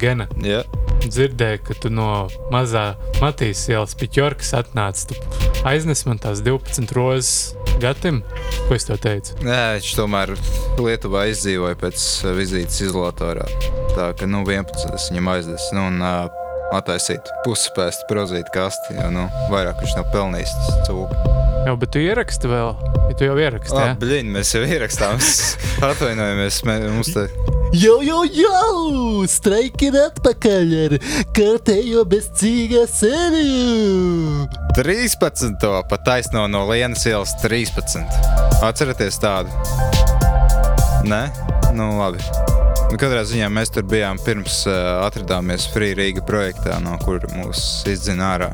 Gena, Jā, dzirdēju, ka tu no mazā Matīs ielas Piķorkas atnāc. Tu aiznes man tās 12 rozes gatim. Ko es tev teicu? Nē, viņš tomēr Lietuvā izdzīvoja pēc uh, vizītes izolatorā. Tā ka nu 11 es viņam aizdesu. Nu, un, uh, Attaisīt pusspēstu prozīt kasti, jo nu, vairāk viņš nav pelnījis cūku. Jā, bet tu ieraksti vēl. Ja tu jau ieraksti, jā? Bļiņ, mēs jau ierakstām. Atvainojamies, mē, mums te Jau, jau, jau! Streiki ir atpakaļ ar kārtējo bezcīgā sēriju! 13. pat taisno no Lienas ielas 13. Atcerieties tādu? Nē, nu labi. Nu, katrā ziņā mēs tur bijām pirms uh, atradāmies Free Riga projektā, no kur mūs izdzina ārā.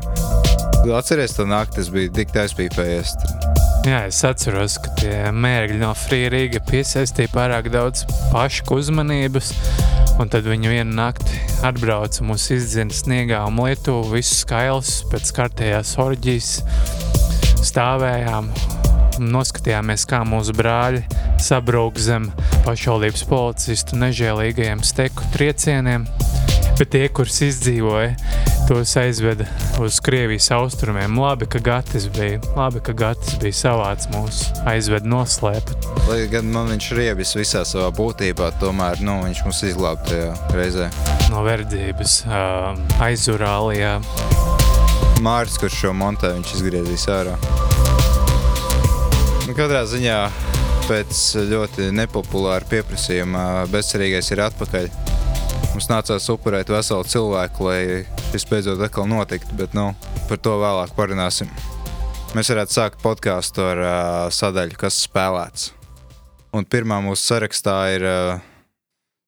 Atcerieties, to nakti es biju tik aizpīpējies. Jā, es atceros, ka tie mērķi no Free Riga piesaistīja pārāk daudz pašu uzmanības. Un tad viņi vienu nakti atbrauca mūs izdzina sniegā un Lietuvu, visus skailus pēc kārtējās orģijas stāvējām. Noskatījāmies, kā mūsu brāļi sabrūk zem pašvaldības policistu nežēlīgajiem steku triecieniem. Bet tie, kurus izdzīvoja, tos aizveda uz Krievijas austrumiem. Labi, ka Gatis bija, labi, ka Gatis bija savāds mūs, aizveda noslēpt. Lai gan man viņš riebis visā savā būtībā, tomēr nu, viņš mums izglāba tajā reizē. no verdzības aizurālijā. Mārcis, kurš šo montē, viņš izgriezīs ārā. Nu, katrā ziņā pēc ļoti nepopulāra pieprasījuma bezcerīgais ir atpakaļ. Mums nācās upurēt veselu cilvēku, lai šis beidzot atkal notiktu, bet nu, par to vēlāk parunāsim. Mēs varētu sākt podkāstu ar uh, sadaļu, kas spēlēts. Un pirmā mūsu sarakstā ir uh,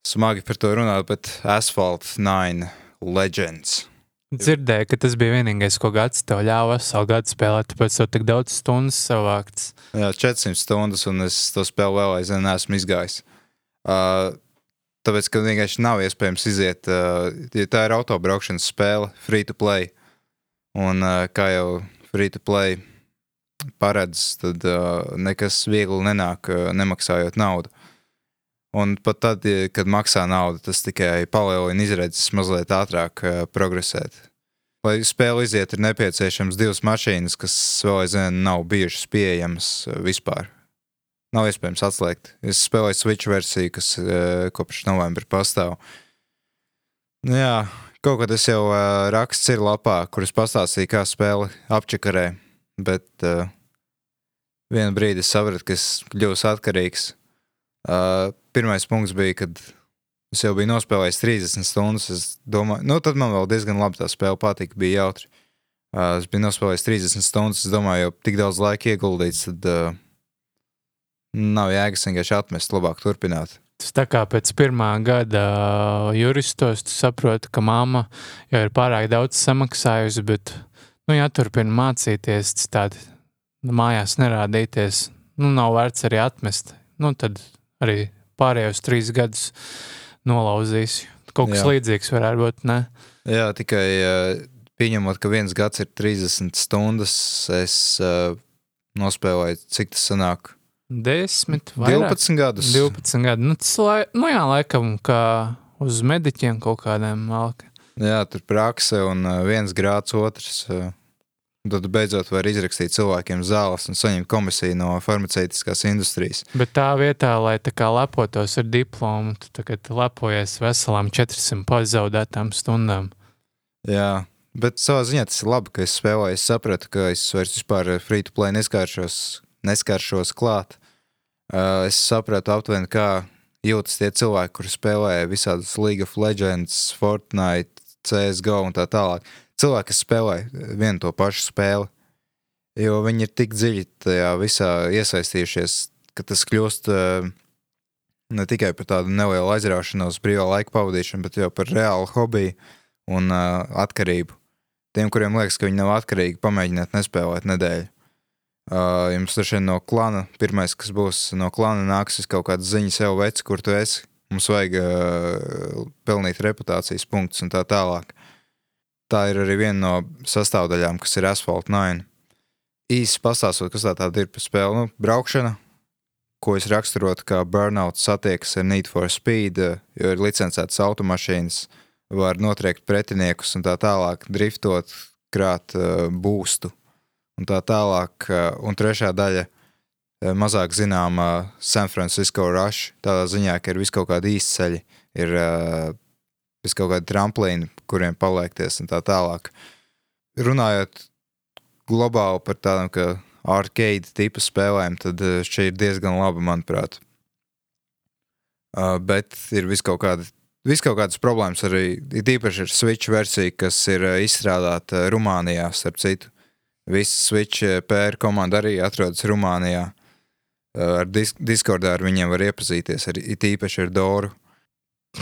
smagi par to runāt, bet Asphalt 9 Legends. Dzirdēju, ka tas bija vienīgais, ko Gatis tev ļāva veselu gadu spēlēt, tāpēc tev tik daudz stundas savākts. Jā, 400 stundas, un es to spēli vēl aizvien neesmu izgājis. Uh, tāpēc, ka vienkārši nav iespējams iziet, uh, ja tā ir autobraukšanas spēle, free to play. Un uh, kā jau free to play paredz, tad uh, nekas viegli nenāk, uh, nemaksājot naudu. Un pat tad, ja- kad maksā naudu, tas tikai palielina izredzes mazliet ātrāk uh, progresēt. Lai spēle iziet, ir nepieciešams divas mašīnas, kas vēl aizvien nav bijušas pieejamas uh, vispār. Nav iespējams atslēgt. Es spēlēju Switch versiju, kas uh, kopš novembra pastāv. Nu, jā, kaut kad es jau uh, raksts ir lapā, kuras pastāstīju, kā spēle apčakarē, bet uh, vienā brīdī es sapratu, ka es kļuvu atkarīgs. Uh, pirmais punkts bija, kad es jau biju nospēlējis 30 stundas. Es domāju, nu, tad man vēl diezgan labi tā spēle patika, bija jautri. Uh, es biju nospēlējis 30 stundas. Es domāju, jau tik daudz laika ieguldīts, tad uh, nav jēgas vienkārši atmest, labāk turpināt. Tas tā kā pēc pirmā gada uh, juristos tu saproti, ka mamma jau ir pārāk daudz samaksājusi, bet nu, jāturpina mācīties, citādi nu, mājās nerādīties. Nu, nav vērts arī atmest. Nu, tad arī pārējos trīs gadus nolauzīs. Kaut kas Jā. līdzīgs varētu būt. Ne? Jā, tikai uh, pieņemot, ka viens gads ir 30 stundas, es uh, nospēlēju, cik tas sanāk. Desmit, vairāk. 12 gadus. 12 gadi. Nu, tas lai, nu jā, laikam, kā uz mediķiem kaut kādiem malka. Jā, tur prakse un viens grāts, otrs. Tad beidzot var izrakstīt cilvēkiem zāles un saņemt komisiju no farmaceitiskās industrijas. Bet tā vietā, lai tā kā lepotos ar diplomu, tu tagad lepojies veselām 400 pazaudētām stundām. Jā, bet savā ziņā tas ir labi, ka es spēlēju. Es sapratu, ka es vairs vispār free to play neskāršos, neskāršos klāt. Uh, es sapratu aptuveni, kā jūtas tie cilvēki, kuri spēlē visādas League of Legends, Fortnite, CSGO un tā tālāk. Cilvēki, kas spēlē vienu to pašu spēli, jo viņi ir tik dziļi tajā visā iesaistījušies, ka tas kļūst uh, ne tikai par tādu nelielu aizraušanos, brīvā laika pavadīšanu, bet jau par reālu hobiju un uh, atkarību. Tiem, kuriem liekas, ka viņi nav atkarīgi, pamēģiniet nespēlēt nedēļu. Uh, jums droši vien no klana, pirmais, kas būs no klana, nāks kaut kāda ziņa sev veci, kur tu esi. Mums vajag uh, pelnīt reputācijas punktus un tā tālāk. Tā ir arī viena no sastāvdaļām, kas ir Asphalt 9. Īsi pastāstot, kas tā tāda ir par spēli. Nu, braukšana, ko es raksturotu kā burnout satiekas ar Need for Speed, jo ir licencētas automašīnas, var notriekt pretiniekus un tā tālāk, driftot, krāt uh, būstu un tā tālāk. Uh, un trešā daļa uh, mazāk zināma uh, San Francisco Rush, tādā ziņā, ka ir vis kaut kādi īsceļi, ir uh, vis kaut kādi tramplīni, kuriem paliekties un tā tālāk. Runājot globāli par tādām, ka arcade tipu spēlēm, tad šī ir diezgan laba, manuprāt. Uh, bet ir vis kaut kāda. Vis kaut kādas problēmas arī ir īpaši ar Switch versiju, kas ir izstrādāta Rumānijā, starp citu. Visa Switch PR komanda arī atrodas Rumānijā. Ar disk Discordā ar viņiem var iepazīties, ar, it īpaši ar Doru.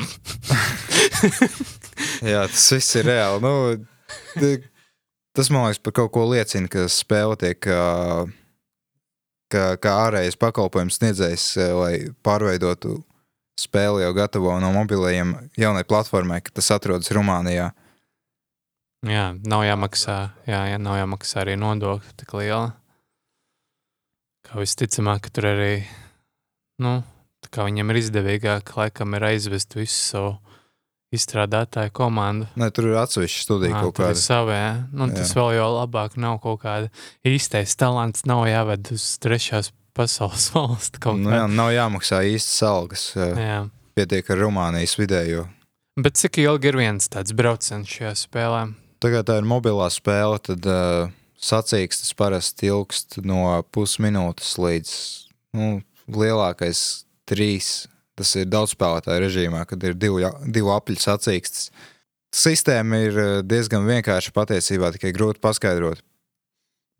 Jā, tas viss ir reāli. Nu, tas man liekas, par kaut ko liecina, ka spēle tiek kā, kā, kā ārējais pakalpojums sniedzējs, lai pārveidotu spēli jau gatavo no mobilajiem jaunai platformai, ka tas atrodas Rumānijā. Jā, nav jāmaksā, jā, jā, nav jāmaksā arī nodokļi tik liela. Kā visticamāk, ka tur arī, nu, viņam ir izdevīgāk, laikam ir aizvest visu savu izstrādātāju komandu. Ne, tur ir atsevišķa studija Ā, kaut kāda. savē, nu, tas Jā. vēl jau labāk nav kaut kāda īstais talants, nav jāved uz trešās pasaules valsts Nu, jā, nav jāmaksā īstas algas. Jā. Pietiek ar Rumānijas vidējo. Bet cik ilgi ir viens tāds brauciens šajā spēlē? Tagad tā ir mobilā spēle, tad uh, sacīkstas parasti ilgst no pusminūtes līdz nu, lielākais trīs. Tas ir daudz spēlētāju režīmā, kad ir divu, divu apļu sacīkstas. Sistēma ir uh, diezgan vienkārša patiesībā, tikai grūti paskaidrot.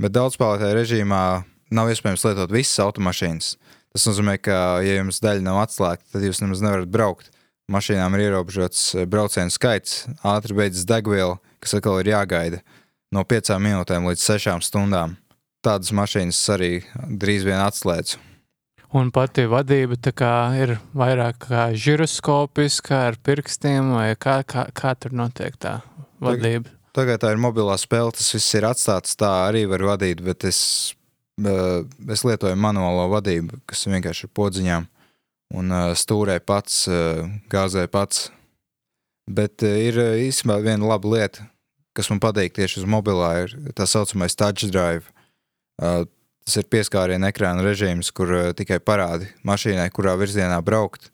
Bet daudz spēlētāju režīmā nav iespējams lietot visas automašīnas. Tas nozīmē, ka, ja jums daļa nav atslēgta, tad jūs nemaz nevarat braukt. Mašīnām ir ierobežots braucienu skaits, ātri beidzas degviela, kas atkal ir jāgaida no piecām minūtēm līdz sešām stundām. Tādas mašīnas arī drīz vien atslēdz. Un pati vadība ir vairāk kā žiroskopiska ar pirkstiem, vai kā, kā, kā tur notiek tā vadība? Tagad tā ir mobilā spēle, tas viss ir atstāts tā, arī var vadīt, bet es, eh, es lietoju manuālo vadību, kas vienkārši ir podziņām un eh, stūrē pats, eh, gāzē pats. Bet ir īstenībā viena laba lieta, kas man patīk tieši uz mobilā, ir tā saucamais touch drive. Uh, Tas ir pieskārienu ekrāna režīms, kur uh, tikai parādi mašīnai, kurā virzienā braukt,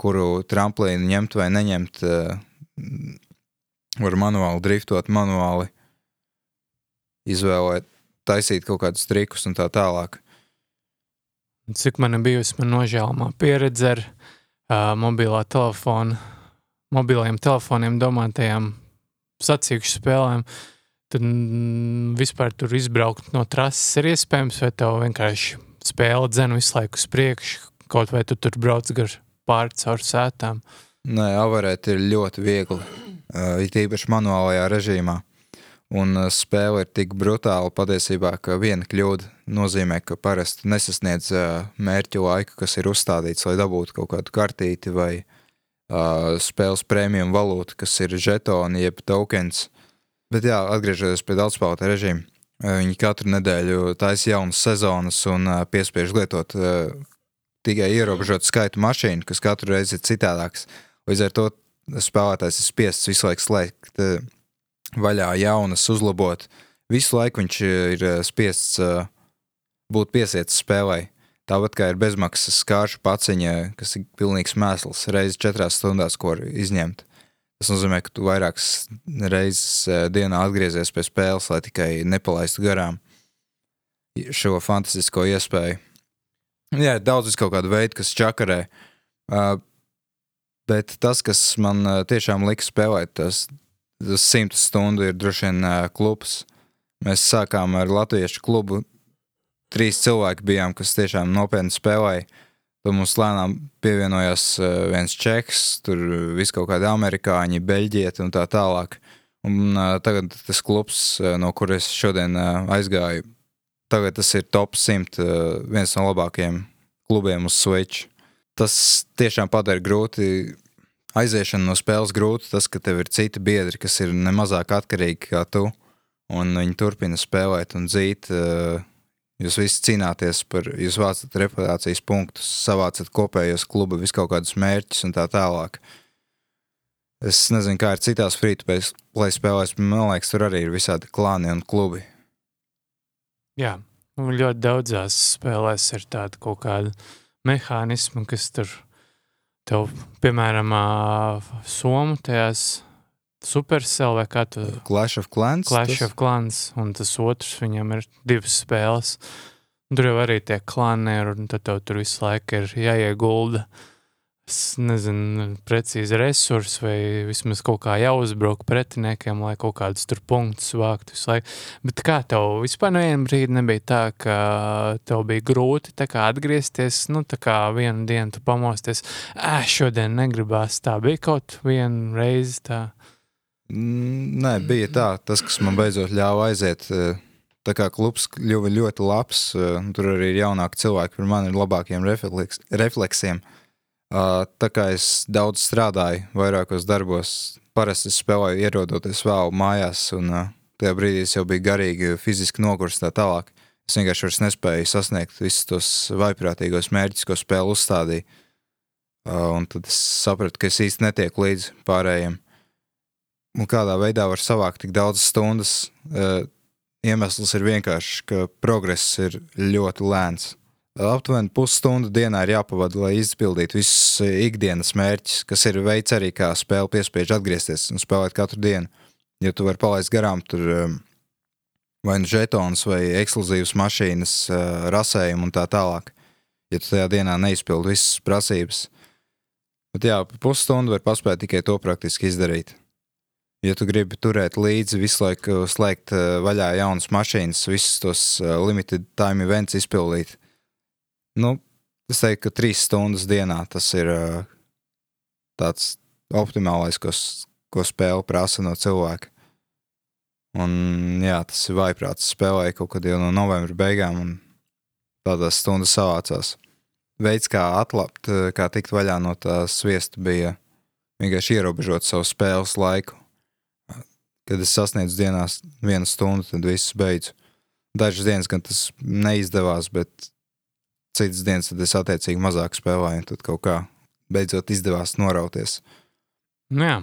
kuru tramplīnu ņemt vai neņemt. Uh, var manuāli driftot, manuāli izvēlēt, taisīt kaut kādus trikus un tā tālāk. Cik man ir bijusi man nožēlama pieredze ar uh, mobilā telefona, mobiliem telefoniem domātajām sacīkšu spēlēm, tad mm, vispār tur izbraukt no trases ir iespējams, vai tev vienkārši spēle dzēna visu laiku uz priekšu, kaut vai tu tur brauc gar pāri caur sētām. Nē, avarēt ir ļoti viegli, uh, it īpaši manuālajā režīmā. Un uh, spēle ir tik brutāla patiesībā, ka viena kļūda nozīmē, ka parasti nesasniedz uh, mērķu laiku, kas ir uzstādīts, lai dabūtu kaut kādu kartīti vai uh, spēles prēmiju valūtu, kas ir žetoni jeb tokens. Bet jā, atgriežoties pie daudzspēlētāja režīma, uh, viņi katru nedēļu taisa jaunas sezonas un uh, piespiež lietot uh, tikai ierobežotu skaitu mašīnu, kas katru reizi ir citādāks. Līdz ar to spēlētājs ir spiests visu laiku slēgt eh, vaļā jaunas, uzlabot. Visu laiku viņš ir spiests eh, būt piesietis spēlē. Tāpat kā ir bezmaksas skāršu paciņa, kas ir pilnīgs mēsls, reizes četrās stundās, ko var izņemt. Tas nozīmē, ka tu vairākas reizes eh, dienā atgriezies pie spēles, lai tikai nepalaistu garām šo fantastisko iespēju. Jā, ir daudz kaut kādu veidu, kas čakarē. Uh, bet tas, kas man uh, tiešām lika spēlēt, tas, tas simts stundu ir droši vien klubs. Mēs sākām ar latviešu klubu. Trīs cilvēki bijām, kas tiešām nopietni spēlēja. Tad mums lēnām pievienojās uh, viens čeks, tur viss kaut kādi amerikāņi, beļģieti un tā tālāk. Un uh, tagad tas klubs, uh, no kuras šodien aizgāju, tagad tas ir top 100, uh, viens no labākajiem klubiem uz Switch. Tas tiešām padara grūti. Aiziešana no spēles grūti, tas, ka tev ir citi biedri, kas ir nemazāk atkarīgi kā tu, un viņi turpina spēlēt un dzīt, uh, Jūs visi cīnāties par, jūs vācat reputācijas punktus, savācat kopējos kluba vis kaut kādus mērķus un tā tālāk. Es nezinu, kā ir citās free-to-play spēlēs, bet man liekas, tur arī ir visādi klāni un klubi. Jā, un ļoti daudzās spēlēs ir tāda kaut kāda mehānisma, kas tur tev, piemēram, Somu tajās Supercell vai kā tu Clash of Clans. Clash tas? of Clans, un tas otrs viņam ir divas spēles. Tur jau arī tie klāni ir, un tad tev tur visu laiku ir jāiegulda. Es nezinu, precīzi resursi, vai vismaz kaut kā jāuzbruk pretiniekiem, lai kaut kādus tur punktus vāktu visu laiku. Bet kā tev vispār nevienu brīdi nebija tā, ka tev bija grūti kā atgriezties, nu tā kā vienu dienu tu pamosties, ā, šodien negribās, tā bija kaut viena reize tā. Nē, bija tā. Tas, kas man beidzot ļāva aiziet, eh, tā kā klubs kļuva ļoti labs. eh, Tur arī ir jaunāki cilvēki par mani ar labākiem refleks, refleksiem. Ah, Tā kā es daudz strādāju, vairākos darbos, parasti spēlēju, ierodoties vēl mājās, un tajā brīdī es jau biju garīgi, fiziski nogurs tā tālāk. Es vienkārši vairs nespēju sasniegt visus tos vaiprātīgos mērķus, ko spēle uzstādīja. Un tad es sapratu, ka es īsti netieku līdzi pārējiem un kādā veidā var savākt tik daudzas stundas. Uh, iemesls ir vienkārši, ka progress ir ļoti lēns. Aptuveni pusstundu dienā ir jāpavada, lai izpildītu visus ikdienas mērķus, kas ir veids arī, kā spēle piespiež atgriezties un spēlēt katru dienu. Jo tu vari palaist garām tur um, vai nu žetonus, vai ekskluzīvas mašīnas, uh, rasējumu un tā tālāk. Ja tu tajā dienā neizpildi visas prasības, bet jā, pusstundu var paspēt tikai to praktiski izdarīt. Ja tu gribi turēt līdzi, visu laiku slēgt eh, vaļā jaunas mašīnas, visus tos eh, limited time events izpildīt, nu, es teiktu, ka trīs stundas dienā tas ir eh, tāds optimālais, ko, ko spēle prasa no cilvēka. Un jā, tas ir vaiprāts. Spēlēja kaut kad jau no novembra beigām, un tādās stundas savācās. Veids, kā atlapt, kā tikt vaļā no tā sviesta, bija vienkārši ierobežot savu spēles laiku. Kad es sasniedzu dienās vienu stundu, tad viss beidzu. Dažas dienas gan tas neizdevās, bet citas dienas tad es attiecīgi mazāk spēlēju, un tad kaut kā beidzot izdevās norauties. Nu, jā.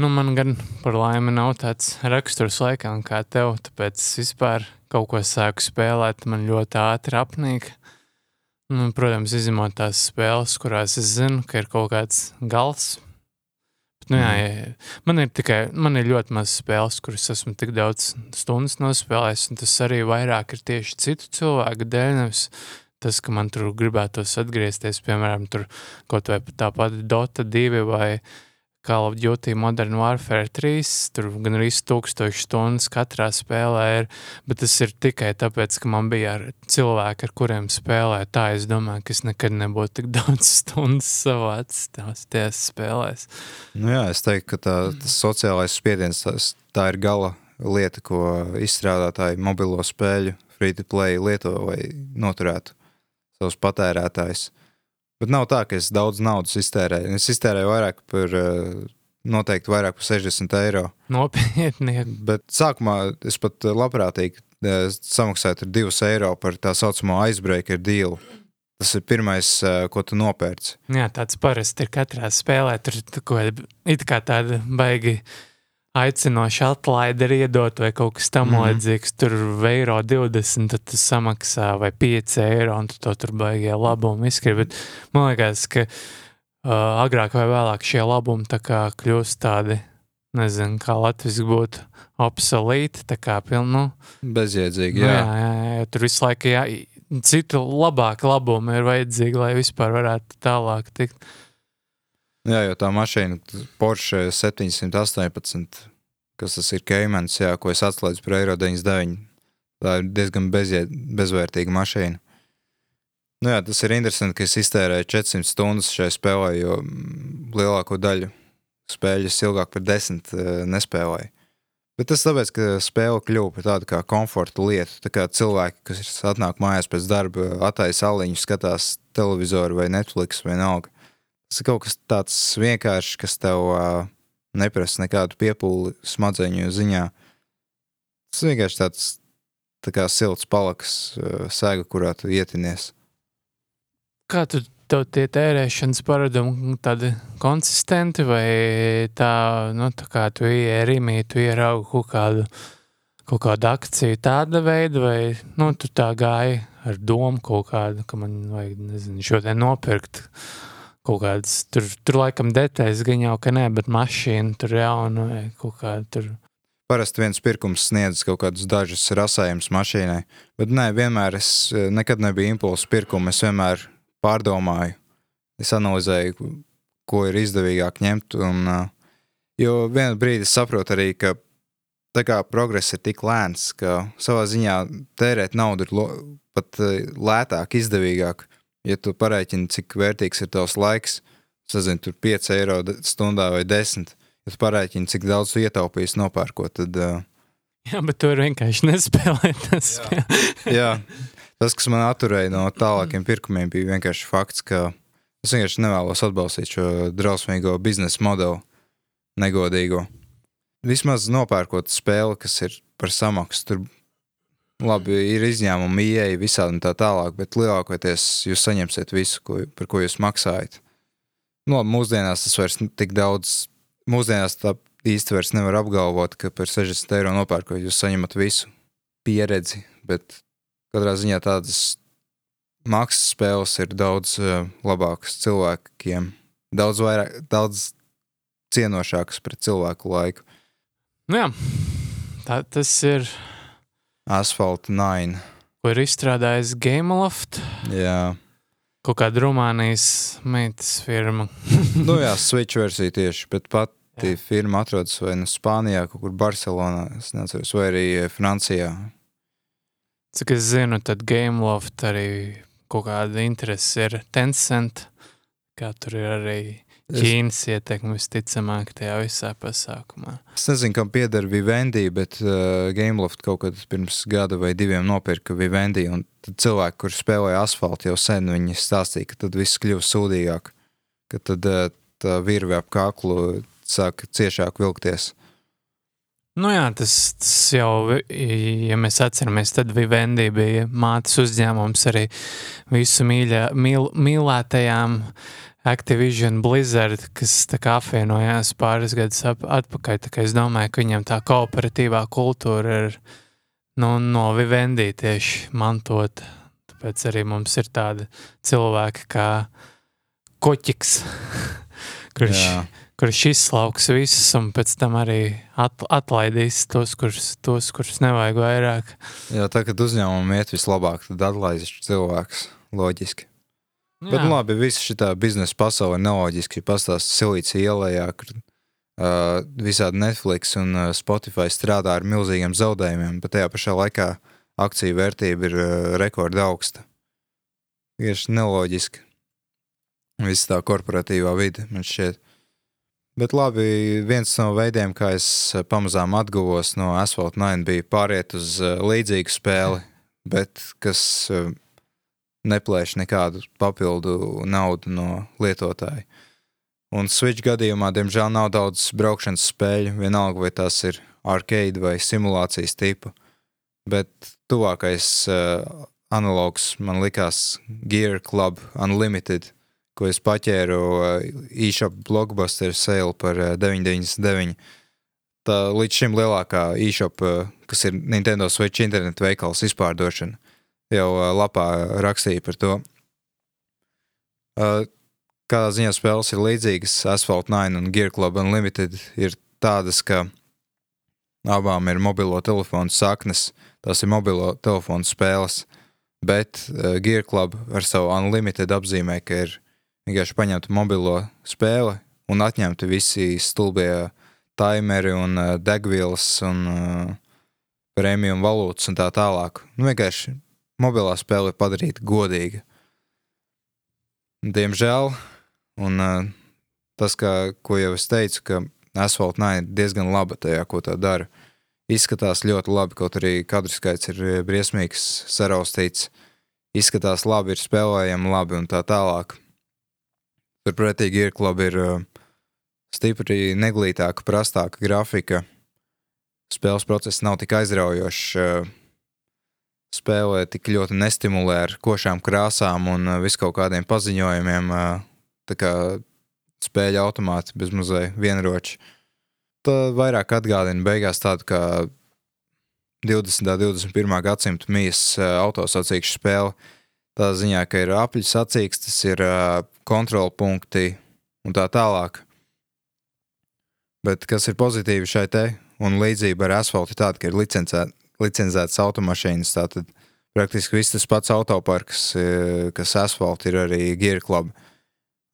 Nu, man gan par laimi nav tāds raksturs laikam kā tev, tāpēc es vispār kaut ko sāku spēlēt, man ļoti ātri apnīk. Nu, protams, izņemot tās spēles, kurās es zinu, ka ir kaut kāds gals. Nu, jā, jā, man ir tikai, man ir ļoti maz spēles, kuras esmu tik daudz stundas nospēlējis, tas arī vairāk ir tieši citu cilvēku dēļ, nevis tas, ka man tur gribētos atgriezties, piemēram, tur kaut vai tā pati Dota 2 vai Call of Duty Modern Warfare 3, tur gan arī tūkstoši stundas katrā spēlē ir, bet tas ir tikai tāpēc, ka man bija ar cilvēki, ar kuriem spēlēju. Tā es domāju, ka es nekad nebūtu tik daudz stundas savācis tās tajās spēlēs. Nu, jā, es teiktu, ka tā, tas sociālais spiediens tas, tā ir gala lieta, ko izstrādātāji mobilo spēļu free-to-play lieto, lai noturētu savus patērētājus. Bet nav tā, ka es daudz naudas iztērēju. Es iztērēju vairāk par, eh, noteikti vairāk par 60 eiro. Nopietni, Bet sākumā es pat labprātīgi eh, samaksāju tur 2 eiro par tā saucamo icebreaker deal. Tas ir pirmais, eh, ko tu nopērci. jā, tāds parasti ir katrā spēlē. Tur ir kaut kāda it kā tāda baigi aicinoša atlaide ir iedot vai kaut kas tam mm Mhm. līdzīgs. Tur eiro 20, tad tu samaksā vai 5 eiro, un tu to tur baigie labumi izskri. Bet man liekas, ka uh, agrāk vai vēlāk šie labumi tā kā kļūst tādi, nezinu, kā Latvijas būtu obsolīti, tā kā pilnu. Nu, Bezjēdzīgi, nu, jā. jā, jā, jā, tur visu laiku jā, citu labāku labumu ir vajadzīgi, lai vispār varētu tālāk tikt. Jā, jo tā mašīna, Porsche 718, kas tas ir Keimans, jā, ko es atslēdzu par eiro 99. Tā ir diezgan bezjē, bezvērtīga mašīna. Nu jā, tas ir interesanti, ka es iztērēju 400 stundas šai spēlē, jo lielāko daļu spēļu es ilgāk par desmit eh, nespēlēju. Bet tas tāpēc, ka spēle kļuva par tādu kā komforta lietu. Tā kā cilvēki, kas atnāk mājās pēc darba, attaisa aliņu, skatās televizoru vai Netflix vai naudu. Tas ir kaut kas tāds vienkāršs, kas tev uh, neprasa nekādu piepūli smadzeņu ziņā. Tas vienkārši tāds tā kā silts palakas uh, sēga, kurā tu ietinies. Kā tu tev tie tērēšanas paradumi tādi konsistenti vai tā, nu, tā kā tu ieri rīmī, tu ieraugi kaut kādu, kaut kādu akciju tāda veida, vai, nu, tu tā gāji ar domu kaut kādu, ka man vajag, nezinu, šodien nopirkt kaut kādas, tur, tur laikam detaļas gan jau, ka nē, bet mašīna tur jauna vai kaut kāda tur. Parasti viens pirkums sniedz kaut kādus dažus rasējumus mašīnai, bet nē, vienmēr es eh, nekad nebiju impulsu pirkumu, es vienmēr pārdomāju, es analizēju, ko ir izdevīgāk ņemt. Un, jo vienā brīdī es saprotu arī, ka tā kā progress ir tik lēns, ka savā ziņā tērēt naudu ir pat lētāk, izdevīgāk. Ja tu parēķini, cik vērtīgs ir tavs laiks, sazini, tur 5 eiro stundā vai 10, ja tu parēķini, cik daudz tu ietaupīsi nopērkot, tad. Uh, Jā, bet tu vienkārši nespēlē tas. Jā. Jā. Tas, kas man atturēja no tālākiem pirkumiem, bija vienkārši fakts, ka es vienkārši nevēlos atbalstīt šo drausmīgo biznesa modeli, negodīgo. Vismaz nopērkot spēli, kas ir par samaksu, tur labi ir izņēmumi, ieeja visādi un tā tālāk, bet lielākoties jūs saņemsiet visu, ko, par ko jūs maksājat. Nu, labi, mūsdienās tas vairs tik daudz, mūsdienās tā īsti vairs nevar apgalvot, ka par 60 eiro nopērkot jūs saņemat visu pieredzi, bet katrā ziņā tādas maksas spēles ir daudz uh, labākas cilvēkiem, daudz vairāk, daudz cienošākas pret cilvēku laiku. Nu jā, tā, tas ir. Asphalt 9. Ko ir izstrādājis Gameloft? Jā. Kaut kāda Rumānijas meitas firma. nu jā, Switch versija tieši, bet pati jā. firma atrodas vai nu Spānijā, kaut kur Barcelonā, es neatceros, vai arī Francijā. Cik es zinu, tad Gameloft arī kaut kāda interese ir Tencent, kā tur ir arī Ķīnas ietekme visticamāk tajā visā pasākumā. Es nezinu, kam pieder Vivendi, bet uh, Gameloft kaut kad pirms gada vai diviem nopirka Vivendi, un tad cilvēki, kur spēlēja asfaltu jau sen, viņi stāstīja, ka tad viss kļūst sūdīgāk, ka tad uh, tā virve ap kaklu sāk ciešāk vilkties. Nu jā, tas, tas jau, ja mēs atceramies, tad Vivendi bija mātes uzņēmums arī visu mīļā, mīl, mīlētajām Activision Blizzard, kas apvienojās pāris gadus ap, atpakaļ. Es domāju, ka viņam tā kooperatīvā kultūra ir nu, no Vivendi tieši mantot. Tāpēc arī mums ir tādi cilvēki kā Koķiks, kurš... Jā kurš izslauks visus un pēc tam arī at, atlaidīs tos kurus, tos, kurus nevajag vairāk. Jā, tā, kad uzņēmumam iet vislabāk, tad atlaidīs cilvēks loģiski. Jā. Bet labi, visa šī biznesa pasaule neloģiski. Ja pastāstīs Silīcija ielā, kur uh, visādi Netflix un uh, Spotify strādā ar milzīgiem zaudējumiem, bet tajā pašā laikā akciju vērtība ir uh, rekorda augsta. Tieši neloģiski. Visa tā korporatīvā vide man šķiet. Bet labi, viens no veidiem, kā es pamazām atguvos no Asphalt 9, bija pāriet uz eh, līdzīgu spēli, bet kas eh, neplēš nekādu papildu naudu no lietotāja. Un Switch gadījumā, diemžēl, nav daudz braukšanas spēļu, vienalga vai tās ir arcade vai simulācijas tipa. Bet tuvākais uh, analogs man likās Gear Club Unlimited ko es paķēru uh, e-shop blockbuster sale par 9,99. Uh, Tā līdz šim lielākā e-shop, kas ir Nintendo Switch internetu veikals izpārdošana, jau lapā rakstīja par to. Kādā ziņā spēles ir līdzīgas, Asphalt 9 un Gear Club Unlimited ir tādas, ka abām ir mobilo telefonu saknes, tās ir mobilo telefonu spēles, bet Gear Club ar savu Unlimited apzīmē, ka ir vienkārši paņemtu mobilo spēli un atņemtu visi stulbie timeri un degvielas un premium valūtas un tā tālāk. Nu, vienkārši mobilā spēle ir padarīta godīga. Diemžēl, un uh, tas, kā, ko jau es teicu, ka Asphalt 9 ir diezgan laba tajā, ko tā dara. Izskatās ļoti labi, kaut arī kadru skaits ir briesmīgs, saraustīts. Izskatās labi, ir spēlējami labi un tā tālāk. Turpretī Gearclub ir uh, stipri neglītāka, prastāka grafika. Spēles process nav tik aizraujošs. Uh, spēlē tik ļoti nestimulē ar košām krāsām un uh, visu kaut kādiem paziņojumiem. Uh, tā kā spēļu automāti bez muzeja vienroči. Tā vairāk atgādina beigās tādu kā 20. un 21. gadsimta mijas uh, autosacīkšu spēli. Tā ziņā, ka ir apļu sacīkstes, ir kontrolpunkti un tā tālāk. Bet kas ir pozitīvi šai te, un līdzība ar asfaltu ir tāda, ka ir licencēta licencētas automašīnas. Tātad praktiski viss tas pats autoparks, e, kas asfaltam ir arī Gear Club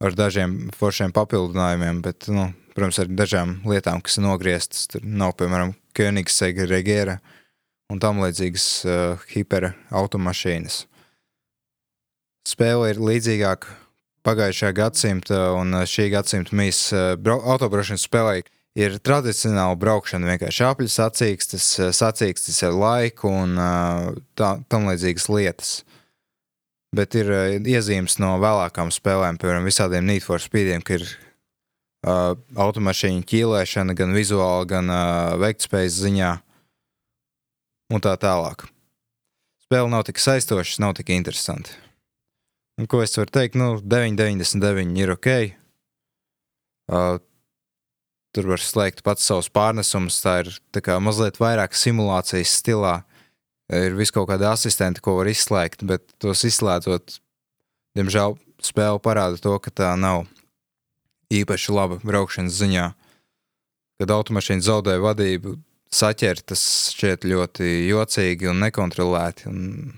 ar dažiem foršiem papildinājumiem, bet, nu, protams, ar dažām lietām, kas ir nogrieztas. Tur nav, piemēram, Königsegga Regera un tam līdzīgas uh, hipera automašīnas. Spēle ir līdzīgāka pagājušā gadsimta un šī gadsimta mīs uh, autobraukšanas spēlē ir tradicionāla braukšana, vienkārši apļu sacīkstes, sacīkstes ar laiku un tā, tam līdzīgas lietas. Bet ir iezīmes no vēlākām spēlēm, piemēram, visādiem Need for Speediem, ka ir uh, automašīnu ķīlēšana gan vizuāli, gan uh, veiktspējas ziņā un tā tālāk. Spēle nav tik saistoša, nav tik interesanti. Un, ko es varu teikt? Nu, 9,99 ir ok. Uh, tur var slēgt pats savus pārnesumus. Tā ir tā kā mazliet vairāk simulācijas stilā. Ir vis kaut kāda asistenta, ko var izslēgt, bet tos izslēdzot, diemžēl spēle parāda to, ka tā nav īpaši laba braukšanas ziņā. Kad automašīna zaudē vadību, saķert, tas šķiet ļoti jocīgi un nekontrolēti. Un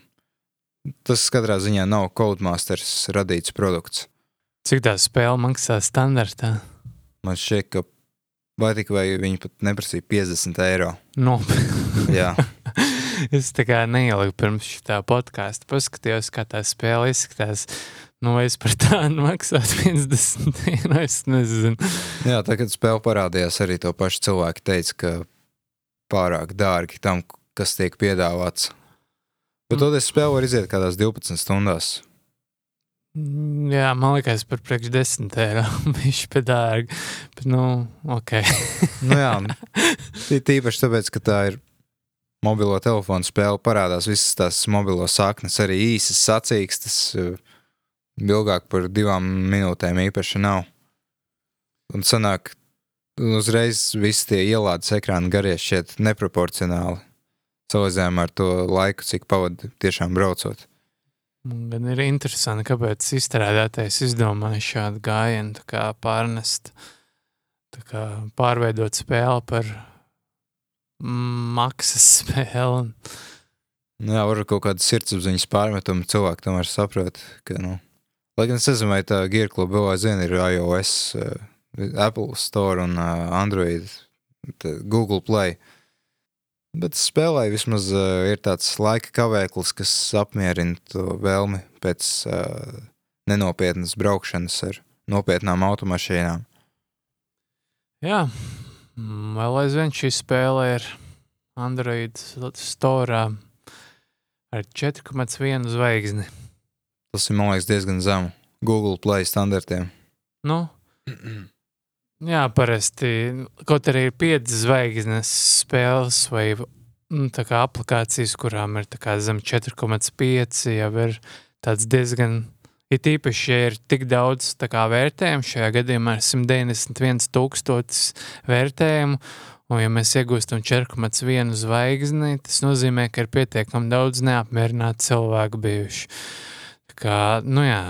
tas katrā ziņā nav Codemasters radīts produkts. Cik tā spēle maksā standartā? Man šķiet, ka Vai tik vai viņi pat neprasīja 50 eiro? Nopietni. Jā. es tā kā neieliku pirms šī podkāstu, paskatījos, kā tā spēle izskatās. Nu, vai es par tādu maksātu 50 eiro? Es nezinu. Jā, tā kad spēle parādījās, arī to pašu cilvēku teica, ka pārāk dārgi tam, kas tiek piedāvāts. Bet mm. to spēli var iziet kādās 12 stundās. Mm, jā, man liekas, par priekš desmit eiro. Viņš ir dārgi. Bet, nu, ok. nu, jā, tīpaši tāpēc, ka tā ir mobilo telefonu spēle, parādās visas tās mobilo saknes, arī īsas sacīkstas. Ilgāk par divām minūtēm īpaši nav. Un sanāk, uzreiz visi tie ielādes ekrāna garie šķiet neproporcionāli. Salīdzinājumā ar to laiku, cik pavadu tiešām braucot. Gan ir interesanti, kāpēc izstrādātais izdomāja šādu gājienu, kā pārnest, kā pārveidot spēli par maksas spēli. Nu, jā, var kaut kāda sirdsapziņas pārmetuma cilvēki tomēr saprot, ka, nu, lai gan es nezinu, vai tā Gear Club vēl aizvien ir iOS, uh, Apple Store un uh, Android, Google Play. Uh, Bet spēlē vismaz uh, ir tāds laika kavēklis, kas apmierina to vēlmi pēc uh, nenopietnas braukšanas ar nopietnām automašīnām. Jā, vēl aizvien šī spēle ir Android Store ar 4,1 zvaigzni. Tas ir, man liekas, diezgan zemu Google Play standartiem. Nu, Jā, parasti kaut arī ir piecas zvaigznes spēles vai nu, aplikācijas, kurām ir zem 4,5. jau ir tāds diezgan. Ir īpaši, ja ir tik daudz vērtējumu, šajā gadījumā ir 191,000 vērtējumu, un ja mēs iegūstam 4,1 zvaigzni, tas nozīmē, ka ir pietiekami daudz neapmierinātu cilvēku bijuši. Tā kā, nu jā,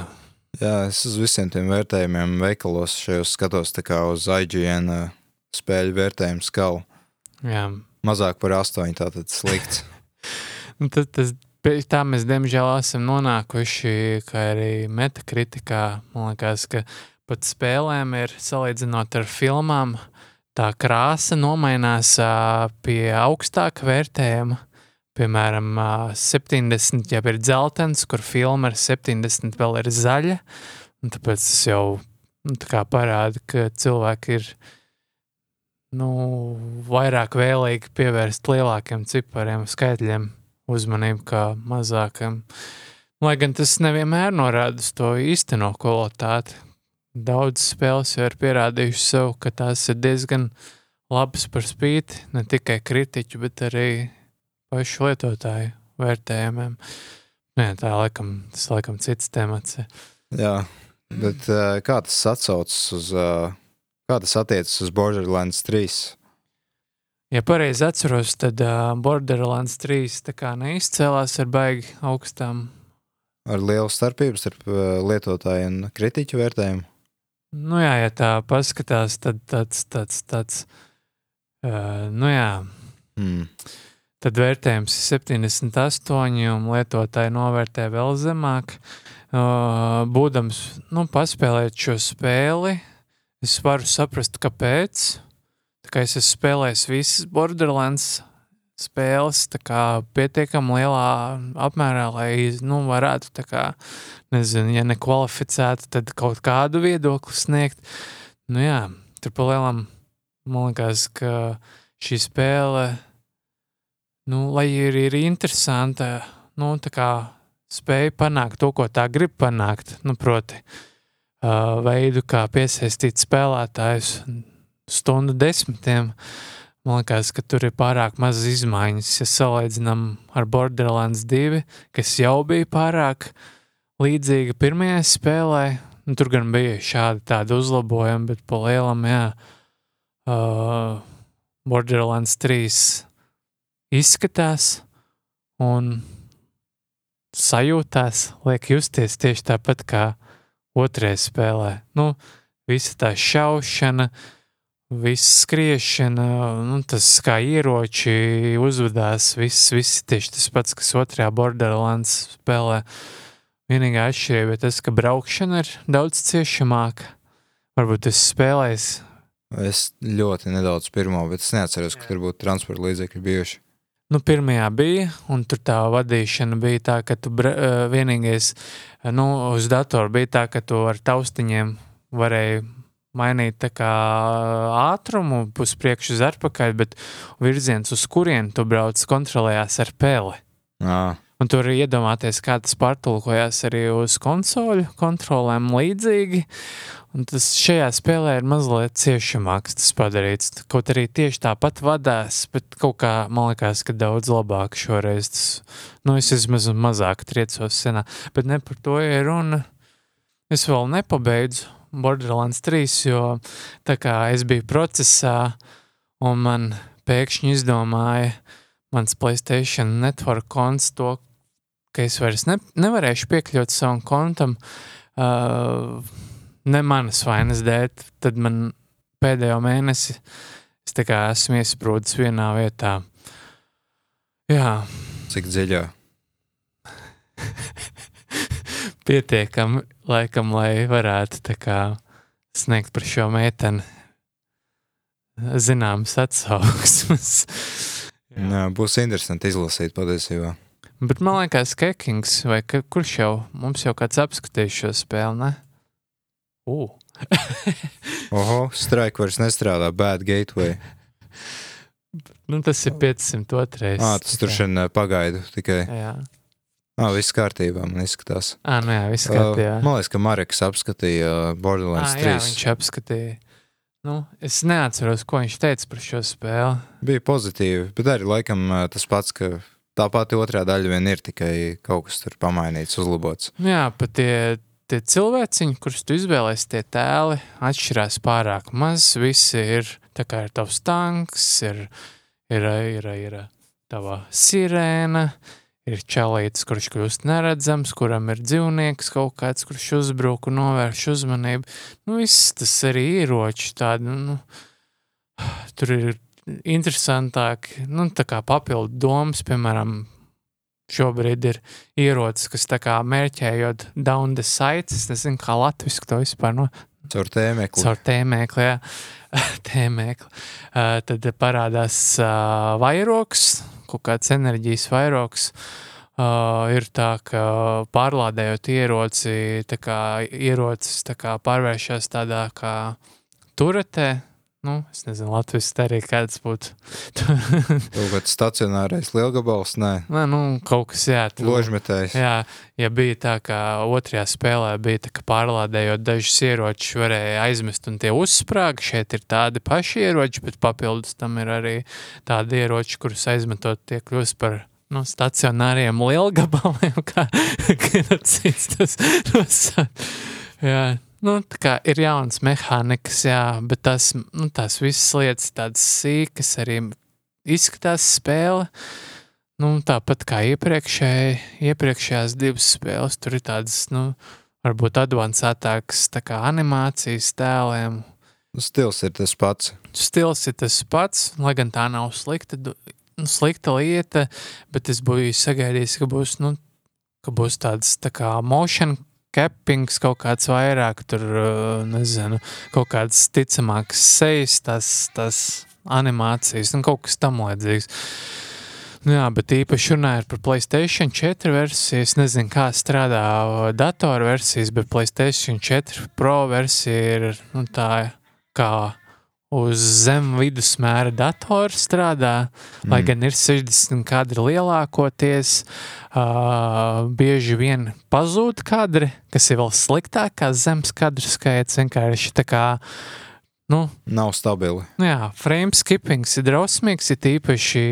Jā, es uz visiem tiem vērtējumiem veikalos šajos skatos uz IGN uh, spēļu vērtējumu skalu. Jā. Mazāk par astoņu, tātad slikts. nu, tad, tas, tā mēs diemžēl esam nonākuši, arī metakritikā. Man liekas, ka pat spēlēm ir salīdzinot ar filmām, tā krāsa nomainās pie augstāka vērtējuma piemēram, 70 jau ir dzeltens, kur filma ar 70 vēl ir zaļa. Tāpēc tas jau nu, parāda, ka cilvēki ir nu, vairāk vēlīgi pievērst lielākiem cipariem, skaitļiem uzmanību kā mazākiem. Lai gan tas nevienmēr norāda uz to īsteno kvalitāti. Daudz spēles jau ir pierādījuši sev, ka tās ir diezgan labas par spīti ne tikai kritiķu, bet arī pašu lietotāju vērtējumiem. Nē, tā laikam, tas laikam cits temats. Jā, bet uh, kā tas atsaucas uz, uh, kā tas attiecas uz Borderlands 3? Ja pareizi atceros, tad uh, Borderlands 3 tā kā neizcēlās ar baigi augstām. Ar lielu starpību starp lietotāju un kritiķu vērtējumu. Nu jā, ja tā paskatās, tad tāds, tāds, tāds, uh, nu jā, Hmm. Tad vērtējums ir 78, un lietotāji novērtē vēl zemāk. Būdams, nu, paspēlēt šo spēli, es varu saprast, kāpēc. Tā kā es esmu spēlējis visas Borderlands spēles, kā pietiekami lielā apmērā, lai, nu, varētu, kā, nezinu, ja nekvalificētu, tad kaut kādu viedokli sniegt. Nu jā, tur pa lielam, man liekas, ka šī spēle, nu, lai ir, ir interesanta, nu, tā kā spēja panākt to, ko tā grib panākt, nu, proti, uh, veidu, kā piesaistīt spēlētājus stundu desmitiem, man liekas, ka tur ir pārāk maz izmaiņas, ja salīdzinām ar Borderlands 2, kas jau bija pārāk līdzīga pirmajai spēlē, nu, tur gan bija šādi tādi uzlabojumi, bet pa lielam, jā, uh, Borderlands 3 izskatās un sajūtās, liek justies tieši tāpat kā otrajā spēlē. Nu, visa tā šaušana, viss skriešana, nu, tas kā ieroči uzvedās, viss, viss tieši tas pats, kas otrajā Borderlands spēlē. Vienīgā atšķirība ir tas, ka braukšana ir daudz ciešamāka. Varbūt es spēlēju Es ļoti nedaudz pirmo, bet es neatceros, ka tur būtu transporta līdzekļi bijuši. Nu, pirmajā bija, un tur tā vadīšana bija tā, ka tu eh, vienīgais, eh, nu, uz datoru bija tā, ka tu ar taustiņiem varēji mainīt kā ātrumu, uz priekšu, uz atpakaļ, bet virziens, uz kurien tu brauc, kontrolējās ar peli. Jā, Un tur iedomāties, kā tas pārtulkojās arī uz konsoļu kontrolēm līdzīgi. Un tas šajā spēlē ir mazliet ciešamāks tas padarīts. Kaut arī tieši tāpat vadās, bet kaut kā man liekas, ka daudz labāk šoreiz tas, nu es vismaz mazāk triecos senā, bet ne par to ir runa. Es vēl nepabeidzu Borderlands 3, jo tā kā es biju procesā un man pēkšņi izdomāja mans Playstation Network konts to, ka es vairs ne, nevarēšu piekļūt savam kontam uh, ne manas vainas dēļ, tad man pēdējo mēnesi es esmu iesprūdis vienā vietā. Jā, cik dziļā. pietiekami laikam, lai varētu kā sniegt par šo meiteni zināmas atsauksmes. Jā, būs interesanti izlasīt patiesībā. Bet man liekas, Kekings vai ka, kurš jau mums jau kāds apskatījis šo spēli, ne? Uh. Oho, strike vairs nestrādā, bad gateway. nu, tas ir 502. Ā, tas tur šodien pagaidu tikai. Jā, Ā, viss kārtībā, man izskatās. à, nu jā, viss kārtībā. Man liekas, ka Mareks apskatīja uh, Borderlands jā, 3. viņš apskatīja. Nu, es neatceros, ko viņš teica par šo spēli. Bija pozitīvi, bet arī laikam tas pats, ka tā pati otrā daļa vien ir tikai kaut kas tur pamainīts, uzlabots. Nu Jā, pat tie, tie cilvēciņi, kurus tu izvēlējies, tie tēli atšķirās pārāk maz. Visi ir tā kā ir tavs tanks, ir, ir, ir, ir tava sirēna, ir čalītis, kurš kļūst neredzams, kuram ir dzīvnieks kaut kāds, kurš uzbruk un novērš uzmanību. Nu, viss tas arī ieroči tādi, nu, nu, tur ir interesantāk, nu, tā kā papildu domas, piemēram, šobrīd ir ierocis, kas tā kā mērķējot down the sites, es nezinu, kā latviski to vispār no, Caur tēmekli. caur tēmēkli, jā, tēmēkli. Uh, tad parādās uh, vairoks, kaut kāds enerģijas vairoks. Uh, ir tā, ka pārlādējot ieroci, tā kā ierocis tā kā pārvēršas tādā kā turetē. Nu, es nezinu, Latvijas arī kāds būtu. Kaut kāds stacionārais lielgabals, nē, Nē, nu, kaut kas tur- ložmetējs. Jā, ja bija tā, ka otrajā spēlē bija tā, ka pārlādējot dažus ieročus, varēja aizmest un tie uzsprāga. Šeit ir tādi paši ieroči, bet papildus tam ir arī tādi ieroči, kurus aizmetot, tie kļūst par nu, stacionāriem lielgabaliem, kā genocīds tas nosauc. Nu, tā kā ir jauns mehānikas, jā, bet tas, nu, tās visas lietas tādas sīkas arī izskatās spēle. Nu, tāpat kā iepriekšēji, iepriekšējās divas spēles, tur ir tādas, nu, varbūt advancētākas tā kā animācijas tēliem. Stils ir tas pats. Stils ir tas pats, lai gan tā nav slikta, nu, slikta lieta, bet es biju sagaidījis, ka būs, nu, ka būs tāds tā kā motion cappings kaut kāds vairāk, tur, uh, nezinu, kaut kāds ticamāks sejas, tas, tas animācijas, un kaut kas tam līdzīgs. Nu jā, bet īpaši runājot par Playstation 4 versiju, es nezinu, kā strādā datoru versijas, bet Playstation 4 Pro versija ir nu, tā kā uz zem vidusmēra datora strādā, mm. lai gan ir 60 kadri lielākoties, uh, bieži vien pazūd kadri, kas ir vēl sliktāk kā zemes kadru skaits, vienkārši tā kā, nu, Nav stabili. Nu Jā, frame skippings ir drausmīgs, ir īpaši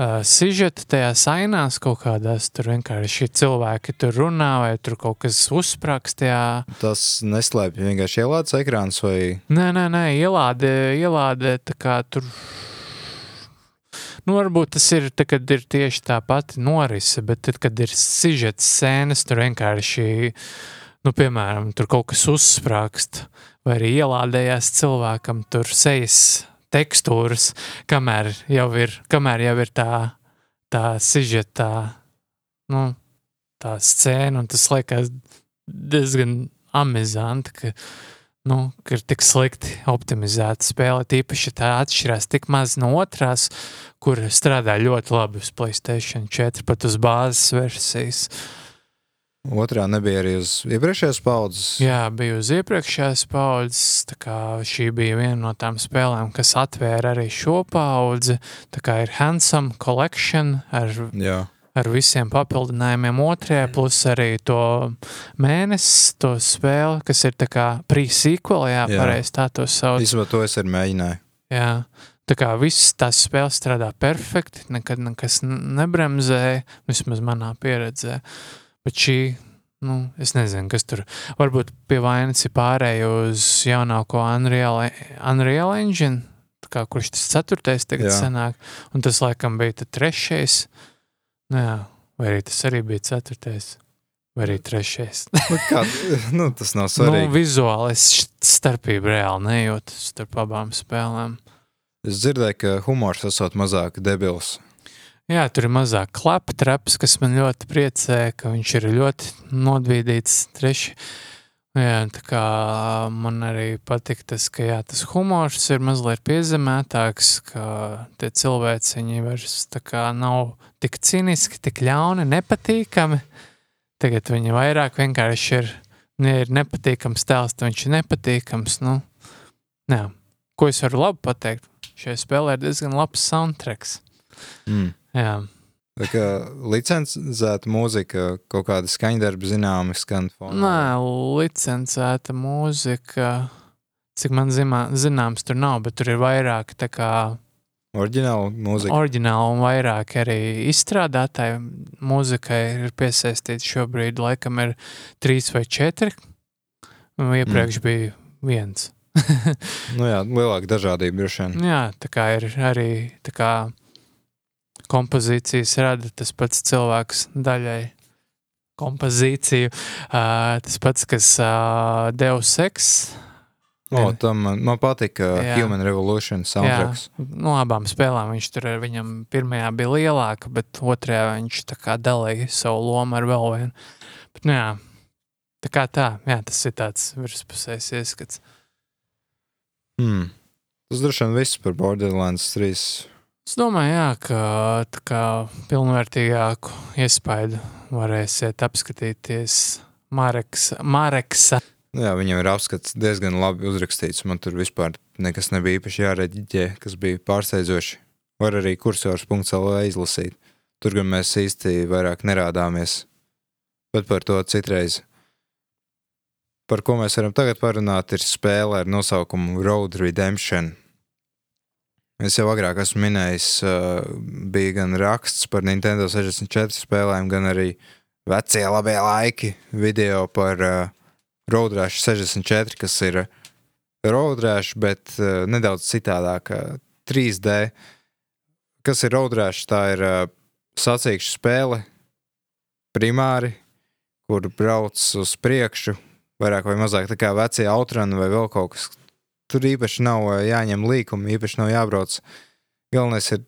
uh, sižeta tajās ainās kaut kādās, tur vienkārši cilvēki tur runā vai tur kaut kas uzsprakstījā. Tas neslēpj vienkārši ielādes ekrāns vai Nē, nē, nē, ielādē, ielādē tā kā tur. Nu, varbūt tas ir, tā, kad ir tieši tā pati norise, bet tad, kad ir sižets sēnes, tur vienkārši, nu, piemēram, tur kaut kas uzsprāgst, vai arī ielādējās cilvēkam tur sejas tekstūras, kamēr jau ir, kamēr jau ir tā, tā sižeta, nu, tā scēna, un tas liekas diezgan amizanti, ka, nu, ka ir tik slikti optimizēta spēle. Tīpaši tā atšķirās tik maz no otrās, kur strādā ļoti labi uz Playstation 4, pat uz bāzes versijas. Otrā nebija arī uz iepriekšējās paudzes. Jā, bija uz iepriekšējās paudzes, šī bija viena no tām spēlēm, kas atvēra arī šo paudzi. Tā kā ir Handsome Collection ar Jā. ar visiem papildinājumiem otrajā, plus arī to mēnesi, to spēli, kas ir tā kā pre-sequel, jā, Jā. pareizi tā to sauc. Īsumā to es arī mēģināju. Jā, tā kā viss tās spēles strādā perfekti, nekad nekas n- nebremzē, vismaz manā pieredzē. Bet šī, nu, es nezinu, kas tur, varbūt pie vainas ir pārēj uz jaunāko Unreal, Unreal Engine, kā kurš tas ceturtais tagad Jā. sanāk, un tas laikam bija trešais, nu jā, vai arī tas arī bija ceturtais, vai arī trešais. Nu, kā, nu, tas nav nu, svarīgi. vizuāli es starpību reāli nejūtu starp abām spēlēm. Es dzirdēju, ka humors esot mazāk debils. Jā, tur ir mazāk klaptraps, kas man ļoti priecē, ka viņš ir ļoti nodvīdīts treši. Jā, tā kā man arī patīk tas, ka jā, tas humors ir mazliet piezemētāks, ka tie cilvēci viņi vairs tā kā nav tik cīniski, tik ļauni, nepatīkami. Tagad viņi vairāk vienkārši ir, ja ir nepatīkams tēls, tad viņš ir nepatīkams. Nu, jā. Ko es varu labi pateikt? Šai spēlē ir diezgan labs soundtracks. Mm. Jā. Kā licencēta mūzika, kaut kāda skaņdarba zināma skan fonā. Nē, licencēta mūzika. Cik man zimā, zināms, tur nav, bet tur ir vairāk tā kā Orģināla mūzika. oriģināla un vairāk arī izstrādātāji mūzikai ir piesaistīti šobrīd. Laikam ir trīs vai četri. Iepriekš mm. bija viens. Nu jā, lielāka dažādība droši vien. Jā, tā kā ir arī tā kā kompozīcijas rada tas pats cilvēks daļai kompozīciju. Uh, tas pats, kas uh, Deus Ex. O, tam man, man patika Jā. Human Revolution soundtracks. Jā, no abām spēlēm viņš tur ar viņam pirmajā bija lielāka, bet otrajā viņš tā kā dalīja savu lomu ar vēl vienu. Bet, nu, jā, tā kā tā, jā, tas ir tāds virspusējs ieskats. Hmm. Tas droši vien viss par Borderlands 3. Es domāju, jā, ka kā pilnvērtīgāku iespaidu varēsiet apskatīties Mareks, Mareksa. Nu Jā, viņam ir apskats diezgan labi uzrakstīts. Man tur vispār nekas nebija īpaši jāreģiģē, kas bija pārsteidzoši. Var arī kursors.lv izlasīt. Tur gan mēs īsti vairāk nerādāmies. Bet par to citreiz. Par ko mēs varam tagad parunāt, ir spēle ar nosaukumu Road Redemption. Es jau agrāk esmu minējis, uh, bija gan raksts par Nintendo 64 spēlēm, gan arī vecie labie laiki video par uh, Road Rash 64, kas ir Road Rash, bet uh, nedaudz citādāk, uh, 3D. Kas ir Road Rash? Tā ir sacīkšu spēle, primāri, kur brauc uz priekšu, vairāk vai mazāk tā kā vecie autrani vai vēl kaut kas, tur īpaši nav ā, jāņem līkumi, īpaši nav jābrauc. Galvenais ir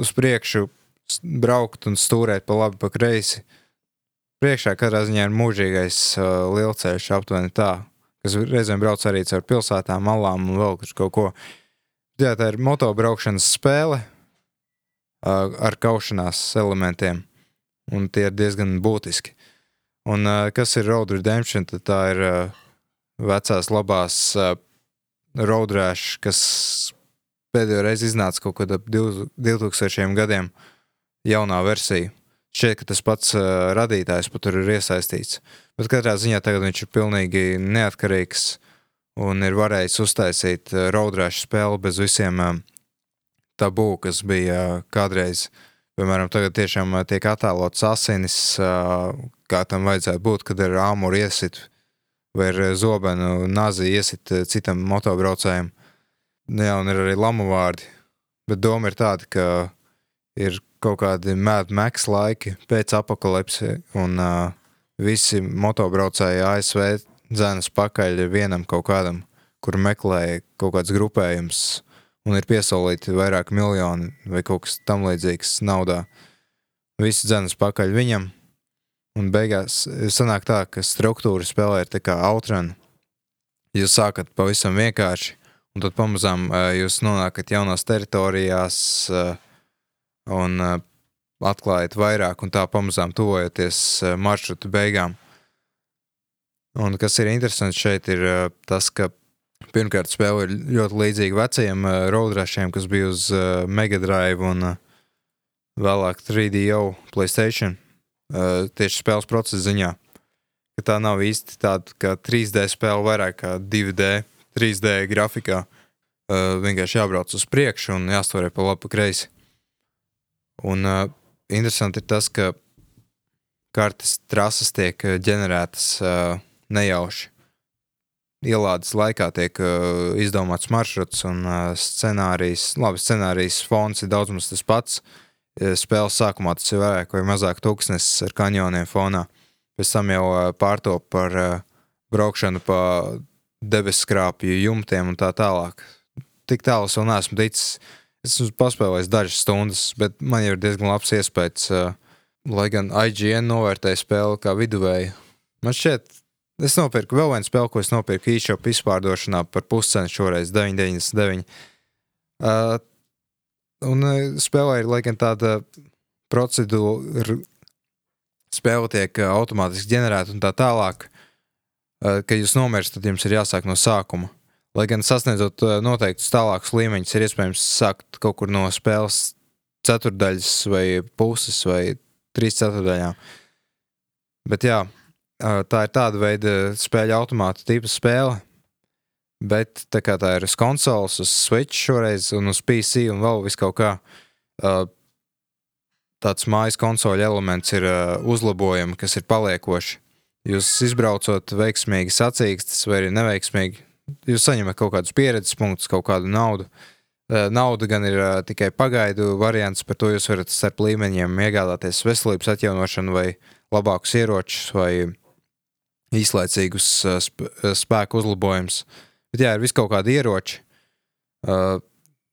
uz priekšu braukt un stūrēt pa labi, pa kreisi. Priekšā katrā ziņā ir mūžīgais uh, lielceļš, aptuveni tā, kas reizēm brauc arī caur pilsētām, malām un vēl kaut ko. Jā, tā ir motobraukšanas spēle uh, ar kaušanās elementiem, un tie ir diezgan būtiski. Un uh, kas ir Road Redemption? Tā ir uh, vecās labās uh, Road Rash, kas pēdējo reizi iznāca kaut kad ap 2000 gadiem, jaunā versija. Šķiet, ka tas pats uh, radītājs pat ir iesaistīts. Bet katrā ziņā tagad viņš ir pilnīgi neatkarīgs un ir varējis uztaisīt uh, Rash spēli bez visiem uh, tabū, kas bija uh, kādreiz. Piemēram, tagad tiešām uh, tiek attēlots asinis, uh, kā tam vajadzētu būt, kad ir āmuri iesit vai ar zobenu nazi iesit uh, citam motobraucējam. Jā, un ir arī lamu vārdi. Bet doma ir tāda, ka ir kaut kādi Max laiki pēc apakalipse, un uh, visi motobraucēji ASV dzēnas pakaļ vienam kaut kādam, kur meklē kaut kāds grupējums, un ir piesaulīti vairāk miljoni vai kaut kas tam līdzīgs naudā. Visi dzēnas pakaļ viņam, un beigās sanāk tā, ka struktūra spēlē ir tā kā outrun. Jūs sākat pavisam vienkārši, un tad pamazām jūs nonākat jaunās teritorijās, un atklājat vairāk, un tā pamazām tuvojaties maršruta beigām. Un kas ir interesants šeit, ir tas, ka pirmkārt spēle ir ļoti līdzīga vecajiem roadrašiem, kas bija uz Mega Drive un vēlāk 3DO Playstation. Uh, tieši spēles procesa ziņā. Ka tā nav īsti tāda kā 3D spēle, vairāk kā 2D, 3D grafikā. Uh, vienkārši jābrauc uz priekšu un jāstāv pa labi, pa kreisi. Un uh, interesanti ir tas, ka kartes trases tiek ģenerētas uh, nejauši. Ielādes laikā tiek uh, izdomāts maršruts un uh, scenārijs. Labi, scenārijs fons ir daudz maz tas pats. Uh, Spēles sākumā tas ir vairāk vai mazāk tūkstnesis ar kanjoniem fonā. Pēc tam jau uh, pārtop par uh, braukšanu pa debeskrāpju jumtiem un tā tālāk. Tik tālu es vēl neesmu ticis. Es esmu paspēlējis dažas stundas, bet man jau ir diezgan labs iespējas. Uh, lai gan IGN novērtēja spēli kā viduvēju. Man šķiet, es nopirku vēl vienu spēli, ko es nopirku e-shop izpārdošanā par puscenu šoreiz 9,99. Uh, un uh, spēlē ir lai gan tāda procedūra, spēle tiek uh, automātiski ģenerēta un tā tālāk. Uh, kad jūs nomirstat, tad jums ir jāsāk no sākuma. Lai gan sasniedzot noteiktus tālākus līmeņus, ir iespējams sākt kaut kur no spēles ceturdaļas vai puses vai trīs ceturdaļām. Bet jā, tā ir tāda veida spēļu automāta tipa spēle. Bet tā kā tā ir uz konsoles, uz Switch šoreiz, un uz PC un vēl vis kaut kā, ā, tāds mājas konsoļu elements ir ā, uzlabojumi, kas ir paliekoši. Jūs izbraucot veiksmīgi sacīkstas vai arī neveiksmīgi, jūs saņemat kaut kādus pieredzes punktus, kaut kādu naudu. Eh, Nauda gan ir uh, tikai pagaidu variants, par to jūs varat starp līmeņiem iegādāties veselības atjaunošanu, vai labākus ieročus, vai īslaicīgus uh, sp spēku uzlabojumus. Bet jā, ir vis kaut kādi ieroči, uh,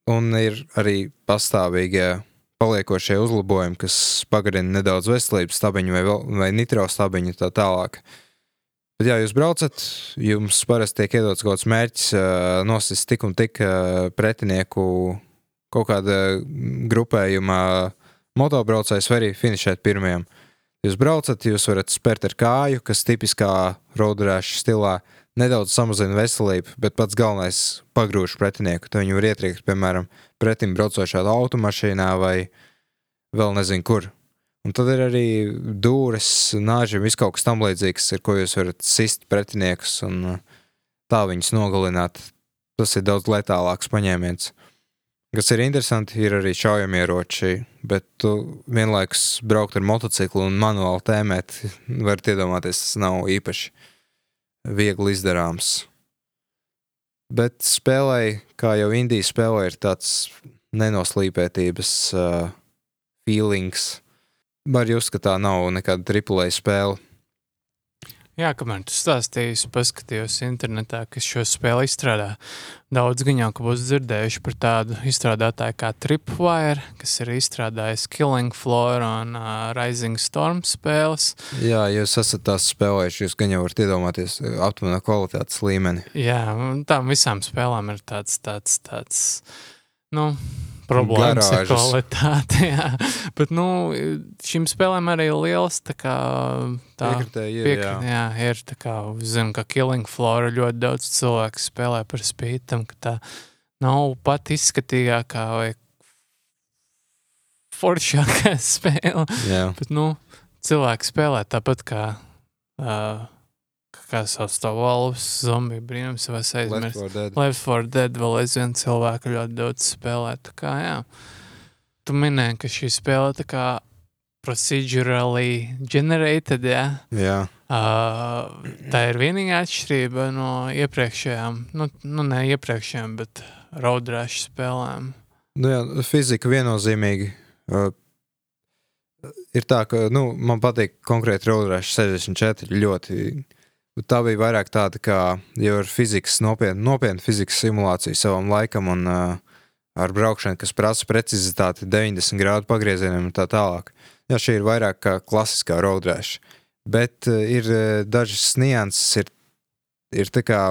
un ir arī pastāvīgie paliekošie uzlabojumi, kas pagarina nedaudz veselības stabiņu vai, vai nitro stabiņu tā tālāk. Bet, ja jūs braucat, jums parasti tiek iedots kaut kāds mērķis, uh, nosist tik un tik uh, pretinieku kaut kāda grupējuma motobraucējs, vai arī finišēt pirmajam. Jūs braucat, jūs varat spērt ar kāju, kas tipiskā roadrāša stilā nedaudz samazina veselību, bet pats galvenais pagrūž pretinieku. Tad viņi var ietriekt, piemēram, pretim braucošā automašīnā vai vēl nezinu kur. Un tad ir arī dūres, nāži, viss kaut kas tam līdzīgs, ar ko jūs varat sist pretiniekus un uh, tā viņus nogalināt. Tas ir daudz letālāks paņēmiens. Kas ir interesanti, ir arī šaujamieroči, bet tu vienlaikus braukt ar motociklu un manuāli tēmēt, varat iedomāties, tas nav īpaši viegli izdarāms. Bet spēlē, kā jau Indija spēlē, ir tāds nenoslīpētības uh, feelings. Var just, ka tā nav nekāda triplēja spēle. Jā, kamēr tu stāstīji, paskatījos internetā, kas šo spēli izstrādā. Daudz ka būs dzirdējuši par tādu izstrādātāju kā Tripwire, kas ir izstrādājis Killing Floor un uh, Rising Storm spēles. Jā, jūs esat tās spēlējuši, jūs gan jau varat iedomāties aptuveno kvalitātes līmeni. Jā, un tām visām spēlēm ir tāds, tāds, tāds, nu, problēmas ar kvalitāti. Jā. Bet, nu, šīm spēlēm arī ir liels, tā kā tā Piekritēji ir, Piekri, jā. jā, ir tā kā, zinu, ka Killing Floor ļoti daudz cilvēku spēlē par spīti tam, ka tā nav pat izskatīgākā vai foršākā spēle. Jā, Bet, nu, cilvēki spēlē tāpat kā, uh, kā savs to valus, zombiju brīnums vai. 4 Dead. Left 4 Dead vēl aizvien cilvēku ļoti daudz spēlē. Tā kā, jā. Tu minēji, ka šī spēle tā kā procedurally generated, jā. Jā, Uh, tā ir vienīgā atšķirība no iepriekšējām, nu, nu ne iepriekšējām, bet raudrāšu spēlēm. nu, jā fizika viennozīmīgi. Uh, ir tā, ka nu, man patīk konkrēti Roadrush 64 ļoti. bet Tā bija vairāk tāda, kā jau ir fizikas, nopietna, nopietna fizikas simulācija savam laikam, un uh, ar braukšanu, kas prasa precizitāti 90 grādu pagriezieniem un tā tālāk. Jā, šī ir vairāk kā klasiskā roadrush. Bet uh, ir uh, dažas nianses, ir, ir tā kā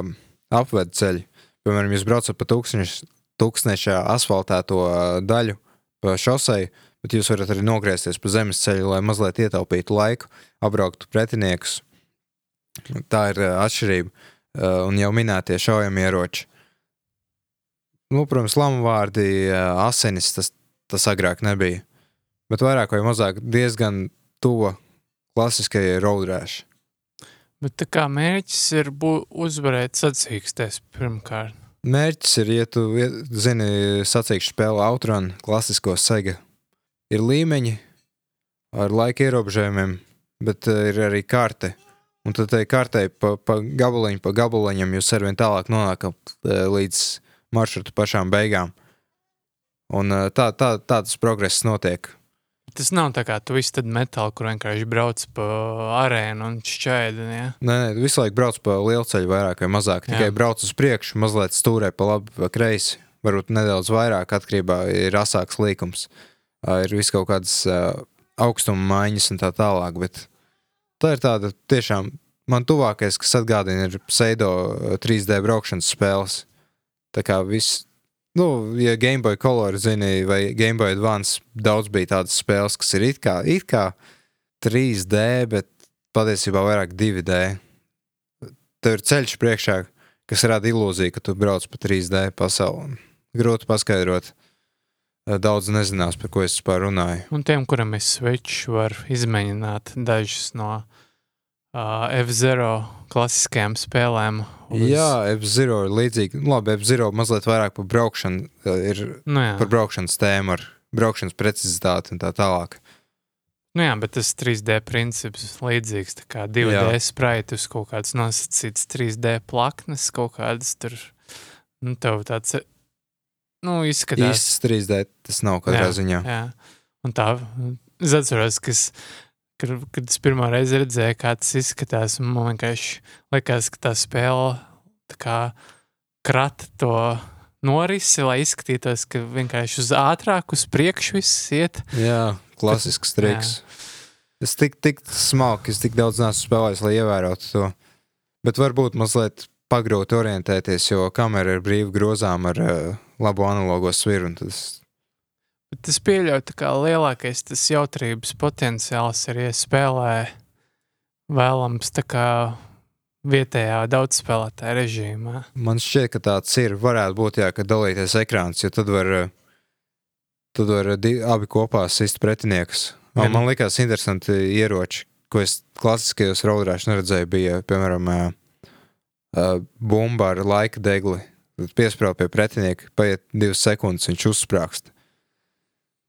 apvedu ceļi. Piemēram, jūs braucat pa tūkstneša asfaltēto uh, daļu pa šosei, bet jūs varat arī nogriezties pa zemes ceļu, lai mazliet ietaupītu laiku, apbrauktu pretiniekus. Tā ir uh, atšķirība. Uh, Un jau minētie šaujamieroči. Nu, protams, lamu vārdi, uh, asinis, tas, tas agrāk nebija. Bet vairāk vai mazāk diezgan tuva klasiskajai roadrāšai. Bet tā kā mērķis ir uzvarēt sacīksties pirmkārt. Mērķis ir, ja tu ie- zini, sacīkšu spēli Outrun, klasisko sega. Ir līmeņi ar laika ierobežojumiem, bet eh, ir arī karte. Un tad kartei pa, pa gabaliņu, pa gabaliņam jūs arvien tālāk nonākat eh, līdz maršrutu pašām beigām. Un eh, tā, tā, tā tas progress notiek. Tas nav tā kā tu visu tad metālu, kur vienkārši brauc pa arēnu un šķēdi. Ja? Nē, nē, visu laiku brauc pa lielu ceļu, vairāk vai mazāk. Tikai Jā. brauc uz priekšu, mazliet stūrē pa labi vai kreisi. Varbūt nedaudz vairāk, atkarībā ir asāks līkums. Ir vis kaut kādas augstuma maiņas un tā tālāk. Bet tā ir tāda tiešām man tuvākais, kas atgādina, ir pseido ā, 3D braukšanas spēles. Tā kā viss. Nu, ja Game Boy Color zini, vai Game Boy Advance, daudz bija tādas spēles, kas ir it kā, it kā 3D, bet patiesībā vairāk 2D. Tev ir ceļš priekšā, kas rada ilūziju, ka tu brauc pa 3D pasauli. Grūti paskaidrot. Daudz nezinās, par ko es vispār runāju. Un tiem, kuram ir switch, var izmēģināt dažas no uh, F-Zero klasiskajām spēlēm. uz- Jā, F-Zero ir līdzīga. Nu, Labi, F-Zero mazliet vairāk par braukšanu, ir nu, jā. par braukšanas tēmu, ar braukšanas precizitāti un tā tālāk. Nu jā, bet tas 3D princips līdzīgs. Tā kā 2D Jā. spraiti uz kaut kādas nosacītas 3D plaknes, kaut kādas tur. Nu, tev tāds, nu, izskatās. Īsts 3D tas nav katrā Jā, ziņā. Jā, un tā, es atceros, ka es, kad, kad es pirmā reize redzēju, kā tas izskatās, un man vienkārši likās, ka tā spēle tā kā krata to norisi, lai izskatītos, ka vienkārši uz ātrāk, uz priekšu viss iet. Jā, klasisks triks. Es tik, tik smalki, es tik daudz neesmu spēlējis, lai ievērotu to. Bet varbūt mazliet pagrūti orientēties, jo kamera ir brīvi grozām ar uh, labu analogo sviru. Tas, Bet es pieļauju, ka lielākais tas jautrības potenciāls ir, ja spēlē vēlams tā kā vietējā daudzspēlētāja režīmā. man šķiet, ka tāds ir. Varētu būt, jā, ka dalīties ekrāns, jo tad var, uh, tad var abi kopā sist pretiniekus. Man, man likās interesanti ieroči, ko es klasiskajos raudrāšos neredzēju. Bija, piemēram, uh, bumba ar laika degli. Tad piesprāv pie pretinieka, paiet divas sekundes, viņš uzsprāgst.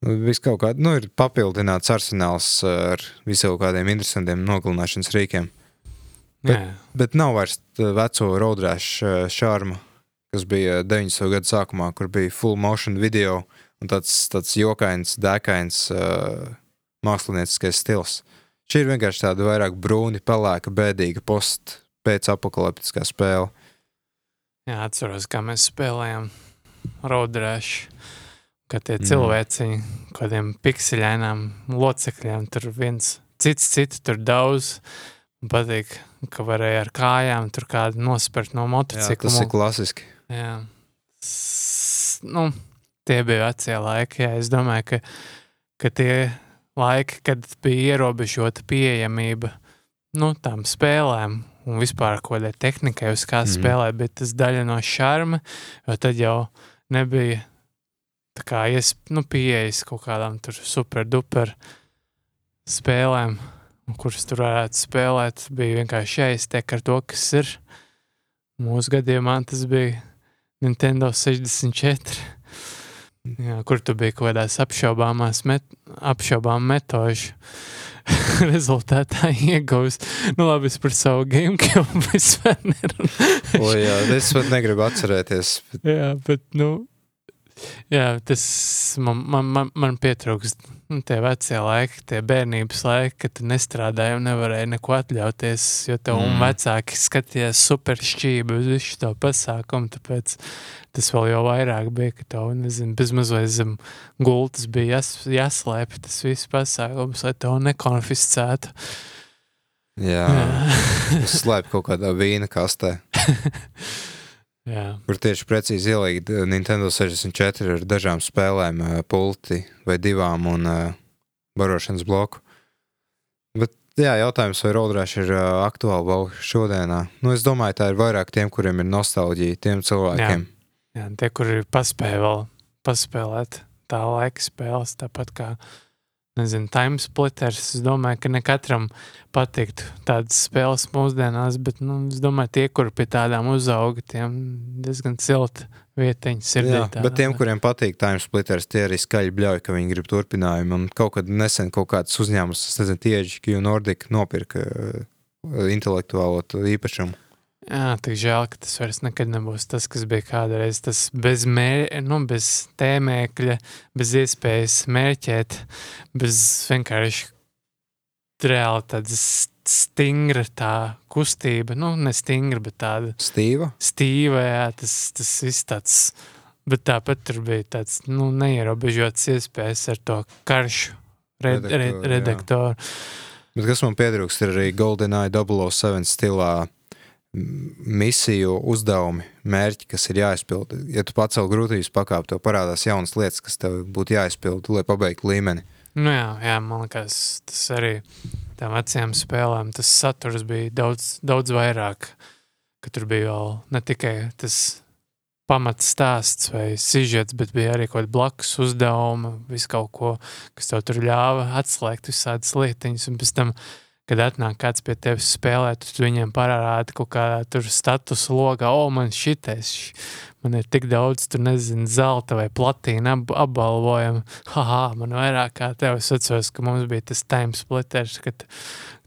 Nu, Viss kaut kā, nu, ir papildināts arsenāls ar visiem kādiem interesantiem nogalināšanas rīkiem. Bet- Jā, Bet nav vairs veco roadrāšu šārma, kas bija 90. gada sākumā, kur bija full motion video un tāds, tāds jokains, dēkains uh, mākslinieckais stils. Šī ir vienkārši tāda vairāk brūni, pelēka, bēdīga post pēc apakaliptiskā spēle. jā, atceros, kā mēs spēlējām Roadrush. Kad tie Mm. cilvēciņi, kādiem pikseļainām locekļiem, tur viens cits, citu tur daudz. Man patīk, ka varēja ar kājām tur kādu nospērt no motocikla. tas ir klasiski. Jā. S, nu, tie bija vecie laiki. Jā. Es domāju, ka, ka tie laiki, kad bija ierobežota pieejamība nu, tām spēlēm un vispār kaut kādai tehnikai, uz kā mm. spēlēt, bet tas daļa no šarma, jo tad jau nebija tā kā ies, nu, pieejas kaut kādām tur super-duper spēlēm, kuras tur varētu spēlēt. Bija vienkārši jāiztiek ar to, kas ir. Mūsu gadījumā tas bija Nintendo 64. Jā, kur tu biji kaut kādās apšaubāmās, met, apšaubām metožu rezultātā iegūst. Nu, labi, es par savu GameCube vispār nerunāju. O, jā, es pat negribu atcerēties. bet Jā, bet, nu, jā, tas man, man, man, man pietrūkst. Nu, tie vecie laiki, tie bērnības laiki, kad tu nestrādāji un nevarēji neko atļauties, jo tev mm. Vecāki skatījās super šķīvi uz visu to pasākumu, tāpēc tas vēl jau vairāk bija, ka tev, nezinu, bezmazliet zem gultas bija jās, jāslēp tas viss pasākums, lai tev nekonfiscētu. Jā, slēp kaut kādā vīna kastē, jā. kur tieši precīzi ielikt eh, Nintendo 64 ar dažām spēlēm, eh, pulti vai divām un uh, barošanas bloku. Bet, jā, jautājums, vai Roadrush ir uh, aktuāli vēl šodienā? Nu, es domāju, tā ir vairāk tiem, kuriem ir nostalģija, tiem cilvēkiem. Jā, tie, kuri paspēja vēl paspēlēt tā laika spēles, tāpat kā, nezinu, time splitters. Es domāju, ka ne katram patiktu tādas spēles mūsdienās, bet, nu, es domāju, tie, kuri pie tādām uzauga, tiem diezgan silta vietiņa sirdī. Jā, bet tiem, kuriem patīk Time Splitters, tie arī skaļi bļauj, ka viņi grib turpinājumu. Un kaut kad nesen kaut kāds uzņēmums, es nezinu, tieši Q Nordic nopirka uh, intelektuālo īpašumu. Jā, tik žēl, ka tas vairs nekad nebūs tas, kas bija kādreiz. Tas bez, mēr, nu, bez tēmēkļa, bez iespējas mērķēt, bez vienkārši reāli tāda stingra tā kustība. Nu, ne stingra, bet tāda Stīva? stīva, jā, tas, tas viss tāds. Bet tāpat tur bija tāds nu, neierobežots iespējas ar to karšu red, Redaktoru, red, redaktoru. Bet kas man pietrūkst, ir arī GoldenEye 007 stilā misiju uzdevumi, mērķi, kas ir jāizpild. Ja tu pacēl grūtības pakāpi, tev parādās jaunas lietas, kas tev būtu jāizpild, lai pabeigtu līmeni. Nu, jā, jā, man liekas, tas arī tām vecajām spēlēm, tas saturs bija daudz, daudz vairāk. Tur bija vēl ne tikai tas pamats stāsts vai sižets, bet bija arī kaut kāda blakus uzdevuma, visu kaut ko, kas tev tur ļāva atslēgt visādas lietiņas. Un pēc tam, kad atnāk kāds pie tevis spēlēt, tu viņiem parādi kaut kādā tur status logā, o, man šitais, man ir tik daudz, tur nezinu, zelta vai platīna ap, apbalvojumu. Haha, man vairāk kā tev. Es atceros, ka mums bija tas time splitters, kad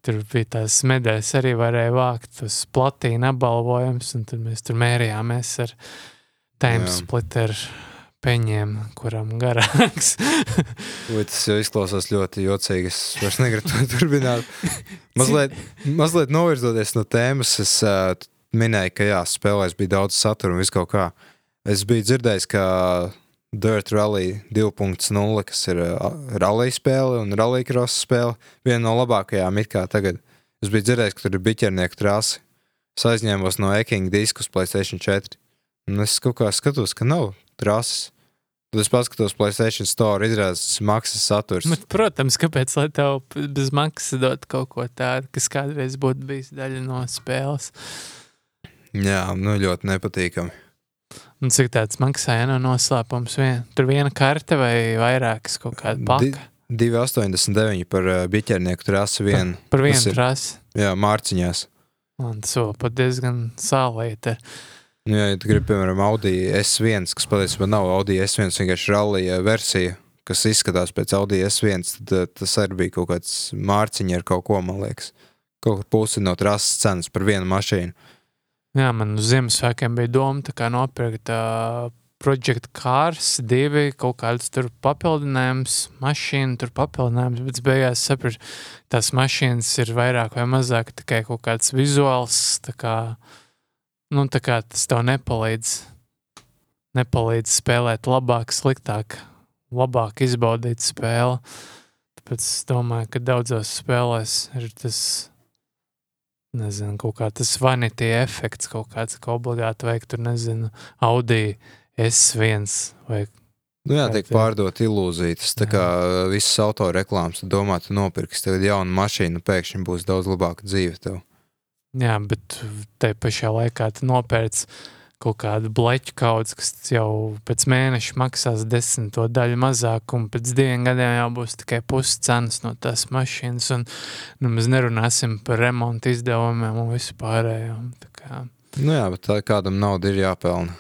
tur bija tās medaļas arī varēja vākt, tas platīna apbalvojums, un tad mēs tur mērījāmies ar time Jā. splitter peņiem, kuram garāks. Vai tas jau izklausās ļoti jocīgi. Es vairs negribu to turpināt. Mazliet, mazliet novirzoties no tēmas, es uh, minēju, ka jā, spēlēs bija daudz satura un viss kaut kā. Es biju dzirdējis, ka Dirt Rally 2.0, kas ir uh, rally spēle un rally cross spēle, viena no labākajām it kā tagad. Es biju dzirdējis, ka tur ir biķernieku trasi. Es aizņēmos no Eking diskus PlayStation 4. Un es kaut kā skatos, ka nav trases. Tad es paskatos Playstation Store, izrādās, tas maksas saturs. Bet, protams, kāpēc lai tev bez maksas dot kaut ko tādu, kas kādreiz būtu bijis daļa no spēles? Jā, nu ļoti nepatīkami. Un cik tāds maksāja no noslēpums? Vien, tur viena karte vai vairākas kaut kāda Di- paka? 2,89 par uh, biķernieku trasi vien. Par Tas vienu trasi. Jā, mārciņās. Un tas vēl pat diezgan sālīti. Nu, Ja, ja tu gribi, piemēram, Audi S1, kas patiesībā nav Audi S1, vienkārši rallija versija, kas izskatās pēc Audi S1, tad eh, tas arī bija kaut kāds mārciņš ar kaut ko, man liekas. Kaut kur pusi no trases cenas par vienu mašīnu. Jā, man uz Ziemassvētkiem bija doma nopirkt uh, Project Cars, divi kaut kādas tur papildinājums, mašīna, tur papildinājums, bet beigās sapratu, tās mašīnas ir vairāk vai mazāk tikai kaut kāds vizuāls, tā kā, nu, tā kā tas tev nepalīdz, nepalīdz spēlēt labāk, sliktāk, labāk izbaudīt spēli. Tāpēc es domāju, ka daudzās spēlēs ir tas, nezinu, kaut kā tas vanity efekts, kaut kāds, ka obligāti vajag tur, nezinu, Audi S1 vai Nu, jā, tiek tie- pārdot ilūzijas. Tā kā visas autoreklāmas, tu domā, tu nopirksi tagad jaunu mašīnu, pēkšņi būs daudz labāka dzīve tev. Jā, bet te pašā laikā tu nopērc kaut kādu bleķu kaudzi, kas jau pēc mēneša maksās desmito daļu mazāk, un pēc diviem gadiem jau būs tikai pusi cenas no tās mašīnas, un nu, mēs nerunāsim par remontu izdevumiem un visu pārējo. Tā kā, Nu, jā, bet tā kādam nauda ir jāpelna.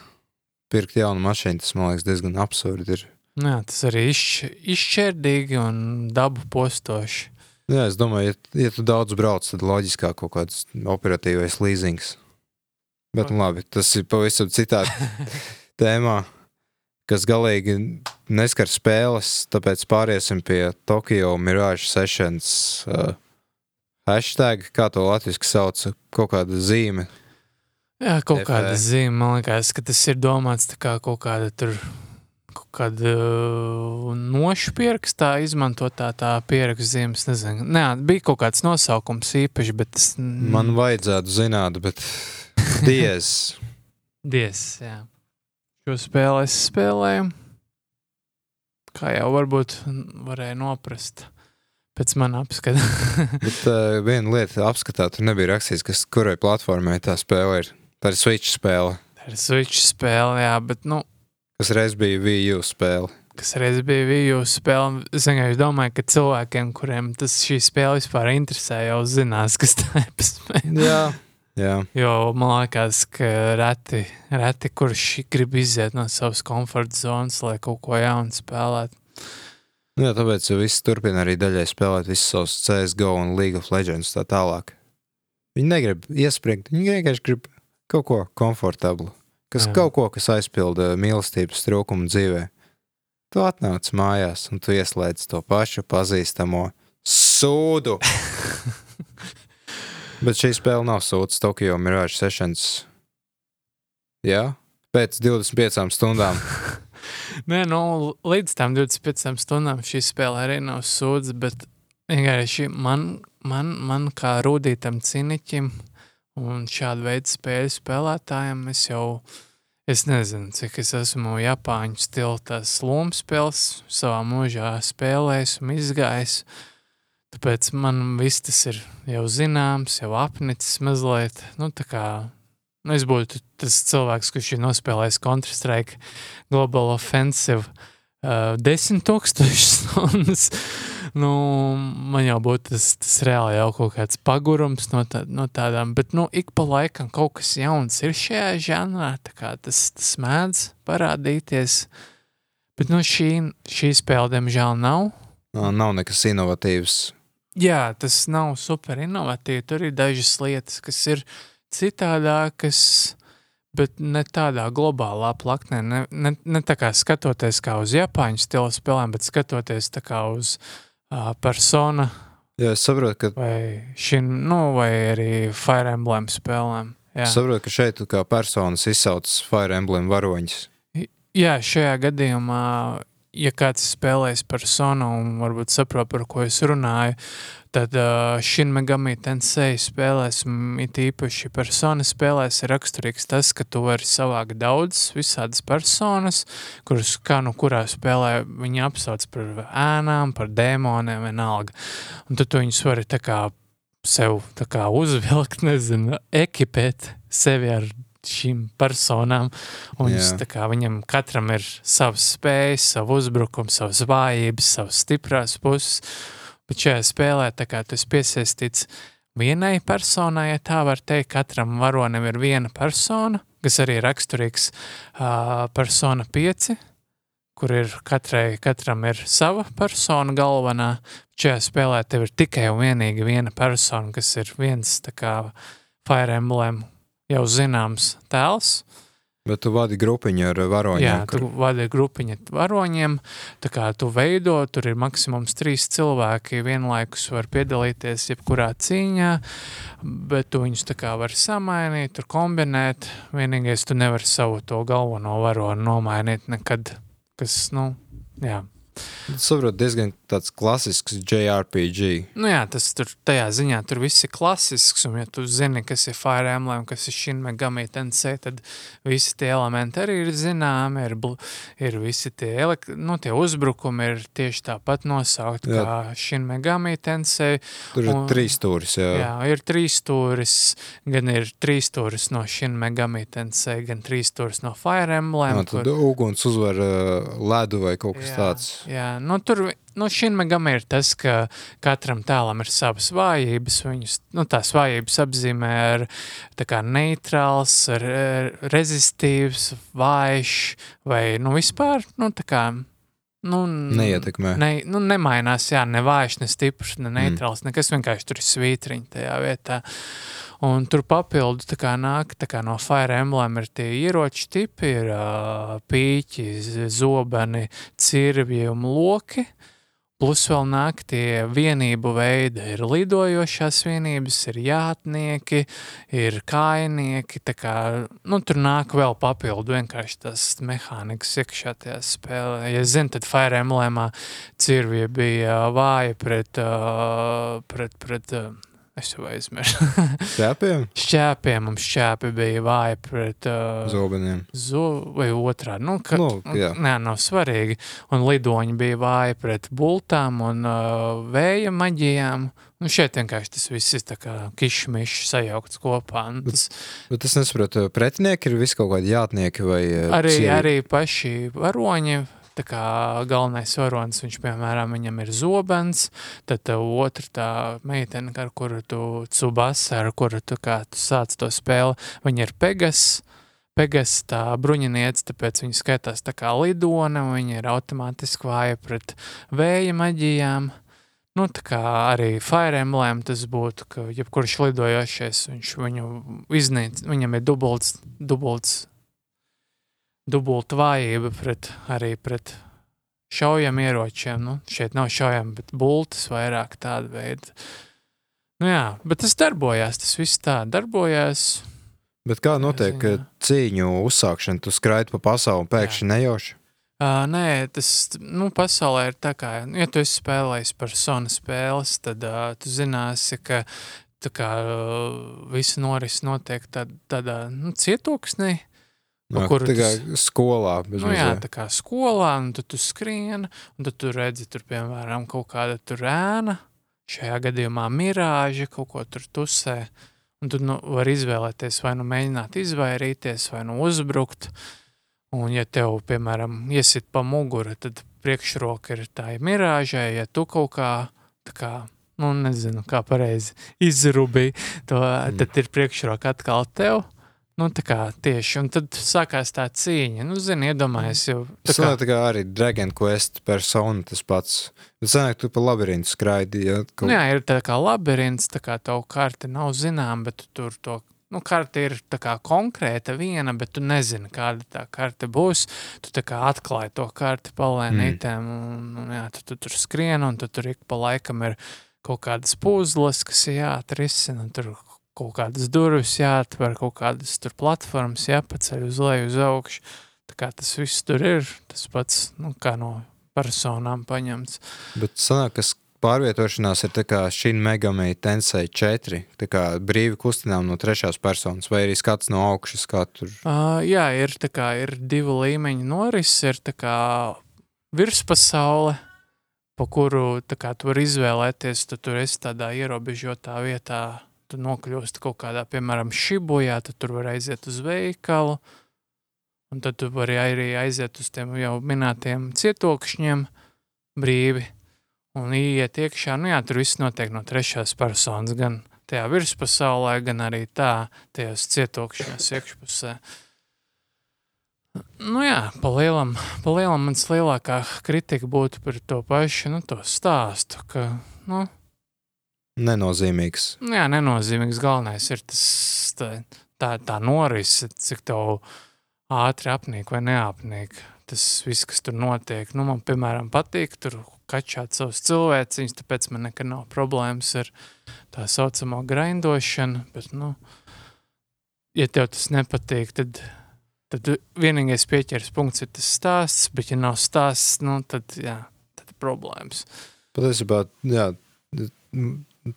Pirkt jaunu mašīnu, tas man liekas diezgan absurdi. Ir. nu, jā, tas arī izšķ, izšķērdīgi un dabu postoši. Jā, es domāju, ja, ja tu daudz brauc, tad loģiskāk kaut kāds operatīvais leasings. Bet, nu, labi, tas ir pavisam citā tēmā, kas galīgi neskar spēles. Tāpēc pāriesim pie Tokyo Mirage Sessions. Uh, hashtag, kā to latviešu sauc, kaut kāda zīme. Jā, kaut FE. kāda zīme, man liekas, ka tas ir domāts kā kaut kāda tur. Kaut kāda uh, nošu pierakstā izmantotā tā pierakstu zīmes. Nezinu. Nē, bija kaut kāds nosaukums īpaši, bet tas Man vajadzētu zināt, bet diez. diez. Jā. Šo spēli es spēlēju. Kā jau varbūt varēja noprast pēc manas apskata. Bet uh, viena lieta apskatā, tur nebija rakstīts, kas, kurai platformai tā spēle ir. Tā ir Switch spēle, Tā ir Switch spēle, jā, bet nu, kas reiz bija Wii U spēle. kas reiz bija Viju spēle. Es vienkārši domāju, ka cilvēkiem, kuriem tas šī spēle vispār interesē, jau zinās, kas tā ir spēle. Jā. Jā. Jo man liekas, ka reti, reti kurš grib iziet no savas komforta zonas, lai kaut ko jaunu spēlētu. Nu, jā, tāpēc viss turpina arī daļai spēlēt visus savus CSGO un League of Legends tā tālāk. Viņi negrib iesprūgt, viņi vienkārši grib kaut ko komfortablu, kas Jā. Kaut ko, kas aizpilda mīlestības trūkumu dzīvē. Tu atnāc mājās un tu ieslēdz to pašu pazīstamo sūdu. Bet šī spēle nav sūds Tokyo Mirage Sessions. Jā, pēc 25 stundām. Nē, nu, līdz tam 25 stundām šī spēle arī nav sūdz, bet vienkārši man, man, man kā rūtītam ciniķim un šādu veidu spēļu spēlētājiem es jau, es nezinu, cik es esmu Japāņu stila tās lomu spēles savā mūžā spēlējis un izgājis. Tāpēc man viss tas ir jau zināms, jau apnicis mazliet. Nu, tā kā nu, es būtu tas cilvēks, kurš ir nospēlējis Counter-Strike Global Offensive uh, desmit tūkstošus stundas. Nu, man jau būtu tas, tas reāli jau kaut kāds pagurums no, tā, no tādām, bet nu, ik pa laikam kaut kas jauns ir šajā žanrā, tā kā tas, tas mēdz parādīties. Bet nu, šī, šī spēle, diemžēl, nav. Nā, Nav nekas inovatīvs. Jā, tas nav super inovatīvi. Tur ir dažas lietas, kas ir citādākas, bet ne tādā globālā plaknē. Ne, ne, ne tā kā skatoties kā uz Japāņu stila spēlēm, bet skatoties kā uz uh, persona Jā, es saprotu, ka, vai šim, nu, vai arī Fire Emblem spēlēm. Es saprotu, ka šeit kā personas izsauc Fire Emblem varoņus. Jā, šajā gadījumā, ja kāds ir spēlējis personu un varbūt saprot, par ko es runāju, tad uh, Shin Megami Tensei spēlēs, it īpaši persona spēlēs, ir raksturīgs tas, ka tu vari savākt daudz visādas personas, kuras kā nu kurā spēlē viņi apsauc par ēnām, par dēmoniem, vienalga. Un tad tu viņus vari tā kā sev tā kā uzvilkt, nezinu, ekipēt sevi ar šīm personām. Tā kā, viņam katram ir savs spējas, savu uzbrukumu, savas vājības, savas stiprās puses. Bet šajā spēlē kā tas piesaistīts vienai personai, ja tā var teikt, katram varonim ir viena persona. kas arī ir raksturīgs uh, persona 5, kur ir katrai, katram ir sava persona galvenā. Šajā spēlē tev ir tikai un vienīgi viena persona, kas ir viens tā kā Fire Emblem jau zināms tēls. Bet tu vadi grupiņu ar varoņiem. Jā, kur- tu vadi grupiņu ar varoņiem, tā kā tu veido, tur ir maksimums trīs cilvēki, vienlaikus var piedalīties jebkurā cīņā, bet tu viņus tā kā vari samainīt, tur kombinēt, vienīgais tu nevari savu to galveno varoni nomainīt nekad, kas, nu, jā. Tas saprot diezgan tāds klasisks JRPG. Nu jā, tas tur tajā ziņā tur viss ir klasisks, un ja tu zini, kas ir Fire Emblem, kas ir Shin Megami Tensei, tad visi tie elementi arī ir zināmi, ir, ir visi tie, elek nu, tie uzbrukumi ir tieši tāpat nosaukt Jā. kā Shin Megami Tensei. Tur ir Un- trīs stūris. Jā. Jā, ir trīs stūris, gan ir trīs stūris no Shin Megami Tensei, gan trīs stūris no Fire Emblem. Jā, tad uguns uzvar uh, ledu vai kaut kas Jā, tāds. Jā, nu tur nu, šim megam ir tas, ka katram tēlam ir savas vājības. Viņus, nu, tās vājības apzīmē ar kā neitrāls, re, rezistīvs, vājš vai nu, vispār nu, kā. Nu, Neietekmē. Ne, nu, nemainās, jā, ne vājš, ne stiprs, ne Mm. neitrāls. Nekas vienkārši tur ir svītriņi tajā vietā. Un tur papildu tā kā nāk tā kā no Fire Emblem ir tie ieroči tipi, ir uh, pīķi, zobeni, cirvji un loki. Plus vēl nāk tie vienību veidi. Ir lidojošās vienības, ir jātnieki, ir kainieki. tā Kā, nu, tur nāk vēl papildu vienkārši tas mehānikas iekšā tajā spēlē. Ja zini, tad Fire Emblemā cirvija bija vāja pret, pret, pret uh, es jau aizmirsu, Ķēpiem? šķēpiem. Mums šķēpi bija vāja pret uh, Zobeniem. Zo, vai otrādi. Nu, ka, Nu, jā. nē, nav svarīgi. Un lidoņi bija vāji pret bultām un uh, vēja maģijām. Nu, šeit vienkārši tas viss ir tā kā kišmišs sajaukts kopā. Un Tas Bet es nesaprotu, pretinieki ir visi kaut kādi jātnieki vai uh, arī, cievi? arī paši varoņi. Tā kā galvenais varonis, viņš, piemēram, viņam ir zobens, tad tev otra tā meitene, ar kuru tu cubasa, ar kuru tu kā tu sāc to spēli, viņa ir Pegas. Pegas tā bruņiniece, tāpēc viņa skaitās tā kā lidone, un viņa ir automātiski vāja pret vēja maģijām. Nu, tā kā arī Fire Emblem tas būtu, ka jebkurš lidojošais, viņš viņu iznīc, viņam ir dubults, dubults dubulta vājība pret, arī pret šaujam ieročiem. Nu, šeit nav šaujam, bet bultas vairāk tāda veida. Nu jā, bet tas darbojās, tas viss tā darbojās. Bet kā notiek ziņā. uh, cīņu uzsākšana? Tu skraidi pa pasauli un pēkšņi nejauši. Uh, nē, tas nu, pasaulē ir tā, kā, ja tu esi spēlējis par sonu spēles, tad uh, tu zināsi, ka kā uh, visa noris notiek tād, tādā nu, cietoksnī. Pa Nā, kuru Tikai tas- skolā. Nu, jā, mazliet. tā kā skolā, un tad tu skrieni, un tad tu redzi, tur, piemēram, kaut kāda tur ēna, šajā gadījumā mirāža, kaut ko tur tusē. Un tu nu, vari izvēlēties, vai nu mēģināt izvairīties, vai nu uzbrukt. Un, ja tev, piemēram, iesit pa muguru, tad priekšroka ir tā mirāžai, ja tu kaut kā, tā kā, nu, nezinu, kā pareizi izrubī, to, mm. tad ir priekšroka atkal tev. Nu, tā kā tieši, un tad sākās tā cīņa. Nu, zini, iedomājies jau. tā kā... tā kā arī Dragon Quest persona tas pats. Sanāk, tu pa labirintu skraidi. Ja, kaut... Jā, ir tā kā labirints, tā kā tev karte nav zinām, bet tu tur to. Nu, karte ir tā kā konkrēta viena, bet tu nezini, kāda tā karte būs. Tu tā kā atklāji to karti palēnītēm, mm. un, un jā, tu, tu tur skrien, un tu tur ik pa laikam ir kaut kādas puzles, kas ir jāatrisina, un tur kaut kādas durvis jāatver, kaut kādas tur platformas jāpaceļ uz leju, uz augšu. Tā kā tas viss tur ir, tas pats, nu, kā no personām paņemts. Bet sanāk, ka pārvietošanās ir tā kā šī Megami Tensei 4. Tā kā brīvi kustinām no trešās personas, vai arī skats no augšas, kā tur. Uh, jā, ir, tā kā, ir divu līmeņu noris, ir tā kā virspasaule, pa kuru kā, tu vari izvēlēties, tu tur esi tādā ierobežotā vietā, tu nokļūsti kaut kādā, piemēram, šibujā, tad tur var aiziet uz veikalu, un tad tu vari arī aiziet uz tiem jau minētiem cietokšņiem brīvi, un iet iekšā, nu jā, tur viss notiek no trešās personas, gan tajā virspasaulē, gan arī tā, tajos cietokšņos iekšpusē. Nu jā, pa lielam, pa lielam mans lielākā kritika būtu par to pašu, nu, to stāstu, ka, nu, Nenozīmīgs. jā, nenozīmīgs galvenais ir tas, tā, tā, tā norise, cik tev ātri apnīk vai neapnīk. Tas viss, kas tur notiek, nu, man, piemēram, patīk tur kačāt savus cilvēciņus, tāpēc man nekad nav problēmas ar tā saucamo grindošanu, bet, nu, ja tev tas nepatīk, tad, tad vienīgais pieķers punkts ir tas stāsts, bet ja nav stāsts, nu, tad, jā, tad ir problēmas. Patiesībā, jā,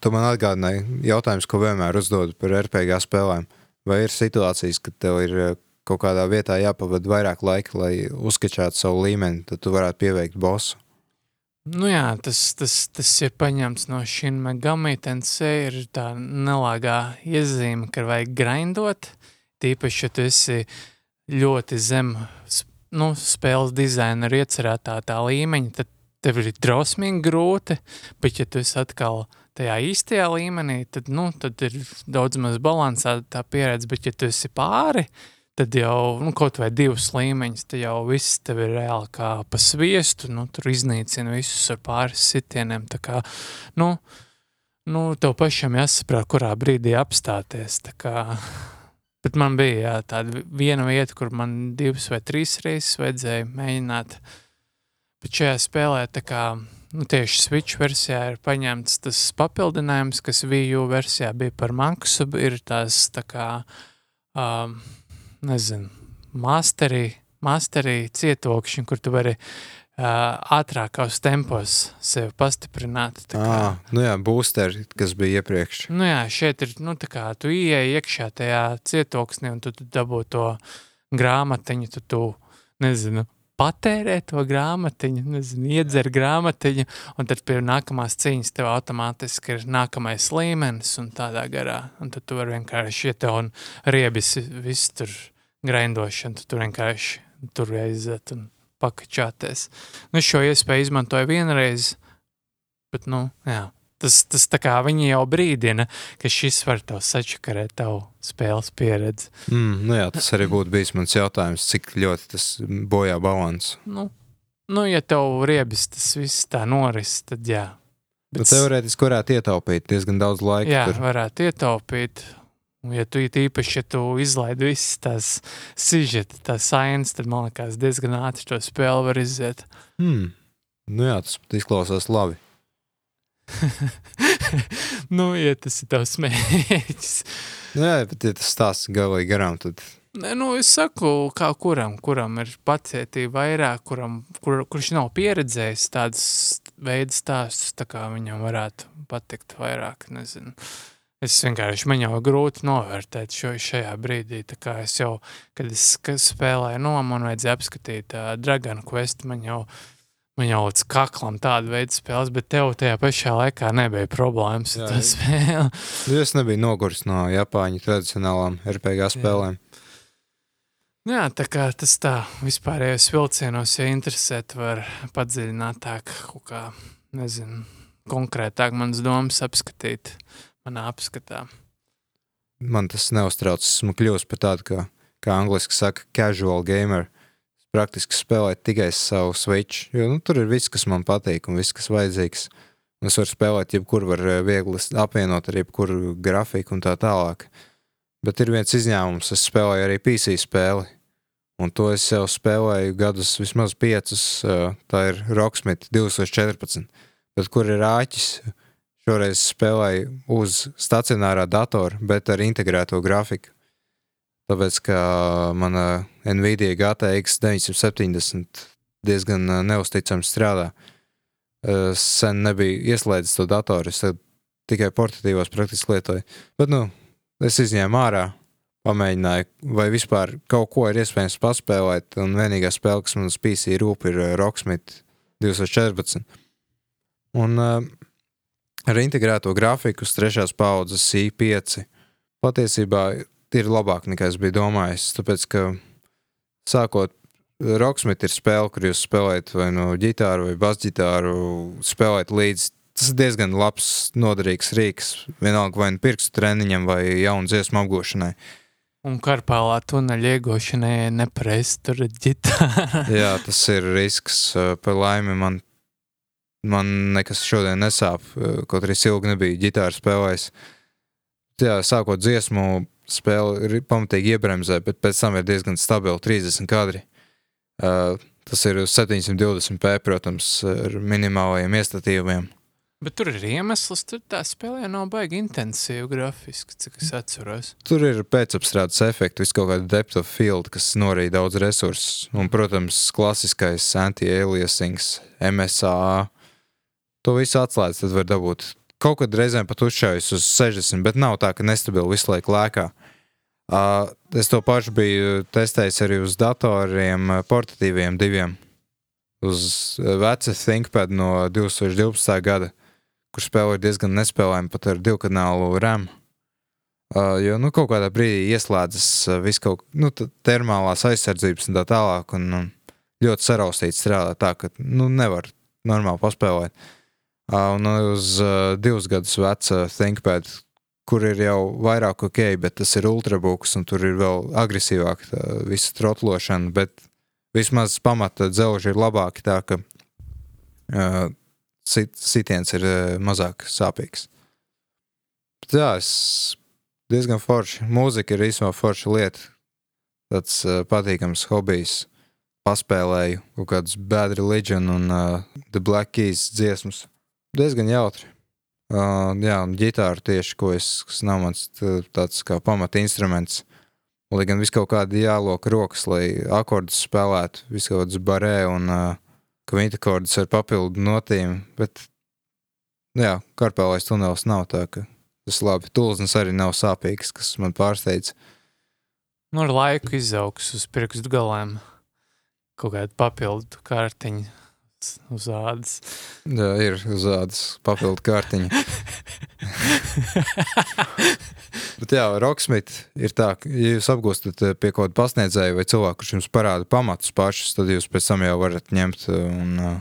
tu man atgādināji jautājums, ko vienmēr uzdodu par RPG spēlēm. Vai ir situācijas, kad tev ir eh, kaut kādā vietā jāpavada vairāk laika, lai uzskačātu savu līmeni, tad tu varētu pieveikt bosu? Nu jā, tas, tas, tas ir paņemts no šī Megami Tensei, ir tā nelāgā iezīme, ka vajag grindot, tīpaši, ja tu esi ļoti zem nu, spēles dizaina iecerētā tā līmeņa, tad tev ir drausmīgi grūti, bet ja tu esi atkal tajā īstajā līmenī, tad, nu, tad ir daudz maz balansēta tā pieredze, bet ja tu esi pāri, tad jau nu, kaut vai divus līmeņus, tad jau viss tev ir reāli kā pa sviestu, nu, tur iznīcina visus ar pāris sitieniem, tā kā, nu, nu tev pašam jāsaprāt, kurā brīdī apstāties, tā kā, bet man bija jā, tāda viena vieta, kur man divas vai trīs reizes vajadzēja mēģināt, bet šajā spēlē, tā kā, nu, tieši Switch versijā ir paņemts tas papildinājums, kas Wii U versijā bija par maksu, ir tās, tā kā, um, nezinu, masterī, masterī cietokšņi, kur tu vari uh, ātrākos tempos sevi pastiprināt. Tā kā, Ah, nu jā, boosteri, kas bija iepriekš. nu jā, šeit ir, nu tā kā tu ieej iekšā tajā cietoksnī un tu, tu dabū to grāmatiņu, tu, tu nezinu, patērē to grāmatiņu, nezinu, iedzer grāmatiņu, un tad pie nākamās cīņas tev automātiski ir nākamais līmenis un tādā garā. Un tad tu vari vienkārši iet un riebis viss tur grindošana, tu tur vienkārši tur aiziet un pakačāties. Nu, šo iespēju izmantoju vienreiz, bet, nu, jā. Tas, tas tā kā viņi jau brīdina, ka šis var tev sačakarēt tavu spēles pieredzi. Mm, nu jā, tas arī būtu bijis mans jautājums, cik ļoti tas bojā balansu. Nu, nu, ja tev riebis tas viss tā noris, tad jā. Bet teorētiski varētu ietaupīt diezgan daudz laika. jā, tur. varētu ietaupīt. Ja tu īpaši, ja tu izlaidi visas tās sižeta, tās sainas, tad man liekas diezgan ātri to spēli var iziet. Hmm. Nu jā, tas izklausās labi. nu, ja tas ir tavs mērķis. Nu jā, bet ja tas stāsts galīgi garām, tad Nē, nu, es saku, kā kuram, kuram ir pacietība vairāk, kuram, kur, kurš nav pieredzējis tādas veidu stāstus, tā kā viņam varētu patikt vairāk, nezinu. Es vienkārši, man jau grūti novērtēt šo šajā brīdī, tā kā es jau, kad es spēlēju, no, man vajadzēja apskatīt uh, Dragon Quest, man jau, man jau līdz kaklam tāda veida spēles, bet tev tajā pašā laikā nebija problēmas Jā, ar to jā. spēli. Nu, es nebiju noguris no Japāņu tradicionālām RPG spēlēm. Jā, tā kā tas tā vispārējais vilcienos, ja interesēt, var padziļinātāk, kā, nezinu, konkrētāk manas domas apskatīt manā apskatā. Man tas neuztrauc. Esmu kļuvis par tādu, kā, kā angliski saka, casual gamer. Praktiski spēlēju tikai savu switch, jo nu, tur ir viss, kas man patīk un viss, kas vajadzīgs. Es varu spēlēt, jebkur var eh, viegli apvienot ar jebkuru grafiku un tā tālāk. Bet ir viens izņēmums, es spēlēju arī PC spēli. Un to es jau spēlēju gadus, vismaz piecus. eh, Tā ir Rocksmith 2014. Bet kur ir āķis? Šoreiz spēlēju uz stacionārā datora, bet ar integrēto grafiku. Tāpēc, ka mana Nvidia GTX 970 diezgan ā, neusticami strādā. Ā, Sen nebija ieslēdzis to datoru, es tikai portatīvos praktiski lietoju. Bet, nu, es izņēmu ārā, pamēģināju, vai vispār kaut ko ir iespējams paspēlēt. Un vienīgā spēle, kas man uz PC rūp, ir ā, Rocksmith 2014. Un uh, ar integrēto grafiku uz trešās paudzes i5 patiesībā ir labāk nekā es biju domājis. Tāpēc, ka sākot Rocksmith ir spēle, kur jūs spēlējat vai no ģitāru vai basģitāru, spēlējat līdzi. Tas ir diezgan labs, noderīgs rīks. Vienalga vai nu pirkstu treniņam vai jaunu dziesmu apgūšanai. Un karpālā tuneļa iegūšanai nepareizi tur ģitāra. Jā, tas ir risks. uh, Par laimi man, man nekas šodien nesāp, uh, kaut arī es ilgi nebiju ģitāru spēlējis. Jā, sākot dziesmu, spēle pamatīgi iebremzē, bet pēc tam ir diezgan stabili 30 kadri. Uh, tas ir uz 720p, protams, ar minimālajiem iestatījumiem. Bet tur ir iemesls, tur tā spēlē nav baigi intensīva grafiski, cik es atceros. Tur ir pēcapstrādes efekti, vis kaut kāda depth of field, kas norīd daudz resursus. Un, protams, klasiskais anti-aliasings, MSA. To visu atslēdz, tad var dabūt. Kaut kad reizēm pat uzšaujas uz 60, bet nav tā, ka nestabili visu laiku lēkā. Uh, es to pašu biju testējis arī uz datoriem, portatīviem diviem. Uz veca ThinkPad no 2012. gada, kur spēlēja diezgan nespēlējami pat ar divkanālu RAM. Uh, jo nu, kaut kādā brīdī ieslēdzas viss kaut nu, tā termālās aizsardzības un tā tālāk. Un, um, ļoti saraustīts strādā tā, ka nu, nevar normāli paspēlēt. Uh, un uz divus gadus veca ThinkPad, kur ir jau vairāk ok, bet tas ir ultrabooks un tur ir vēl agresīvāk tā, visa trotlošana. Bet vismaz pamata dzelži ir labāki tā, ka uh, sit, sitiens ir uh, mazāk sāpīgs. Bet, jā, es diezgan forši. Mūzika ir īstenībā forša lieta. Tāds uh, patīkams hobijs. Paspēlēju kaut kādus Bad Religion un uh, The Black Keys dziesmas. Diezgan jautri. Uh, jā, un ģitāra tieši, ko es, kas nav mans tāds kā pamata instruments. Lai gan viss kaut kādi jāloka rokas, lai akordus spēlētu, viss kaut kāds barē un uh, kvintakordus ar papildu notīm, bet, jā, karpēlais tunelis nav tā, ka tas labi. Tulznes arī nav sāpīgs, kas man pārsteidz. Nu, ar laiku izaugs uz pirkstu galiem kaut kāda papildu kārtiņa uz ādas. Jā, ir uz ādas papildu kārtiņa. Bet jā, Rocksmith ir tā, ka, ja jūs apgūstat eh, pie kaut kāda pasniedzēja vai cilvēka, kurš jums parāda pamatus pašus, tad jūs pēc tam jau varat ņemt eh, un uh,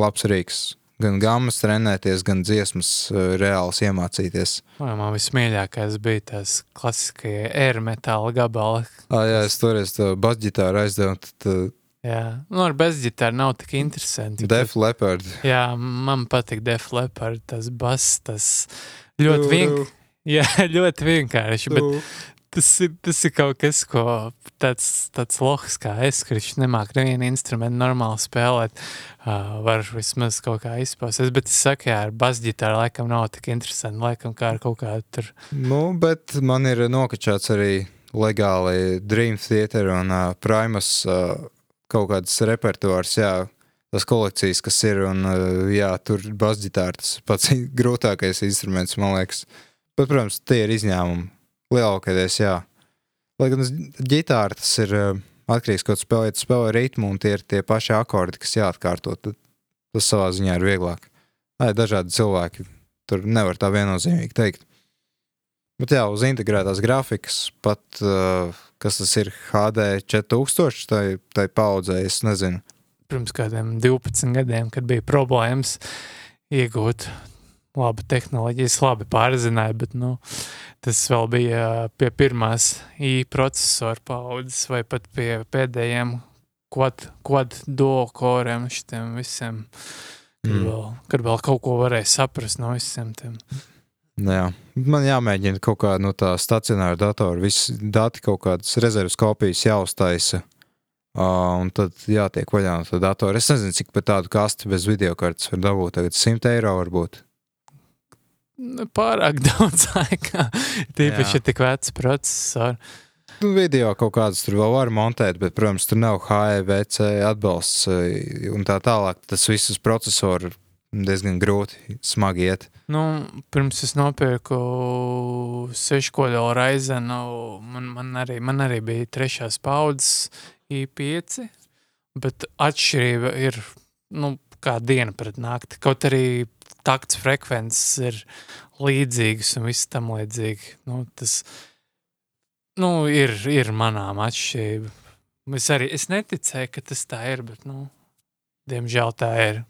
labs rīks. Gan gammas trenēties, gan dziesmas uh, reāls iemācīties. Vai man vismīļākais bija tas klasiskie air metāla gabali. Ah, jā, es toreiz to basģitāru aizdevu, tad Jā, nu, ar bezģitāru nav tik interesanti. Def Leopard. Jā, man patīk Def Leppard, tas bass, tas ļoti, vien... Jā, ļoti vienkārši, bet tas ir, tas ir kaut kas, ko tāds, tāds lohs kā es, kurš nemāk nevienu instrumentu normāli spēlēt, uh, var vismaz kaut kā izpausties, bet es saku, jā, ar basģitāru laikam nav tik interesanti, laikam kā ar kaut kādu tur, Nu, bet man ir nokačāts arī legāli Dream Theater un uh, Primus uh, kaut kāds repertuārs, jā, tas kolekcijas, kas ir, un uh, jā, tur basģitāra tas pats grūtākais instruments, man liekas. Bet, protams, tie ir izņēmumi. Lielākais, jā. Lai gan ģitāra tas ir uh, atkarīgs, ko tu spēlē, tu spēlē ritmu, un tie ir tie paši akordi, kas jāatkārto, tad tas savā ziņā ir vieglāk. Lai dažādi cilvēki, tur nevar tā viennozīmīgi teikt. Bet jā, uz integrētās grafikas, pat uh, kas tas ir HD 4000, tai, tai paudzē, es nezinu. pirms kādiem 12 gadiem, kad bija problēmas iegūt labu tehnoloģiju, es labi pārzināju, bet, nu, tas vēl bija pie pirmās i procesora paudzes vai pat pie pēdējiem quad, quad duo koriem šitiem visiem, kad, mm. vēl, kad vēl kaut ko varēja saprast no visiem tiem. Nu Jā. Man jāmēģina kaut kā no tā stacionāra datora, visi dati kaut kādas rezerves kopijas jāuztaisa. Uh, un tad jātiek vaļā no tā datora. Es nezinu, cik par tādu kasti bez video kartes var dabūt. Tagad 100 eiro varbūt. Ne Pārāk daudz laika, tīpaši, ja tik vecs procesori. Nu, video kaut kādas tur vēl var montēt, bet, protams, tur nav HEVC atbalsts eh, un tā tālāk. Tas viss uz procesoru diezgan grūti, smagi iet. Nu, pirms es nopirku seškodola raizenu, man, man, arī, man arī bija trešās paudzes i5, bet atšķirība ir, nu, kā diena pret nakti. Kaut arī takts frekvences ir līdzīgas un viss tam līdzīgi. Nu, tas, nu, ir, ir manām atšķirība. Es arī, es neticēju, ka tas tā ir, bet, nu, diemžēl tā ir,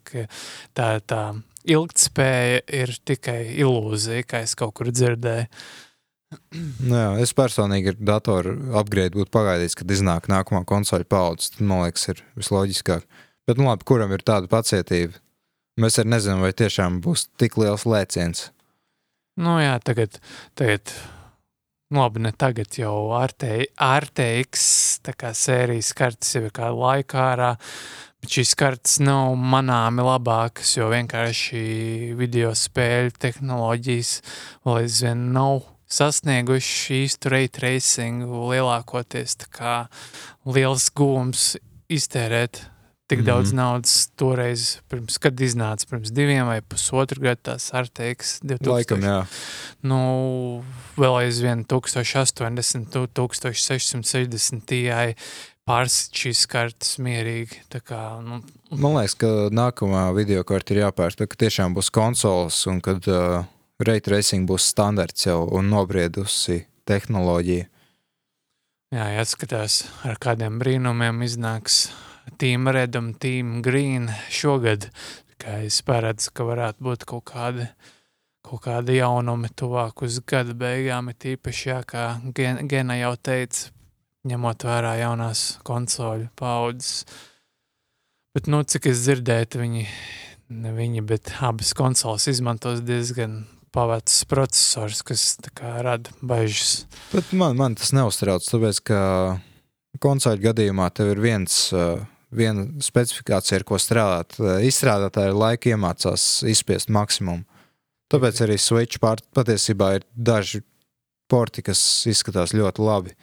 tā, tā ilgtspēja ir tikai ilūzija, kā es kaut kur dzirdēju. Nu Jā, es personīgi ar datoru upgrade būtu pagaidījis, kad iznāk nākamā konsoļu paudze. Tad, man liekas, ir visloģiskāk. Bet, nu, labi, kuram ir tāda pacietība? Mēs arī nezinām, vai tiešām būs tik liels lēciens. Nu jā, tagad, tagad nu labi, ne tagad jau RT, RTX tā kā sērijas kartes jau ir kādu laiku ārā, bet šīs kartes nav manāmi labākas, jo vienkārši video spēļu tehnoloģijas vēl aizvien nav sasnieguši īstu ray tracingu lielākoties, tā kā liels gūms iztērēt tik mm -hmm. daudz naudas toreiz, pirms, kad iznāca pirms diviem vai pusotru gadu tās RTX 2000. Laikam, jā. Nu, vēl aizvien 1080, 1660 Ti pārsit šīs kartes mierīgi. Kā, nu, Man liekas, ka nākamā video kārta ir jāpērk, tad, kad tiešām būs konsoles un kad uh, ray tracing būs standarts jau un nobriedusi tehnoloģija. jā, jāskatās, ar kādiem brīnumiem iznāks Team Red un Team Green šogad. Kā es paredzu, ka varētu būt kaut kādi, kaut kādi jaunumi tuvāk uz gada beigām, ir īpaši, jā, kā Gen- Gena jau teica, ņemot vērā jaunās konsoļu paudzes. Bet, nu, cik es dzirdēju, viņi, ne viņi, bet abas konsoles izmantos diezgan pavācis processors, kas kā rada bažas. Bet man, man tas neuztrauc, tāpēc, ka konsoļu gadījumā tev ir viens, uh, viena specifikācija, ar ko strādāt. Uh, Izstrādātāji ar laiku iemācās izspiest maksimumu. Tāpēc arī Switch pār, patiesībā ir daži porti, kas izskatās ļoti labi.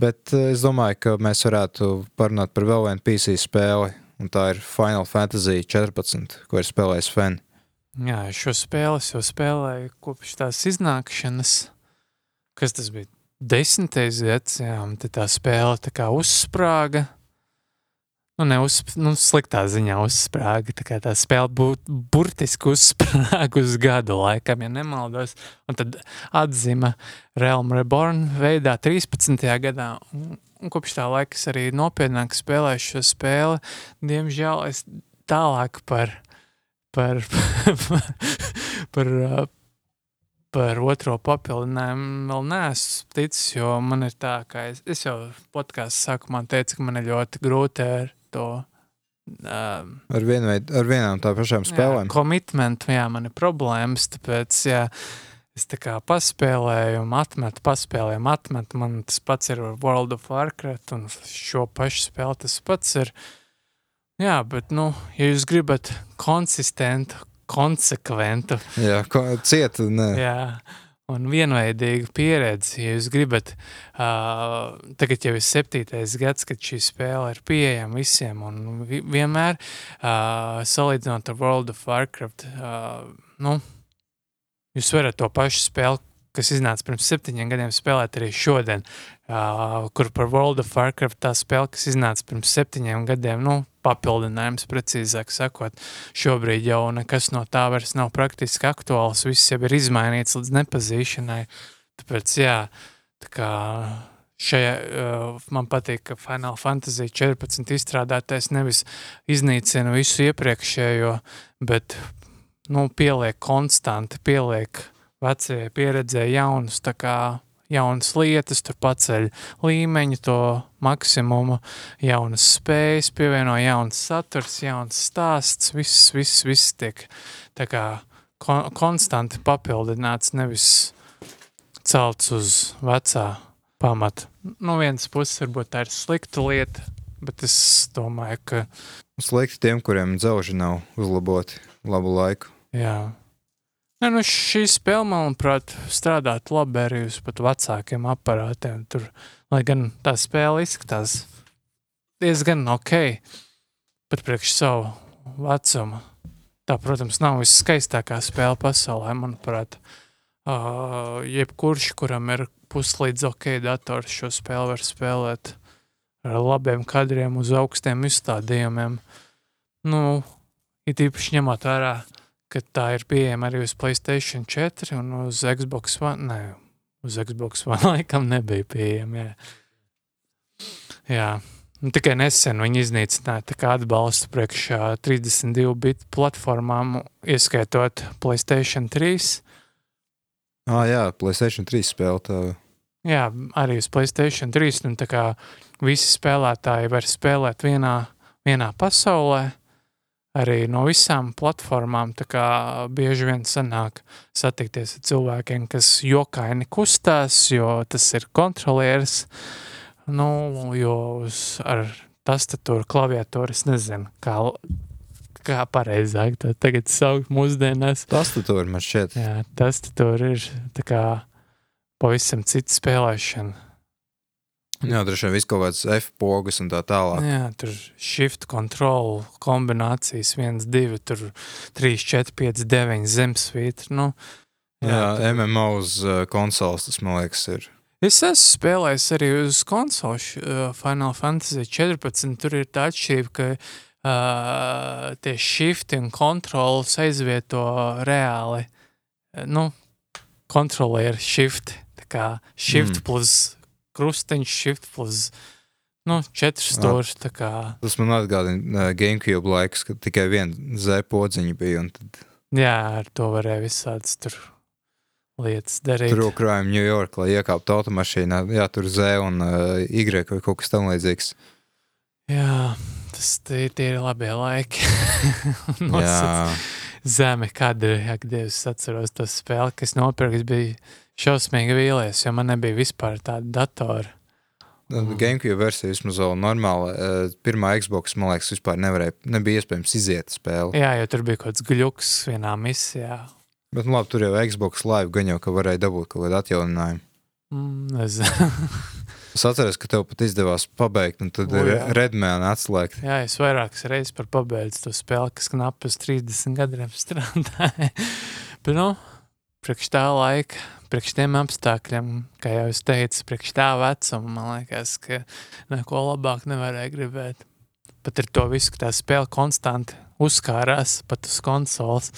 Bet uh, es domāju, ka mēs varētu parunāt par vēl vienu PC spēli, un tā ir Final Fantasy 14, ko ir spēlējis Fen. Jā, šo spēli jau spēlēju kopš tās iznākšanas. Kas tas bija? Desmitais gads, jā, un tā spēle tā kā uzsprāga. Nu, ne uz, nu, sliktā ziņā uzsprāga. Tā kā tā spēle būtu burtiski uzsprāga uz gadu laikam, ja nemaldos. Un tad atzima Realm Reborn veidā 13. gadā. Un, un kopš tā laika es arī nopietnāk spēlēju šo spēli. Diemžēl es tālāk par, par, par, uh, par otro papildinājumu vēl neesmu ticis, jo man ir tā, ka es, es jau podkāstu sākumā teicu, ka man ir ļoti grūti ar to um, Ar, vienveid, ar vienām tā pašām spēlēm. Komitmentu, jā, man ir problēmas, tāpēc, jā, es tā kā paspēlēju, atmetu, paspēlēju, atmetu, man tas pats ir World of Warcraft, un šo pašu spēli tas pats ir, jā, bet, nu, ja jūs gribat konsistentu, konsekventu, Jā, ko, cieta, nē. jā, un vienveidīgu pieredzi, ja jūs gribat, uh, tagad jau ir septītais gads, kad šī spēle ir pieejama visiem, un vi vienmēr uh, salīdzinot ar World of Warcraft, uh, nu, jūs varat to pašu spēli, kas iznāca pirms septiņiem gadiem, spēlēt arī šodien, uh, kur par World of Warcraft tā spēle, kas iznāca pirms septiņiem gadiem, nu, papildinājums, precīzāk sakot, šobrīd jau nekas no tā vairs nav praktiski aktuāls, viss jau ir izmainīts līdz nepazīšanai, tāpēc, jā, tā kā šajā, uh, man patīk, ka Final Fantasy 14 izstrādātais nevis iznīcina visu iepriekšējo, bet, nu, pieliek konstanti, pieliek vecie pieredzē jaunus, tā kā jaunas lietas, tur paceļ līmeņu, to maksimumu, jaunas spējas, pievieno jauns saturs, jauns stāsts, viss, viss, viss tiek tā kā kon konstanti papildināts, nevis celts uz vecā pamata. No vienas puses varbūt tā ir slikta lieta, bet es domāju, ka Slikti tiem, kuriem dzelži nav uzlaboti labu laiku. Jā. Ne, nu šī spēle, manuprāt, strādāt labi arī uz pat vecākiem aparātiem. Tur, lai gan tā spēle izskatās diezgan ok, pat priekš savu vecumu. Tā, protams, nav viskaistākā spēle pasaulē, manuprāt. Uh, jebkurš, kuram ir puslīdz ok dators, šo spēli var spēlēt ar labiem kadriem uz augstiem izstādījumiem. Nu, it īpaši ņemot vērā, ka tā ir pieejama arī uz Playstation 4 un uz Xbox One. Nē, uz Xbox One laikam nebija pieejama. Jā, jā. Nu, tikai nesen viņi iznīcināja atbalstu priekšā 32 bitu platformām, ieskaitot Playstation 3. Ah, jā, Playstation 3 spēle. Tā. Jā, arī uz Playstation 3. Un tā kā visi spēlētāji var spēlēt vienā, vienā pasaulē, arī no visām platformām. Bieži vien sanāk satikties ar cilvēkiem, kas jokaini kustās, jo tas ir kontrolieris. Nu, jo ar tastatūru, klaviatūru es nezinu, kā, kā pareizāk to tagad saukt mūsdienās. Tastatūra man šķiet. Jā, tastatūra ir tā kā pavisam cita spēlēšana. Jā, droši vien viss kaut kāds F pogas un tā tālāk. Jā, tur shift control kombinācijas 1, 2, tur 3, 4, 5, 9 zemesvītra. Nu, Jā, tur- MMO uz uh, konsoles tas man liekas ir. Es esmu spēlējis arī uz konsoles uh, Final Fantasy 14. Tur ir tā atšķirība, ka uh, tie shifti un kontrols aizvieto reāli. Nu, kontrolieri shift. Tā kā shift mm. plus krustiņš, shift plus nu, četri stūri. Tas man atgādina GameCube laikus, kad tikai viena Z podziņa bija. Tad Jā, ar to varēja visādas tur lietas darīt. tur krājām New York, lai iekāptu automašīnā. Jā, tur Z un uh, Y vai kaut kas tamlīdzīgs. Jā, tas tie, tie ir labie laiki. Nosacīt kāda ir, ak, Dievs, atceros to spēli, kas nopirks, bija šausmīgi vīlies, jo man nebija vispār tāda datora. Nu, GameCube versija vismaz vēl normāla. Uh, pirmā Xbox, man liekas, vispār nevarēja, nebija iespējams iziet spēli. Jā, jo tur bija kaut kāds gluks vienā misijā. Bet, nu, labi, tur jau Xbox Live gan jau, ka varēja dabūt kaut kādu atjauninājumu. Mm, nezinu. Es atceros, ka tev pat izdevās pabeigt, un tad ir. Redmēna atslēgt. Jā, es vairākas reizes par pabeidzu to spēli, kas knapi uz 30 gadiem strādāja. Bet, nu, priekš tā laika, priekš tiem apstākļiem, kā jau es teicu, priekš tā vecuma, man liekas, ka neko labāk nevarēja gribēt. Pat ar to visu, ka tā spēle konstanti uzkārās pat uz konsoles.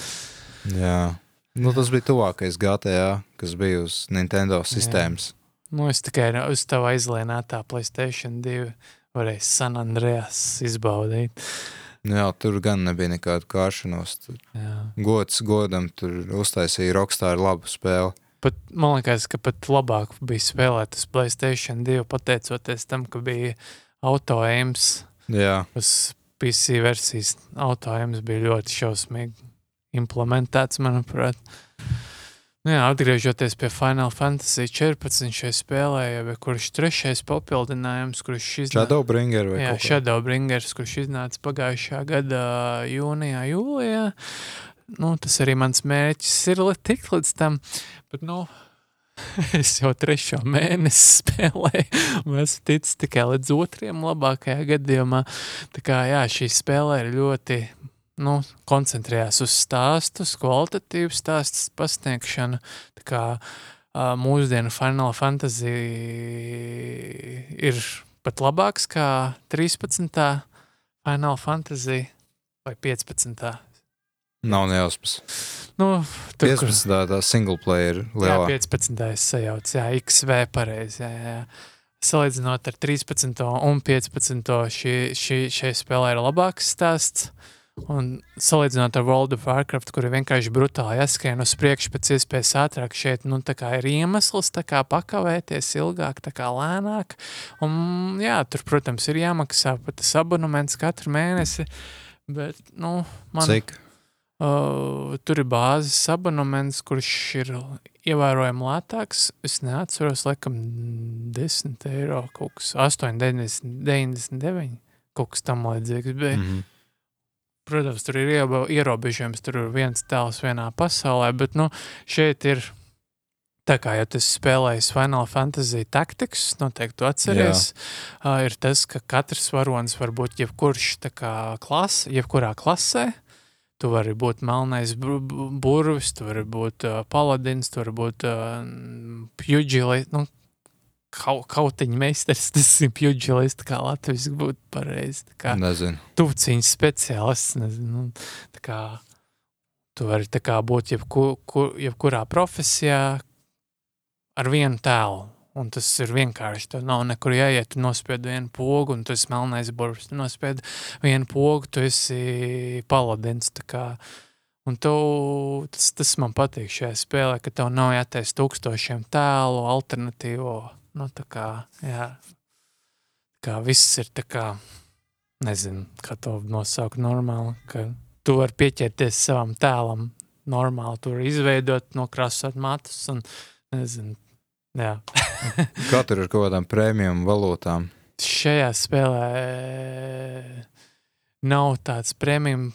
Jā. Nu, tas bija tuvākais GTA, kas bija uz Nintendo sistēmas. Nu, es tikai uz tava aizlienātā Playstation 2 varēju San Andreas izbaudīt. Nu, jā, tur gan nebija nekāda kāršanos. Jā. Gods godam, tur uztaisīja Rockstar labu spēli. Pat, man liekas, ka pat labāk bija spēlēt uz Playstation 2, pateicoties tam, ka bija auto-aims. Jā, Uz PC versijas auto-aims bija ļoti šausmīgi implementēts, manuprāt. Nu jā, atgriežoties pie Final Fantasy 14 šai spēlē, jau ir kurš trešais papildinājums, kurš iznāca. Shadowbringer vai Jā. Shadowbringers, kurš iznāca pagājušā gada jūnijā, jūlijā. Nu, tas arī mans mērķis ir tikt līdz tam. Bet, nu, es jau trešo mēnesi spēlēju, un esmu ticis tikai līdz otriem labākajā gadījumā. Tā kā jā, šī spēle ir ļoti nu, koncentrējās uz stāstu, uz kvalitatīvu stāstu pasniegšanu. Tā kā uh, mūsdienu Final Fantasy ir pat labāks kā 13. Final Fantasy vai 15. Nav nejausmas. Nu, tur, kur- 15. tā, tā single player Jā, lielā. 15. sajauc, jā, XV pareizi, jā, jā. Salīdzinot ar 13. un 15. šī, šī, šai spēlē ir labāks stāsts. Un salīdzinot ar World of Warcraft, kur ir vienkārši brutāli jāskrien uz priekšu pēc iespējas ātrāk, šeit nu, ir iemesls kā pakavēties ilgāk, kā lēnāk. Un, jā, tur, protams, ir jāmaksā pat tas abonements katru mēnesi. Bet, nu, man, Cik? Uh, tur ir bāzes abonements, kurš ir ievērojami lētāks. Es neatceros, laikam, 10 eiro, kaut kas 8, 90, 99, kaut kas tam līdzīgs. bija. Mhm. Protams, tur ir ierobežojums, tur ir viens tēls vienā pasaulē, bet nu, šeit ir. Tā kā jau tas spēlējis Final Fantasy Tactics, noteikti atceries, uh, ir tas, ka katrs varonis var būt jebkurš kā klase, jebkurā klasē. Tu vari būt melnais bur- bu- burvis, tu vari būt uh, paladins, tu vari būt uh, pjuģilis, nu, kaut, kautiņa meistars, tas ir pjuģilis, kā Latvijas būtu pareizi. kā- Nezinu. tuvciņas speciālists. Nezinu, nu, tā kā tu vari tā kā būt jebku, ku, jebkurā profesijā ar vienu tēlu. Un tas ir vienkārši. Tur nav nekur jāiet. Tu nospied vienu pogu, un tu esi melnais burbulis. Tu nospied vienu pogu, tu esi paladins. Un tu, tas, tas man patīk šajā spēlē, ka tev nav jātaisa tūkstošiem tēlu, alternatīvo. Nu, tā kā, jā, kā viss ir tā kā, nezinu, kā to nosaukt normāli, ka tu vari pieķerties savam tēlam normāli, tur izveidot, nokrāsot matus un, nezinu. Katru ar kaut kādām prēmijām valūtām. Šajā spēlē nav tāds prēmijum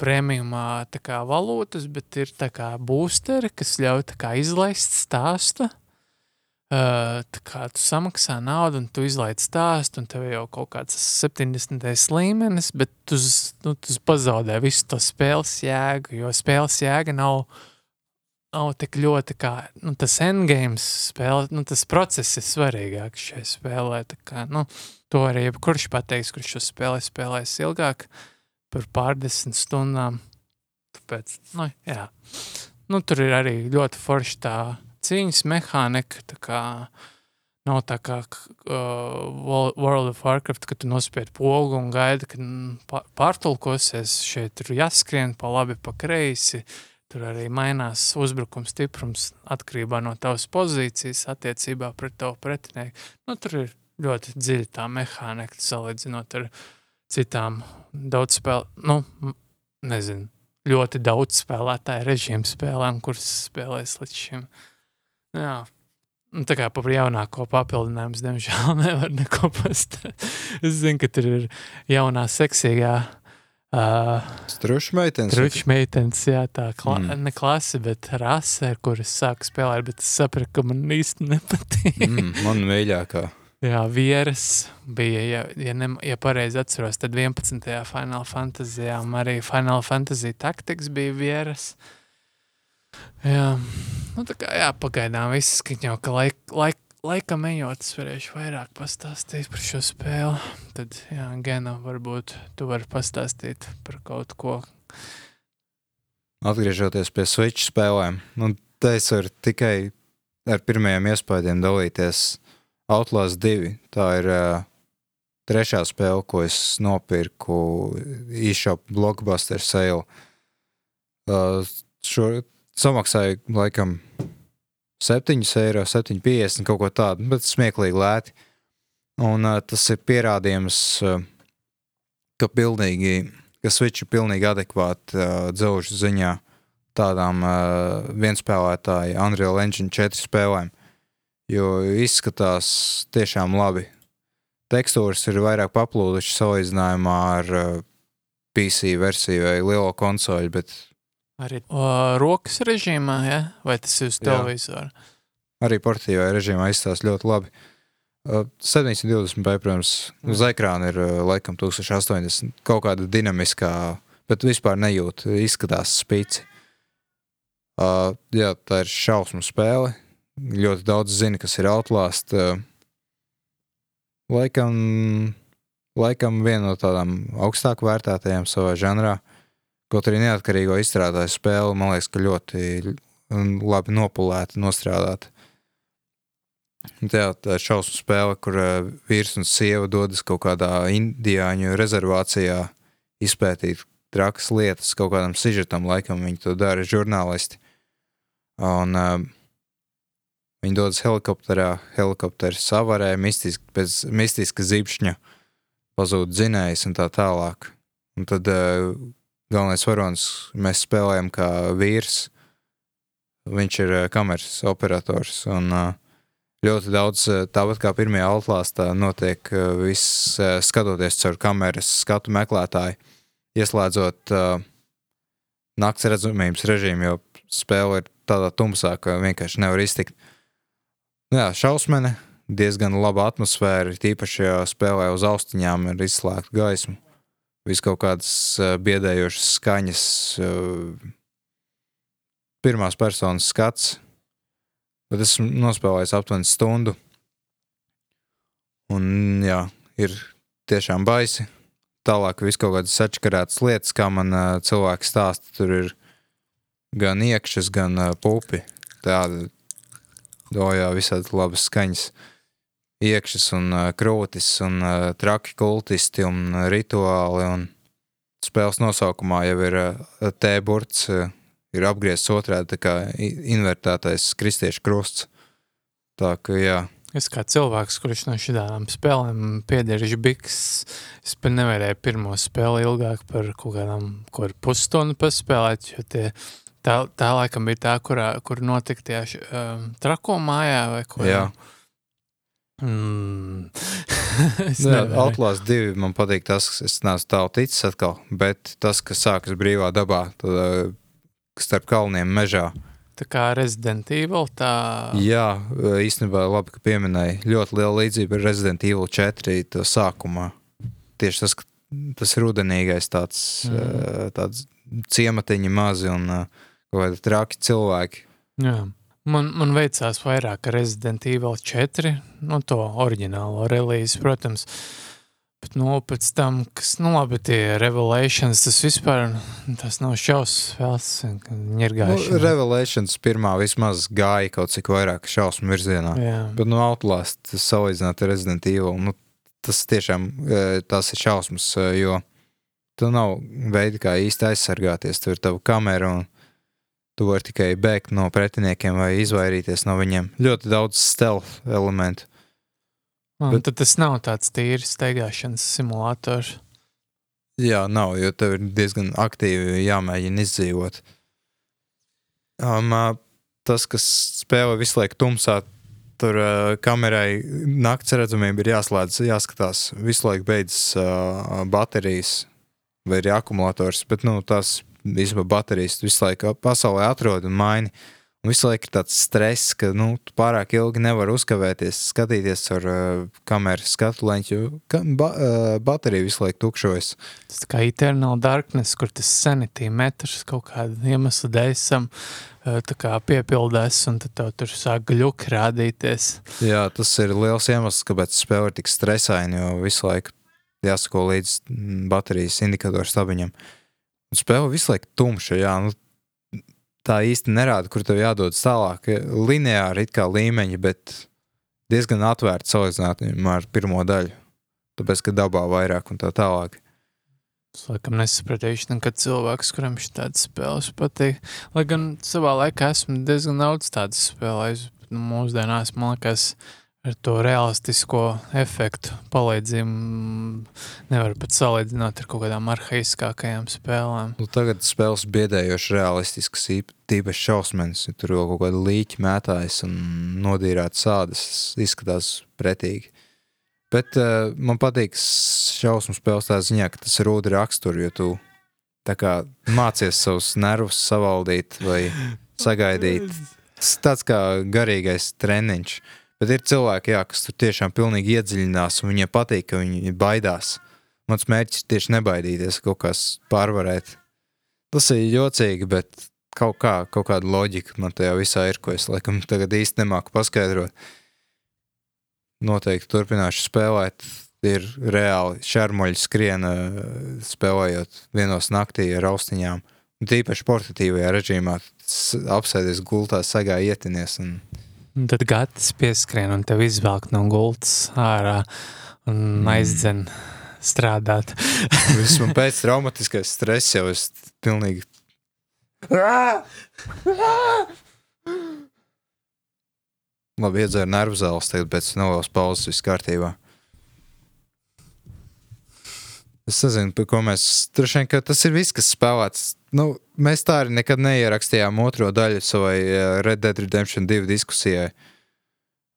prēmijumā tā kā valūtas, bet ir tā kā boosteri, kas ļauj kā izlaist stāstu. Uh, tā kā tu samaksā naudu, un tu izlaiž stāstu, un tev jau kaut kāds 70. līmenis, bet tu, nu, tu pazaudē visu to spēles jēgu, jo spēles jēga nav, nav tik ļoti kā nu, tas endgames spēle, nu, tas process ir svarīgāks šajā spēlē. Kā, nu, to arī jebkurš pateiks, kurš šo spēli spēlēs ilgāk par pārdesmit stundām. Tāpēc, nu, jā. Nu, tur ir arī ļoti forša tā cīņas mehānika. Tā kā nav tā kā uh, World of Warcraft, ka tu nospied pogu un gaidi, ka pa- pārtulkosies. Šeit tur jāskrien pa labi, pa kreisi. Tur arī mainās uzbrukuma stiprums atkarībā no tavas pozīcijas attiecībā pret tavu pretinieku. Nu, tur ir ļoti dziļa tā mehānika, salīdzinot ar citām daudz spēlēm, nu, nezinu, ļoti daudz spēlētāju režīmu spēlēm, kuras spēlēs līdz šim. Jā. Nu, tā kā par jaunāko papildinājumu, diemžēl nevaru neko pastāstīt. Es zinu, ka tur ir jaunā, seksīgā uh, Strušs meitenes. truča meitenes, jā, tā kla Mm. ne klase, bet rase, ar kuras sāku spēlēt, bet es sapratu, ka man īsti nepatīk. Mm, man mīļākā. Jā, vieras bija, ja, ja, ne, ja pareizi atceros, tad 11. Final Fantasy, arī Final Fantasy Tactics bija vieras. Jā, nu tā kā, jā, pagaidām viss, ka jau, ka laik, laik, laikam ejot, es varēšu vairāk pastāstīt par šo spēli. Tad, jā, Gena, varbūt tu vari pastāstīt par kaut ko. Atgriežoties pie Switch spēlēm, nu, te es varu tikai ar pirmajiem iespējām dalīties. Outlaws 2. Tā ir uh, trešā spēle, ko es nopirku e-shop blockbuster sale. Uh, šo samaksāju laikam 7 eiro, 7,50 kaut ko tādu, bet smieklīgi lēti. Un uh, tas ir pierādījums, uh, ka pilnīgi ka Switch ir pilnīgi adekvāti uh, dzelžu ziņā tādām uh, vienspēlētāju Unreal Engine 4 spēlēm. Jo izskatās tiešām labi. Tekstūras ir vairāk paplūdušas salīdzinājumā ar uh, PC versiju vai lielo konsoli, bet Arī o, rokas režīmā, ja? vai tas ir uz Jā. televizoru? arī portīvajā režīmā izstāsta ļoti labi. Uh, 720p, protams, uz ekrāna ir uh, laikam 1080, kaut kāda dinamiskā, bet vispār nejūt, izskatās spīci. Uh, jā, tā ir šausmu spēle. Ļoti daudz zina, kas ir Outlast. Uh, laikam, laikam viena no tādām augstāk vērtētajām savā žanrā. Kaut arī neatkarīgo izstrādāju spēli, man liekas, ka ļoti labi nopulēta, nostrādāta. Tā ir šausmu spēle, kur uh, vīrs un sieva dodas kaut kādā indiāņu rezervācijā izpētīt trakas lietas, kaut kādam sižetam, laikam viņi to dara žurnālisti. Un uh, viņi dodas helikopterā, helikopters savarē, mistiski, pēc mistiska zibšņa pazūd dzinējs un tā tālāk. Un tad uh, galvenais varonis mēs spēlējam kā vīrs, viņš ir uh, kameras operators un uh, ļoti daudz, eh, tāpat kā pirmajā altlāstā, notiek eh, viss eh, skatoties caur kameras skatu meklētāju, ieslēdzot uh, nakts redzamības režīmu, jo spēle ir tādā tumsā, ka vienkārši nevar iztikt. Nu Jā, šausmene, diezgan laba atmosfēra, tīpaši, ja spēlē uz austiņām ir izslēgta gaisma. Vis kaut kādas uh, biedējošas skaņas, uh, pirmās personas skats, Bet esmu nospēlējis aptuveni stundu. Un, jā, ir tiešām baisi. Tālāk viss kaut kādas atšķirītas lietas, kā man uh, cilvēki stāsta. Tur ir gan iekšas, gan uh, pupi. Tāda dojā visādi labas skaņas. Iekšas un uh, krūtis un uh, traki kultisti un uh, rituāli. Un spēles nosaukumā jau ir uh, T-burts, uh, ir apgriezts otrādi, tā kā invertētais kristiešu krusts. Tā ka, jā, Es kā cilvēks, kurš no šādām spēlēm piederis biks, es pat nevarēju pirmo spēli ilgāk par kaut kādām, ko ar pusstundu paspēlēt, jo tie, tā, tā laikam bija tā, kurā, kur notika tie um, trako mājā vai ko. jā. Mm. Jā, nevaru. Outlast 2 man patīk tas, ka es neesmu tālu ticis atkal, bet tas, kas sākas brīvā dabā, tad uh, starp kalniem mežā. Tā kā Resident Evil, tā... Jā, īstenībā labi, ka pieminēja. Ļoti liela līdzība ar Resident Evil 4 to sākumā. Tieši tas, tas rudenīgais tāds, Mm. mm. tāds ciematiņi mazi un kaut kādi traki cilvēki. Jā. Man, man veicās vairāk ar Resident Evil 4, no to oriģinālo relīzi, protams. Bet, nu, pēc tam, kas, nu, labi, tie Revelations, tas vispār, tas nav šausmas spēles, Nu, ņirgāšana. Revelations pirmā vismaz gāja kaut cik vairāk šausmu virzienā. Jā, Bet, nu, Outlast salīdzināt ar Resident Evil, nu, tas tiešām eh, tas ir šausmas, eh, jo tu nav veidi, kā īsti aizsargāties. Tur ir tava kamera un tu vari tikai bēgt no pretiniekiem vai izvairīties no viņiem. Ļoti daudz stealth elementu. un bet- tad tas nav tāds tīri steigāšanas simulators. Jā, nav, jo tev ir diezgan aktīvi jāmēģina izdzīvot. Um, tas, kas spēlē visu laiku tumsā, tur uh, kamerai naktas redzamība ir jāslēdz, jāskatās. Visu laiku beidzas uh, baterijas vai arī akumulators, bet nu, tās īstenībā baterijas visu laiku pasaulē atrod un maini. Un visu laiku ir tāds stress, ka nu, pārāk ilgi nevari uzkavēties, skatīties ar uh, kameru skatu leņķu, jo ka, ba, uh, baterija visu laiku tukšojas. Tas kā Eternal Darkness, kur tas sanity metrs kaut kādu iemeslu dēļ sam eh, tā kā piepildās, un tad tev tur sāk gļuki rādīties. Jā, tas ir liels iemesls, kāpēc spēle ir tik stresaina, jo visu laiku jāsako līdz mm, baterijas indikatoru stabiņam. Un spēle visu laiku tumša, jā, nu, tā īsti nerāda, kur tev jādodas tālāk. Lineāri it kā līmeņi, bet diezgan atvērti salīdzinājumā ar pirmo daļu. Tāpēc, ka dabā vairāk un tā tālāk. Es laikam nesapratīšu, nekad cilvēks, kuram šī tādas spēles patīk. Lai gan savā laikā esmu diezgan daudz tādas spēlējis, bet nu, mūsdienās man liekas, ar to realistisko efektu palīdzību nevar pat salīdzināt ar kaut kādām arhaiskākajām spēlēm. Nu, tagad spēles biedējoši realistisks, īp- tīpaši šausmas. Tur jau kaut kāda līķa mētājas un nodīrāta sādas izskatās pretīgi. Bet uh, man patīk šausmu spēles tā ziņā, ka tas ir ūdeni raksturs, jo tu tā kā mācies savus nervus savaldīt vai sagaidīt. Tas tāds kā garīgais treniņš. Bet ir cilvēki, jā, kas tur tiešām pilnīgi iedziļinās, un viņiem patīk, ka viņi baidās. Mans mērķis ir tieši nebaidīties, kaut kas pārvarēt. Tas ir jocīgi, bet kaut, kā, kaut kāda loģika man tajā visā ir, ko es laikam tagad īsti nemāku paskaidrot. Noteikti turpināšu spēlēt. Ir reāli šarmuļi skrien, eh, spēlējot vienos naktī ar austiņām. Un Tīpaši portatīvajā režīmā s- apsēdies gultā, sagā ietinies. Un... Un tad gatis pieskrien un tev izvelk no gultas ārā un Mm. aizdzen strādāt. Vismaz pēc traumatiskais stress jau es pilnīgi. Labi, iedzēru nervu zāles, tagad pēc nelielas pauzes viss kārtībā. Es nezinu, par ko mēs. Vien, ka tas ir viss, kas spēlēts. Nu, mēs tā arī nekad neierakstījām otro daļu savai eh, Red Dead Redemption 2 diskusijai,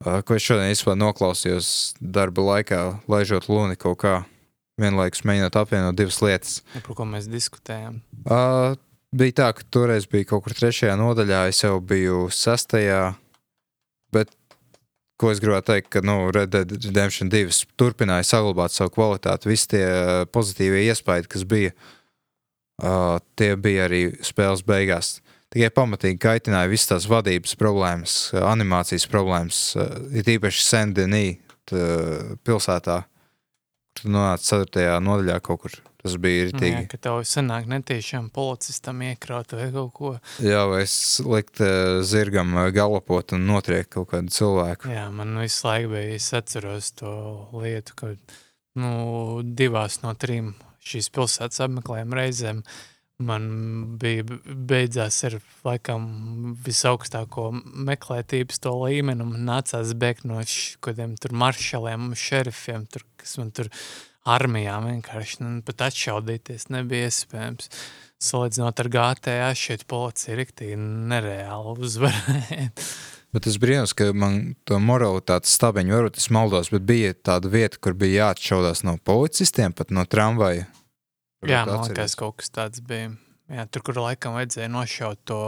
ko es šodien īstenībā noklausījos darba laikā, laižot luni kaut kā. Vienlaikus mēģinot apvienot divas lietas. Par ko mēs diskutējam? Uh, bija tā, ka toreiz bija kaut kur trešajā nodaļā, es jau biju sastajā. Bet, ko es gribēju teikt, ka nu, Red Dead Redemption 2 turpināja saglabāt savu kvalitāti. Visi tie pozitīvie iespaidi, kas bija, uh, tie bija arī spēles beigās. Tikai pamatīgi kaitināja visas tās vadības problēmas, uh, animācijas problēmas, uh, ir īpaši Sendenī pilsētā, kur tu nonāci 4. nodaļā kaut kur. Tas bija Jā, rītīgi. ka tev sanāk netiešām policistam iekraut vai kaut ko. Jā, vai es likt eh, zirgam eh, galopot un notriekt kaut kādu cilvēku. Jā, man visu laiku bija, es atceros to lietu, ka nu, divās no trim šīs pilsētas apmeklējuma reizēm man bija beidzās ar laikam visaugstāko meklētības to līmeni, un nācās bēgt no kādiem tur maršaliem un šerifiem, tur, kas man tur armijā vienkārši nu, pat atšaudīties nebija iespējams. Salīdzinot ar GTA, šeit policija riktīgi nereāli uzvarēja. Bet es brīnos, ka man to moralitātes stabiņu, varbūt es maldos, bet bija tāda vieta, kur bija jāatšaudās no policistiem, pat no tramvaja. Jā, Varbūt man atceries. liekas, kaut kas tāds bija. Jā, tur, kur laikam vajadzēja nošaut to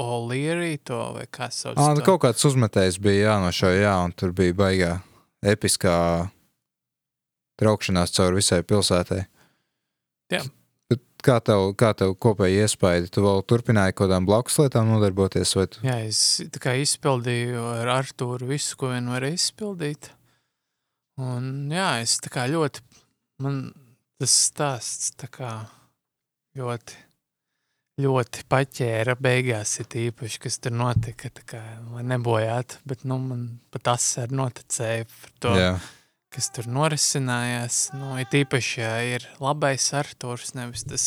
olīri, to vai kā sauc. To? kaut kāds uzmetējs bija jānošauj, jā, un tur bija baigā episkā traukšanās cauri visai pilsētai. Jā. Kā tev, kā tev kopēji iespēja? Tu vēl turpināji kaut kādām blakus lietām nodarboties, tu? Jā, es izpildīju ar Artūru visu, ko vien varēju izpildīt. Un jā, es tā kā ļoti, man tas stāsts tā kā ļoti, ļoti paķēra beigās ir īpaši, kas tur notika, tā kā, lai nebojātu, bet, nu, man pat asari noticēja par to, Jā. Kas tur norisinājās. Nu, ir īpaši, ja ir labais Artūrs, nevis tas,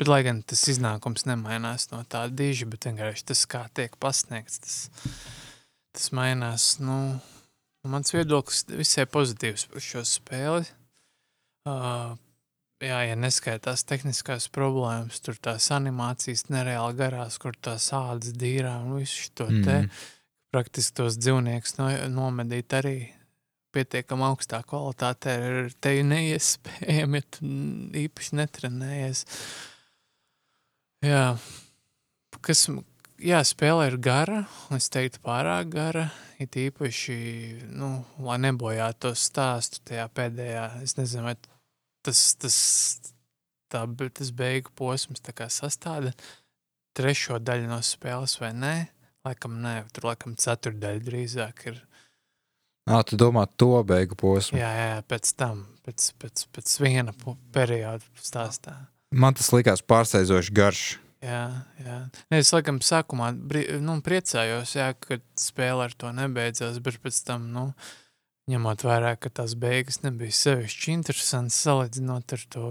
bet lai gan tas iznākums nemainās no tā diži, bet vienkārši tas, kā tiek pasniegts, tas, tas mainās. Nu, mans viedoklis visai pozitīvs par šo spēli. Uh, jā, ja neskaitās tehniskās problēmas, tur tās animācijas nereāli garās, kur tās ādas dīrā un visu šo te Mm. praktiski tos dzīvniekus no, nomedīt arī pietiekami augstā kvalitātē ir te neiespējami, ja īpaši netrenējies. Jā, kas, jā, spēle ir gara, es teiktu pārāk gara, it īpaši, nu, lai nebojātu to stāstu tajā pēdējā, es nezinu, vai tas, tas, tā, tas beigu posms sastāda trešo daļu no spēles vai nē, laikam nē, tur laikam ceturdaļa drīzāk ir. Ā, tu domā to beigu posmu. Jā, jā, pēc tam, pēc, pēc, pēc viena perioda stāstā. Man tas likās pārsteidzoši garš. Jā, jā. Ne, es laikam sākumā nu, priecājos, jā, ka spēle ar to nebeidzās, bet pēc tam, nu, ņemot vērā, ka tās beigas nebija sevišķi interesantas, salīdzinot ar to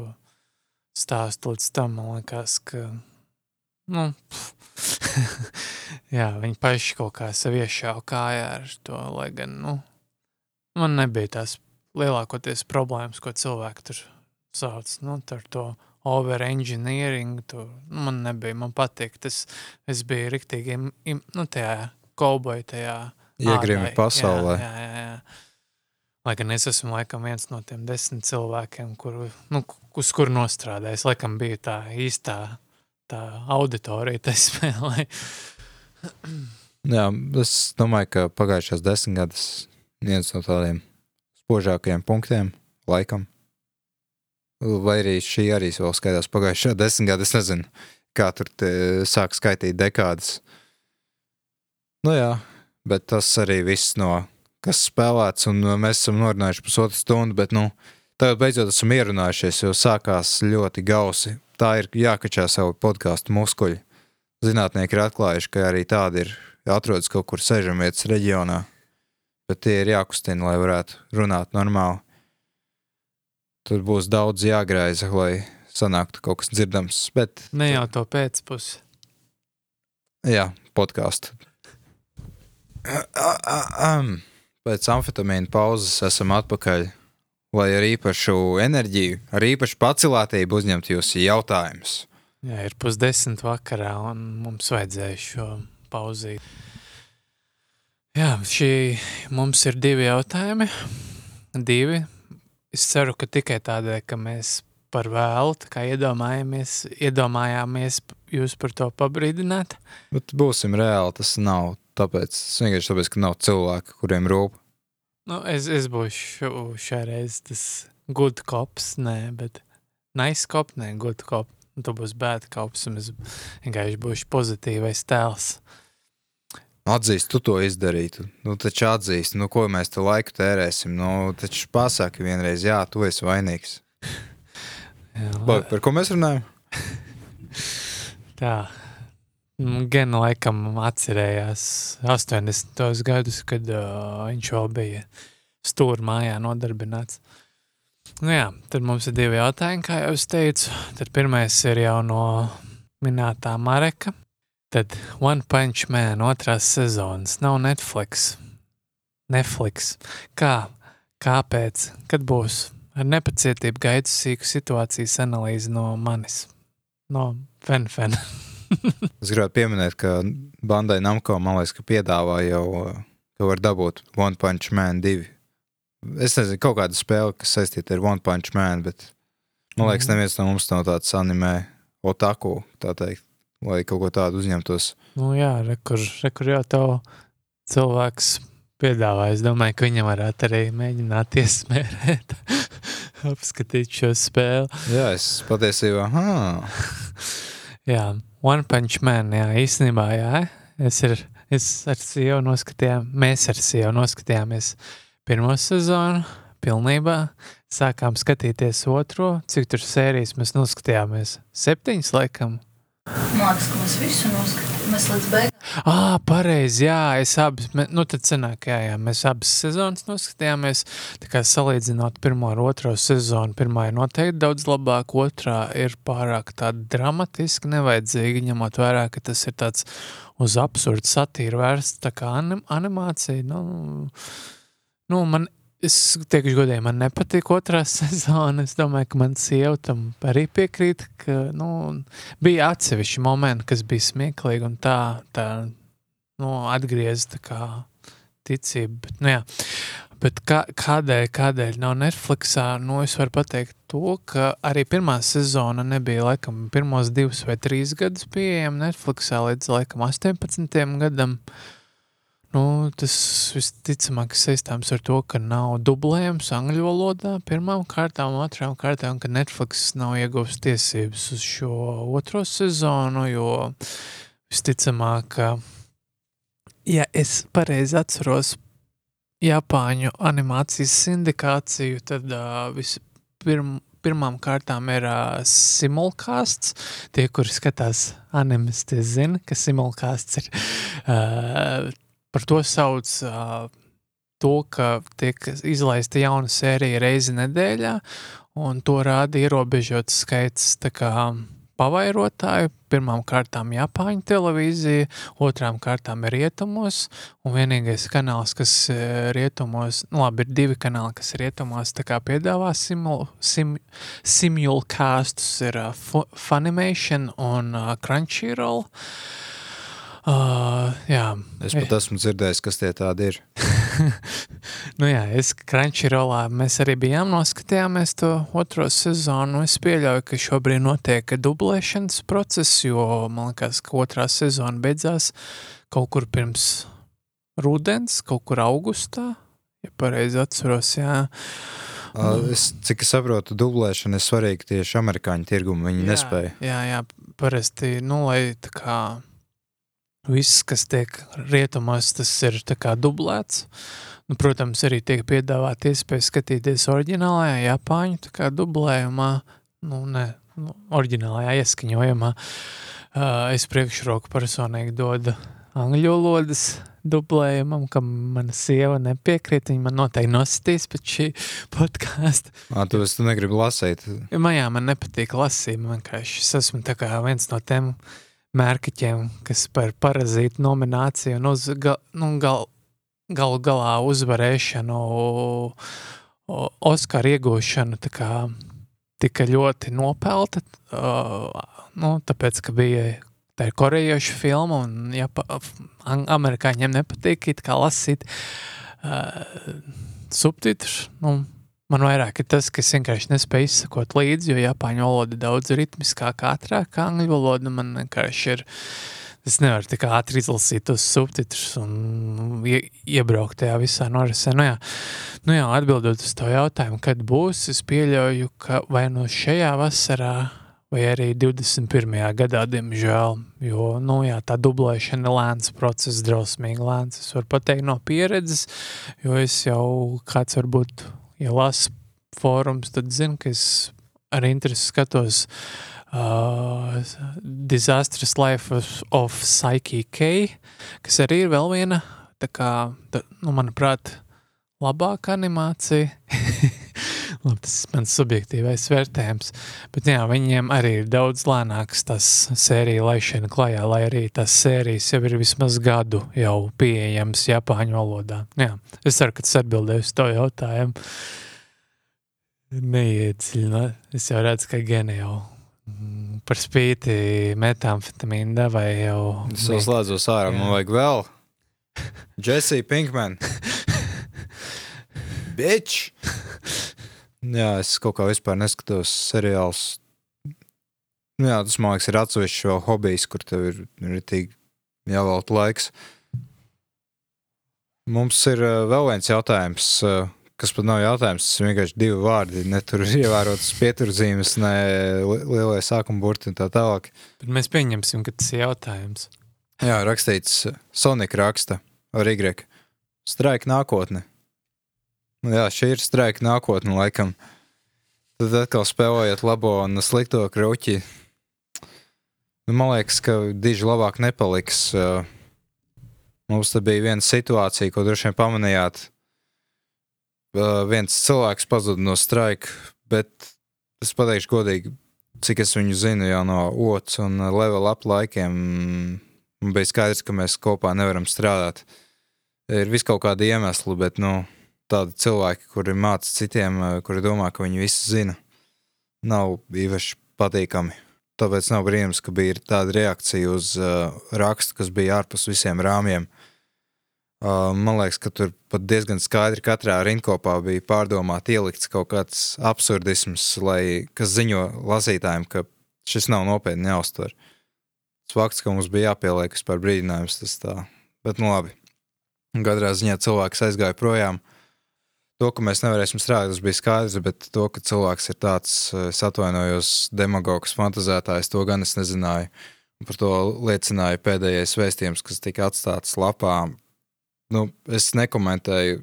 stāstu līdz tam, man liekas, ka, nu, jā, viņi paši kaut kā sev iešāva kājā ar to, lai gan, nu, man nebija tās lielākoties problēmas, ko cilvēki tur sauc, nu, ar to overengineering, tur, nu, man nebija, man patīk, tas, es biju riktīgi, im, im, nu, tajā kauboja, tajā Iegrimi pasaulē. Jā, jā, jā, jā. Lai gan es esmu laikam viens no tiem desmit cilvēkiem, kur, nu, uz kur nostrādājis, laikam bija tā īstā tā auditorija tai spēlē. Jā, es domāju, ka pagājušās desmit gadus viens no tādiem spožākajiem punktiem laikam. Vai arī šī arī vēl skaitās pagājušā desmit gada. Es nezinu, kā tur sāk skaitīt dekādas. Nu jā, bet tas arī viss no kas spēlēts, un mēs esam norunājuši pusotru stundu, bet nu, tagad beidzot esam ierunājušies, jo sākās ļoti gausi. Tā ir jākačā savu podkāstu muskuļi. Zinātnieki ir atklājuši, ka arī tādi ir atrodas kaut kur sežamvietas reģionā, bet tie ir jākustina, lai varētu runāt normāli. Tur būs daudz jāgraiza, lai sanāktu kaut kas dzirdams, bet Ne jau to pēcpusi. jā, podkāstu. Pēc amfetamīna pauzes esam atpakaļ, lai ar īpašu enerģiju, ar īpašu pacilātību uzņemtu jūsu jautājumus. Jā, ir pusdesmit vakarā, un mums vajadzēja šo pauzīt. Jā, šī mums ir divi jautājumi. Divi. Es ceru, ka tikai tādēļ, ka mēs par vēlu iedomājamies, iedomājāmies jūs par to pabrīdināt. Bet būsim reāli, tas nav tāpēc, tas vienkārši tāpēc, ka nav cilvēku, kuriem rūp. Nu, es, es būšu šoreiz tas good cops, nē, bet nice cop, nē, good cop. Un tu būsi bad cops, un es vienkārši būšu pozitīvais tēls. Atzīst, tu to izdarītu. Nu, taču atzīst, nu, ko mēs te laiku tērēsim. Nu, taču pasaki vienreiz, jā, tu esi vainīgs. Vai, par ko mēs runājam? Tā. Nu, Gan laikam atcerējās 80. gadus, kad uh, viņš vēl bija stūra mājā nodarbināts. Nu jā, tad mums ir divi jautājumi, kā jau es teicu. Tad pirmais ir jau no minētā Mareka. Tad One Punch Man otrās sezonas nav Netflix. Netflix. Kā? Kāpēc? Kad būs? Ar nepacietību gaidu sīku situācijas analīzi no manis. No Fenfena. Es gribētu pieminēt, ka Bandai Namko man liekas, ka piedāvā jau, ka var dabūt One Punch Man 2. Es nezinu, kaut kāda spēle, kas saistīta ar One Punch Man, bet man liekas, Mhm. neviens no mums nav tāds anime otaku, tā teikt, lai kaut ko tādu uzņemtos. Nu jā, re, kur, re, kur jau tev cilvēks piedāvā. Es domāju, ka viņam varētu arī mēģināt iesmērēt, apskatīt šo spēli. Jā, es patiesībā, Jā, One Punch Man, jā, īstenībā, jā. Es ar, es ar sievu noskatījām, mēs ar sievu noskatījāmies pirmo sezonu pilnībā. Sākām skatīties otro, cik tur sērijas mēs noskatījāmies. Septiņas, laikam. Liekas, ka mēs visu noskatījāmies. Mēs līdz beigām Ah, pareizi, jā, es abas, nu tad senāk, jā, jā, mēs abas sezonas noskatījāmies, tā kā salīdzinot pirmo ar otro sezonu, pirmā ir noteikti daudz labāk, otrā ir pārāk tāda dramatiski nevajadzīga, ņemot vērā, ka tas ir tāds uz absurdu satīru vērsts, tā kā anim, animācija, nu, nu, man, es teikšu godīgi, man nepatīk otrā sezona, es domāju, ka man sieva tam arī piekrīt, ka, nu, bija atsevišķi momenti, kas bija smieklīgi un tā, tā nu, atgriez tā kā ticība. Bet, nu, jā. Bet kā, kādēļ, kādēļ nav Netflixā? Nu, es varu pateikt to, ka arī pirmā sezona nebija laikam pirmos divus vai trīs gadus pieejama Netflixā līdz laikam 18. gadam. Nu, tas visticamāk saistāms ar to, ka nav dublējums angļu valodā pirmām kārtām, otrām kārtām, ka Netflix nav ieguvis tiesības uz šo otro sezonu, jo visticamāk, ka, ja es pareizi atceros Japāņu animācijas sindikāciju, tad uh, vispirm, pirmām kārtām ir uh, simulkāsts. Tie, kuri skatās animes, tie zina, ka simulkāsts ir uh, par to sauc uh, to, ka tiek izlaista jauna sērija reizi nedēļā, un to rāda ierobežots skaits pavairotāju. Pirmām kārtām Japāņu televīzija, otrām kārtām ir rietumos, un vienīgais kanāls, kas rietumos, nu labi, ir divi kanāli, kas rietumos tā kā piedāvā simul, sim, simulcastus, ir uh, Fu- Funimation un uh, Crunchyroll. Uh, jā, es pat esmu dzirdējis, kas tie tādi ir. nu jā, es Crunchyrollā mēs arī bijām noskatījāmies to otro sezonu. Es pieļauju, ka šobrīd notiek dublēšanas process, jo man liekas, ka otrā sezona beidzās kaut kur pirms rudens, kaut kur augustā, ja pareizi atceros, jā. Uh, es, cik es saprotu, dublēšana ir svarīga tieši amerikāņu tirgumu. Viņi Jā, nespēja. Jā, jā, parasti, nu, lai tā kā viss, kas tiek rietumos, tas ir dublēts. Nu, protams, arī tiek piedāvāt iespēja skatīties oriģinālajā Japāņu dublējumā, nu, ne, nu, oriģinālajā ieskaņojumā. Uh, es priekšroku personīgi dodu angļu valodas dublējumam, kam mana sieva nepiekrīt. Viņa man noteikti nositīs pēc šī podkāsta. Tu, tu negribu lasīt. Man, jā, man nepatīk lasīt. man vienkārši Es esmu viens no tiem mērķiem, kas par parazītu nomināciju un uz gal, nu, gal, galu galā uzvarēšanu, o- Oskaru iegūšanu kā tika ļoti nopelta. Nu, tāpēc, ka bija tā ir korejiešu filma un ja, amerikāņiem nepatīk lasīt uh, subtitrus. Nu, Man vairāk ir tas, ka es vienkārši nespēju izsekot līdzi, jo Japāņu valoda daudz ritmiskāka, ātrāka angļu valoda. Man vienkārši ir. Es nevaru tik ātri izlasīt tos subtitrus un ie, iebraukt tajā visā norisē. Nu jā, nu jā, atbildot uz to jautājumu, kad būs, es pieļauju, ka vai no šajā vasarā, vai arī 21. gadā, diemžēl, jo nu, jā, tā dublēšana ir lēns process, drausmīgi lēns. Es varu pateikt no pieredzes, jo es jau kāds varbūt ja lasu fórums, tad zinu, ka es ar interesi skatos uh, Disastrous Life of, of Psyche K, kas arī ir vēl viena, tā kā, tā, nu, manuprāt, labāka animācija. Labi, tas ir mans subjektīvais vērtējums. Bet jā, viņiem arī ir daudz lēnāks tas sērija laišana klajā, lai arī tas sērijas jau ir vismaz gadu jau pieejams Japāņu valodā. Jā, es ceru, ka tas atbildēju uz to jautājumu. Neiedziļināt. Es jau redzu, ka geni jau mm, par spīti metamfetamīna devai jau... Es jau slēdzos ārā, man Jā. vajag vēl. Jesse Pinkman. Bitch! Jā, es kaut kā vispār neskatos seriālus. Jā, tas man liekas, ir atsevišķs vēl hobijs, kur tev ir ritīgi jāvelta laiks. Mums ir uh, vēl viens jautājums, uh, kas pat nav jautājums. Tas vienkārši divi vārdi. Ne tur ir ievērotas pieturzīmes, ne li- lielie sākuma burti un tā tālāk. Bet mēs pieņemsim, ka tas ir jautājums. Jā, rakstīts Sonika raksta ar Y. Straika nākotne. Jā, šī ir straika nākotne, laikam. Tad atkal spēlējot labo un slikto kruķi. Nu, man liekas, ka diži labāk nepaliks. Mums te bija viena situācija, ko droši vien pamanījāt. Viens cilvēks pazuda no straika, bet es pateikšu godīgi, cik es viņu zinu jau no otras un level up laikiem. Man bija skaidrs, ka mēs kopā nevaram strādāt. Ir vis kaut kādi iemesli, bet nu, tādi cilvēki, kuri māca citiem, eh, kuri domā, ka viņi visu zina, nav īpaši patīkami. Tāpēc nav brīnums, ka bija tāda reakcija uz uh, rakstu, kas bija ārpus visiem rāmjiem. Uh, man liekas, ka tur pat diezgan skaidri katrā rindkopā bija pārdomāti ielikts kaut kāds absurdisms, lai, kas ziņo lasītājiem, ka šis nav nopietni jāuztver. Tas fakts, ka mums bija jāpieliek vispār brīdinājums, tas tā. Bet, nu labi. Katrā ziņā cilvēks aizgāja projām. To, ka mēs nevarēsim strādāt, tas bija skaidrs, bet to, ka cilvēks ir tāds, es atvainojos, demagogs, fantazētājs, to gan es nezināju. Par to liecināja pēdējais vēstījums, kas tika atstāts lapā. Nu, es nekomentēju,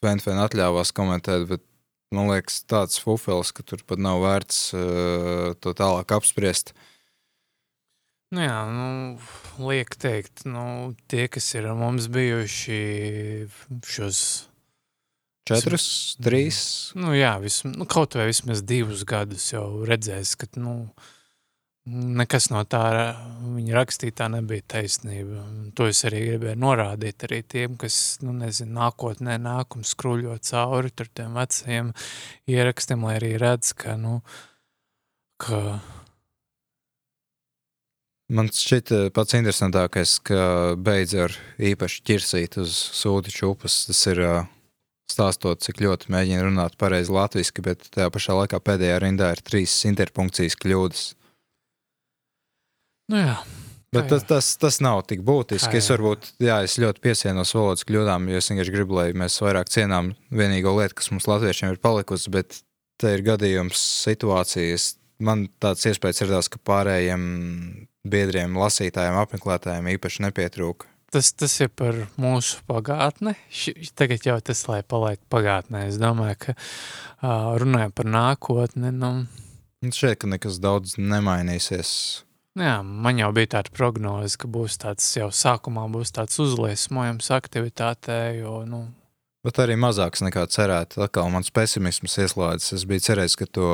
Fenfēna atļāvās komentēt, bet man liekas, tāds fufels, ka tur pat nav vērts uh, to tālāk apspriest. Nu jā, nu, liek teikt, nu, tie, kas ir mums bijuši šos, Četrus, trīs. nu jā, vis, nu, kaut vai vismaz divus gadus jau redzēs, ka, nu, nekas no tā viņa rakstītā nebija taisnība. To es arī gribēju norādīt arī tiem, kas, nu, nezinu, nākotnē nāk un skruļo cauri tur tiem vecajiem ierakstiem, lai arī redz, ka, nu, ka, Man šķiet, eh, pats interesantākais, ka beidz ar īpaši ķirsīt uz sūdiņu upes. Tas ir ā, stāstot, cik ļoti mēģina runāt pareizi latviešu, bet tajā pašā laikā pēdējā rindā ir trīs interpunkcijas kļūdas. nu jā, Bet tas, tas, tas nav tik būtiski. Es varbūt, jā, es ļoti piesienos valodas kļūdām, jo es vienkārši gribu, lai mēs vairāk cienām vienīgo lietu, kas mums latviešiem ir palikusi, bet te ir gadījums situācijas. Man tāds iespējas radās, ka pārējiem biedriem, lasītājiem, apmeklētājiem īpaši nepietrūka. Tas, tas ir par mūsu pagātni. Ši, tagad jau tas, lai paliek pagātnē. Es domāju, ka uh, runājot par nākotni, nu, Un šeit, ka nekas daudz nemainīsies. nu jā, man jau bija tāda prognoze, ka būs tāds jau sākumā būs tāds uzliesmojums aktivitātē, jo, nu, Bet arī mazāks nekā cerēt. Atkal mans pesimisms ieslēdzas. Es biju cerējis, ka to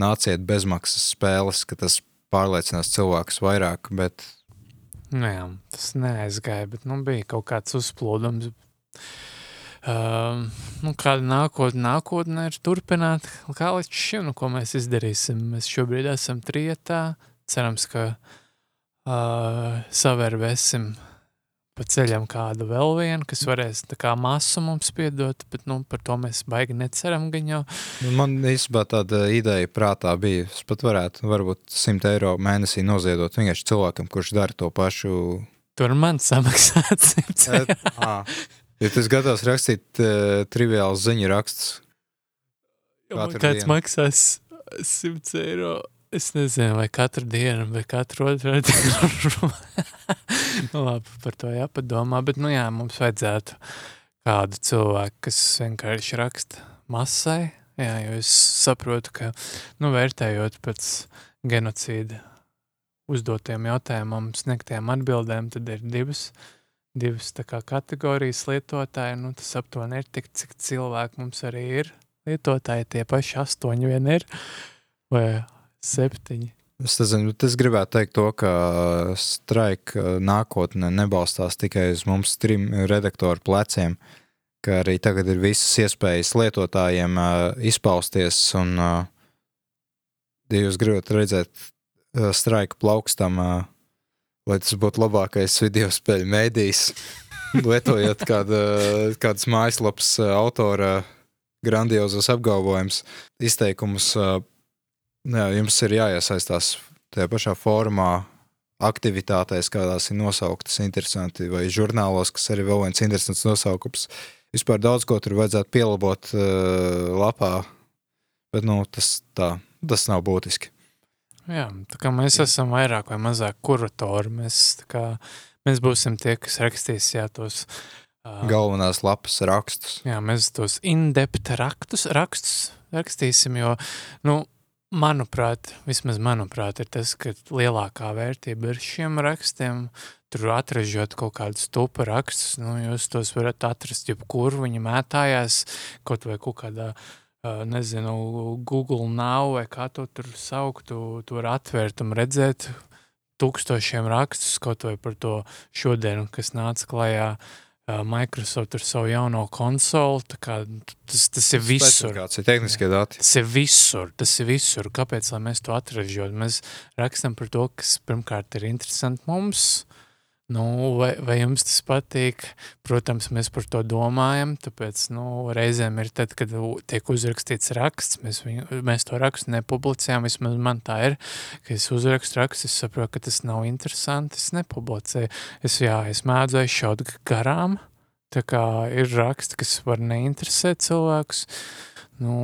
nāciet bezmaksas spēles, ka tas pārliecinās cilvēkus vairāk, bet nu jā, tas neaizgāja, bet, nu, bija kaut kāds uzplūdums. Uh, nu, kāda nākotne, nākotne ir turpināt, kā līdz šim, nu, ko mēs izdarīsim. Mēs šobrīd esam trietā, cerams, ka uh, savērvēsim pa ceļam kādu vēl vienu, kas varēs tā kā masu mums piedot, bet, nu, par to mēs baigi neceram gan jau. Nu, Man īstenībā tāda ideja prātā bija. Es pat varētu, varbūt, 100 eiro mēnesī noziedot vienkārši cilvēkam, kurš dara to pašu. Tur man samaksāt simts Et, ā, ja tas gatavs rakstīt uh, triviāls ziņu rakstus, Ja man kāds dienu. maksās 100 eiro. Es nezinu, vai katru dienu, vai katru otru dienu. nu, labi, par to jāpadomā. Bet, nu jā, mums vajadzētu kādu cilvēku, kas vienkārši raksta masai. Jā, jo es saprotu, ka, nu, vērtējot pēc genocīda uzdotiem jautājumam, sniegtiem atbildēm, tad ir divas, divas kā kategorijas lietotāji. Nu, tas aptuveni ir tik, cik cilvēku mums arī ir lietotāji tie paši astoņi vien ir, vai septiņi. Es, bet es gribētu teikt, to, ka straika nākotne nebalstās tikai uz mums trim redaktoru pleciem, ka arī tagad ir visas iespējas lietotājiem uh, izpausties. Un, uh, ja jūs gribat redzēt straika plaukstam, lai tas būtu labākais video spēļu mēdījis, lietojot kāda, kādas mājaslapas autora grandiozos apgalvojumus, izteikumus. Jā, jums ir jāiesaistās tajā pašā formā, aktivitātēs, kādās ir nosauktas interesanti, vai žurnālos, kas arī vēl viens interesants nosaukums. Vispār daudz ko tur vajadzētu pielabot uh, lapā, bet nu, tas, tā, tas nav būtiski. Jā, tā kā mēs esam vairāk vai mazāk kuratori, mēs, tā kā, mēs būsim tie, kas rakstīs jā, tos uh, Galvenās lapas rakstus. Jā, mēs tos in-depth rakstus, rakstus rakstīsim, jo, nu, manuprāt, vismaz manuprāt, ir tas, ka lielākā vērtība ir šiem rakstiem. Tur atražot kaut kādus stupa rakstus, nu, jūs tos varat atrast jebkur, viņi mētājās kaut vai kaut kādā, nezinu, Google Now vai kā to tur saukt, tu, tu var atvērt un redzēt tūkstošiem rakstus kaut vai par to šodienu, kas nāca klajā uh, Microsoft ar savu jauno konsoli. tas, tas ir visur. Kāds ir tehniskie dati? Tas ir visur. Tas ir visur. Kāpēc mēs to atražot? Mēs rakstam par to, kas pirmkārt ir interesanti mums. Nu, vai, vai jums tas patīk? Protams, mēs par to domājam. Tāpēc nu, reizēm ir tad, kad tiek uzrakstīts raksts, mēs, viņu, mēs to rakstu nepublicējam. Vismaz man tā ir, ka es uzrakstu rakstu, es saprotu, ka tas nav interesanti. Es nepublicēju. Es, jā, es mēdzu aizšaut garām. Tā kā ir raksti, kas var neinteresēt cilvēkus. Nu,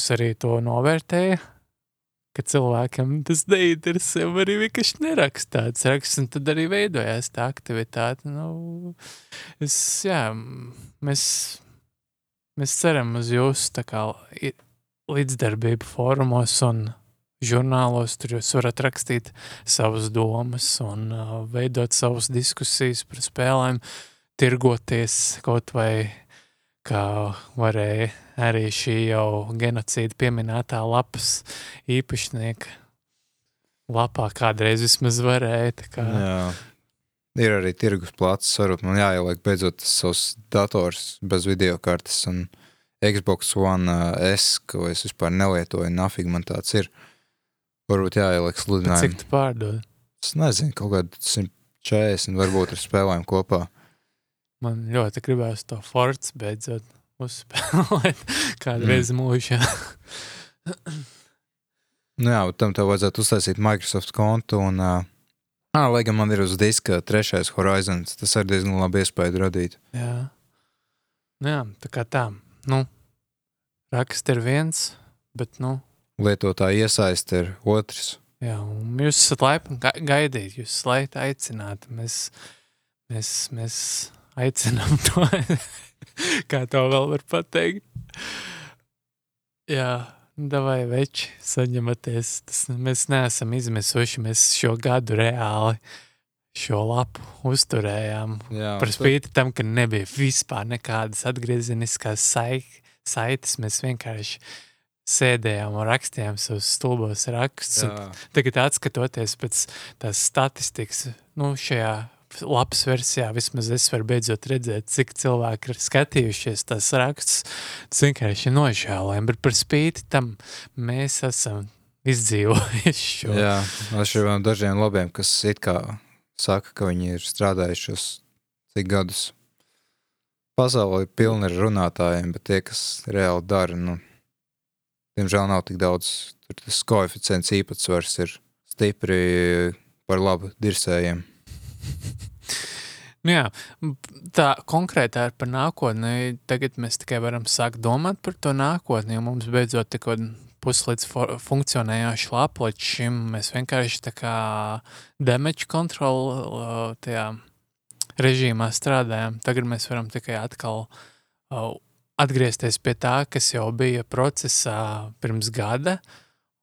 es arī to novērtēju ka cilvēkam tas neinteresē, arī vienkārši neraksta tāds raksts, un tad arī veidojās tā aktivitāte. Nu, es, jā, mēs, mēs ceram uz jūsu kā līdzdarbību fórumos un žurnālos, tur jūs varat rakstīt savas domas un uh, veidot savas diskusijas par spēlēm, tirgoties kaut vai kā varēja arī šī jau genocīda pieminētā lapas īpašnieka lapā kādreiz vismaz varēja. Kā... Jā. Ir arī tirgus plācis, varbūt man jāieliek beidzot tas savs dators bez video kartes un Xbox One uh, S, ko es vispār nelietoju, nafig man tāds ir. Varbūt jāieliek sludinājumi. Cik tu pārdod? Es nezinu, kaut kādā 140 varbūt ar spēlēm kopā. Man ļoti gribēs to forts beidzot uzspēlēt kādreiz mm. mūžā. nu jā, tam tev vajadzētu uztaisīt Microsoft kontu un, uh, ah, lai gan man ir uz diska trešais Horizons, tas arī diezgan labi iespēju radīt. Jā. Nu jā, tā kā tā, nu, raksts ir viens, bet, nu. Lietotāja iesaist ir otrs. Jā, un jūs esat laipni gaidīt, jūs esat laipni aicināti, mēs, mēs, mēs aicinām to, kā to vēl var pateikt. Jā, davai veči, saņematies. Tas, mēs neesam izmesuši, mēs šo gadu reāli šo lapu uzturējām. Jā, Par spīti tad... tam, ka nebija vispār nekādas atgriezeniskās saites, mēs vienkārši sēdējām un rakstījām savus stulbos rakstus. Tagad, skatoties pēc tās statistikas, nu, šajā lapas versijā vismaz es varu beidzot redzēt, cik cilvēki ir skatījušies tās rakstus. Tas vienkārši ir nožēlojami, bet par spīti tam mēs esam izdzīvojuši šo. Jā, atšķirībā no dažiem labiem, kas it kā saka, ka viņi ir strādājušos cik gadus. Pasaulē ir pilna ar runātājiem, bet tie, kas reāli dara, nu, diemžēl nav tik daudz. Tur tas koeficients īpatsvars ir stipri par labu dirsējiem. Nu jā, tā konkrētā ir par nākotni. Tagad mēs tikai varam sākt domāt par to nākotni, jo mums beidzot tikko puslīdz funkcionējoši lapa. Līdz šim mēs vienkārši tā kā damage control tajā režīmā strādājam. Tagad mēs varam tikai atkal atgriezties pie tā, kas jau bija procesā pirms gada,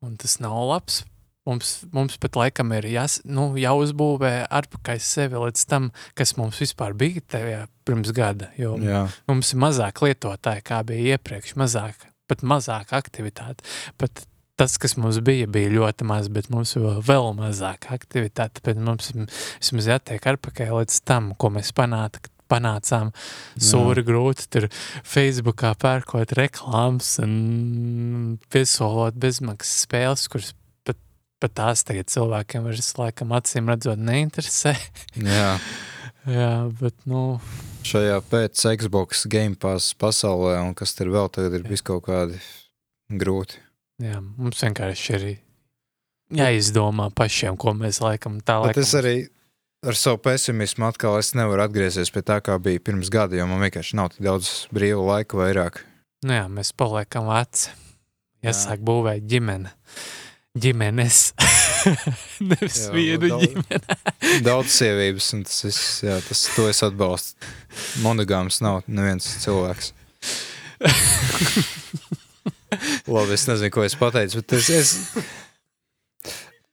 un tas nav labs Mums, mums pat laikam ir jās, nu, jāuzbūvē atpakaļ sevi līdz tam, kas mums vispār bija tajā pirms gada. Jo Jā. mums ir mazāk lietotāji, kā bija iepriekš, mazāk pat mazāka aktivitāte. Pat tas, kas mums bija, bija ļoti maz, bet mums vēl, vēl mazāka aktivitāte. Tāpēc mums vismaz jātiek atpakaļ līdz tam, ko mēs panāt, panācām. Sūri grūti tur Facebookā pērkot reklāmas un piesolot bezmaksas spēles, kuras pat, tās tagad cilvēkiem vairs laikam acīm redzot neinteresē. Jā. Jā, bet nu, Šajā pēc Xbox Game Pass pasaulē, un kas tur vēl tagad ir bijis kaut kādi grūti. jā, mums vienkārši ir jāizdomā pašiem, ko mēs laikam tā Bet laikam. es arī ar savu pesimismu atkal es nevaru atgriezties pie tā, kā bija pirms gada, jo man vienkārši nav tik daudz brīva laika vairāk. Nu jā, mēs paliekam veci. Jā. Jāsāk būvēt ģimene. Ģimenes. Nevis Jā, vienu daudz- ģimeni. Daudz sievības, un tas viss, jā, tas to es atbalstu. Monogāms nav neviens cilvēks. Labi, es nezinu, ko es pateicu, bet es, es,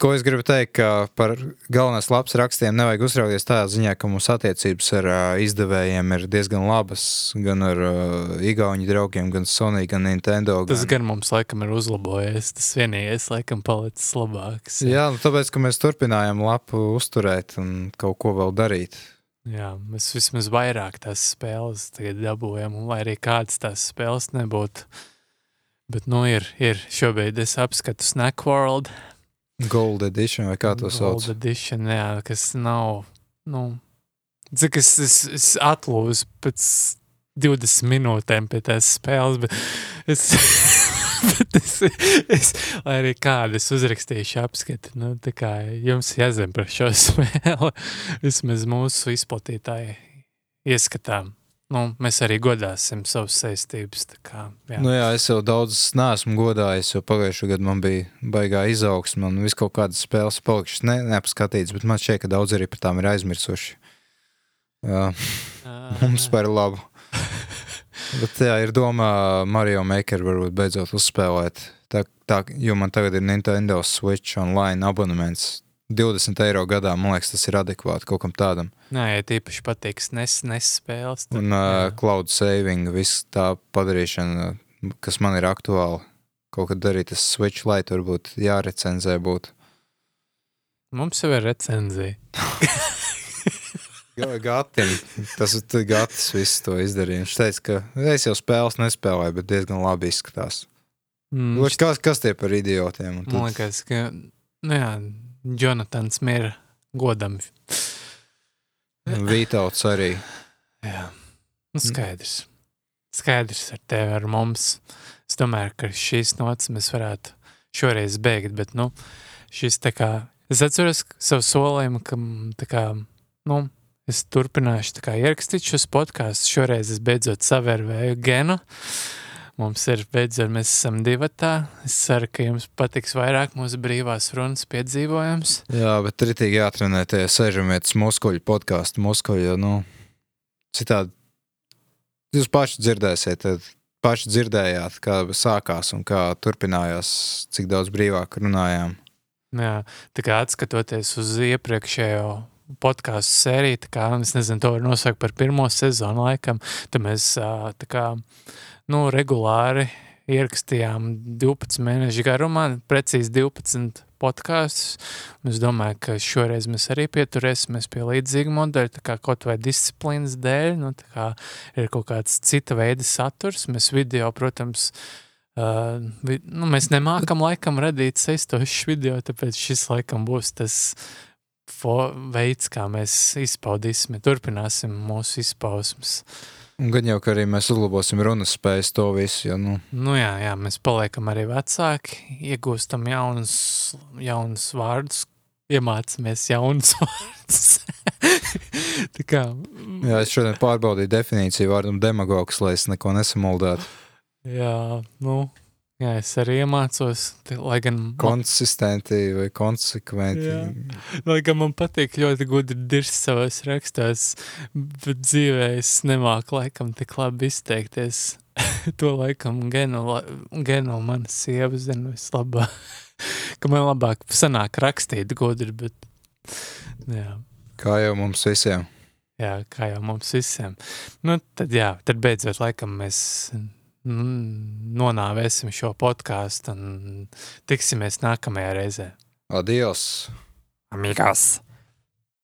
ko es gribu teikt, ka par galvenās labs rakstiem nevajag uztraukties tādā ziņā, ka mūsu attiecības ar uh, izdevējiem ir diezgan labas, gan ar uh, Igauņu draugiem, gan Sony, gan Nintendo. Tas gan mums laikam ir uzlabojies. Tas vienīgais laikam palicis labāks. Jā, nu, tāpēc, ka mēs turpinājām lapu uzturēt un kaut ko vēl darīt. Jā, mēs vismaz vairāk tās spēles un lai arī kādas tās spēles nebūtu. Bet, nu, ir, ir šobrīd es apskatu Snack World. Gold edition vai kā to sauc? Gold Edition, jā, kas nav, nu, cik es, es, es atlūzu pēc 20 minūtēm pie tās spēles, bet es, bet es, es lai arī kādas uzrakstīšu apskati, nu, tā kā jums jāzina par šo spēli, vismaz mūsu izplatītāji ieskatām. Nu, mēs arī godāsim savas saistības, kā, jā. Nu jā, es jau daudz neesmu godājis, jo pagājušajā gadā man bija baigā izaugsme, un viss kaut kādas spēles palikušas ne, neapskatītas, bet man šķiet, ka daudz arī par tām ir aizmirsuši. Jā, mums par labu. Bet jā, ir domā Mario Maker varbūt beidzot uzspēlēt, tā, tā, jo man tagad ir Nintendo Switch online abonements. 20 eiro gadā, man liekas, tas ir adekvāti kaut kam tādam. Nē, ja tīpaši patiks nes, nes spēles. tad- Un uh, cloud saving, viss tā padarīšana, kas man ir aktuāli. Kaut kad darīt tas switch, lai tur būtu jārecenzē. Būt. Mums jau ir recenzija. Gatim, tas ir Gatis, viss to izdarīja. Viņš teica, ka es jau spēles nespēlēju, bet diezgan labi izskatās. Mm, Mm, kas, kas tie par idiotiem? Un Man tad- liekas, ka nu jā, Jonatans Mira godam. Vītauts arī. Jā, nu, skaidrs. Skaidrs ar tevi, ar mums. Es domāju, ka šīs nots mēs varētu šoreiz beigt, bet, nu, šis tā kā, es atceros savu solījumu, ka, mm, tā kā, nu, es turpināšu tā kā ierakstīt šos podkāstus. Šoreiz es beidzot savērvēju genu. Mums ir beidzot, mēs esam divatā. Es ceru, ka jums patiks vairāk mūsu brīvās runas piedzīvojums. Jā, bet ritīgi jāatrenē tie sežamietas muskuļu podkāstu muskuļu, jo, nu, citādi jūs paši dzirdēsiet, tad paši dzirdējāt, kā sākās un kā turpinājās, cik daudz brīvāk runājām. Jā, tā kā atskatoties uz iepriekšējo podkāstu sēriju, tā kā es nezinu, to var nosaukt par pirmo sezonu laikam, tad mēs tā kā, nu, regulāri ierakstījām 12 mēnešu garumā, precīzi 12 podkāstus. Es domāju, ka šoreiz mēs arī pieturēsimies pie līdzīga modeļa, tā kā kaut vai disciplīnas dēļ, nu, tā kā ir kaut kāds cita veida saturs. Mēs video, protams, Uh, vi, nu, mēs nemākam laikam radīt saistošus video, tāpēc šis laikam būs tas veids, kā mēs izpaudīsim, turpināsim mūsu izpausmes. Un gan jau, ka arī mēs uzlabosim runas spējas to visu, jo, nu, Nu jā, jā, mēs paliekam arī vecāki, iegūstam jaunus, jaunus vārdus, iemācāmies jaunus vārdus. Kā, jā, es šodien pārbaudīju definīciju vārdam demagogs, lai es neko nesamuldētu. jā, nu, jā, es arī iemācos, lai gan Konsistenti vai konsekventi. Jā. Lai gan man patīk ļoti gudri dirst savos rakstos, bet dzīvē es nemāku laikam tik labi izteikties. to laikam genu, la- genu mana sieva zina vislabāk. ka man labāk sanāk rakstīt gudri, bet jā. Kā jau mums visiem. Jā, kā jau mums visiem. Nu, tad, jā, tad beidzot, laikam, mēs nonāvēsim šo podkāstu un tiksimies nākamajā reizē. Adios! Amigas!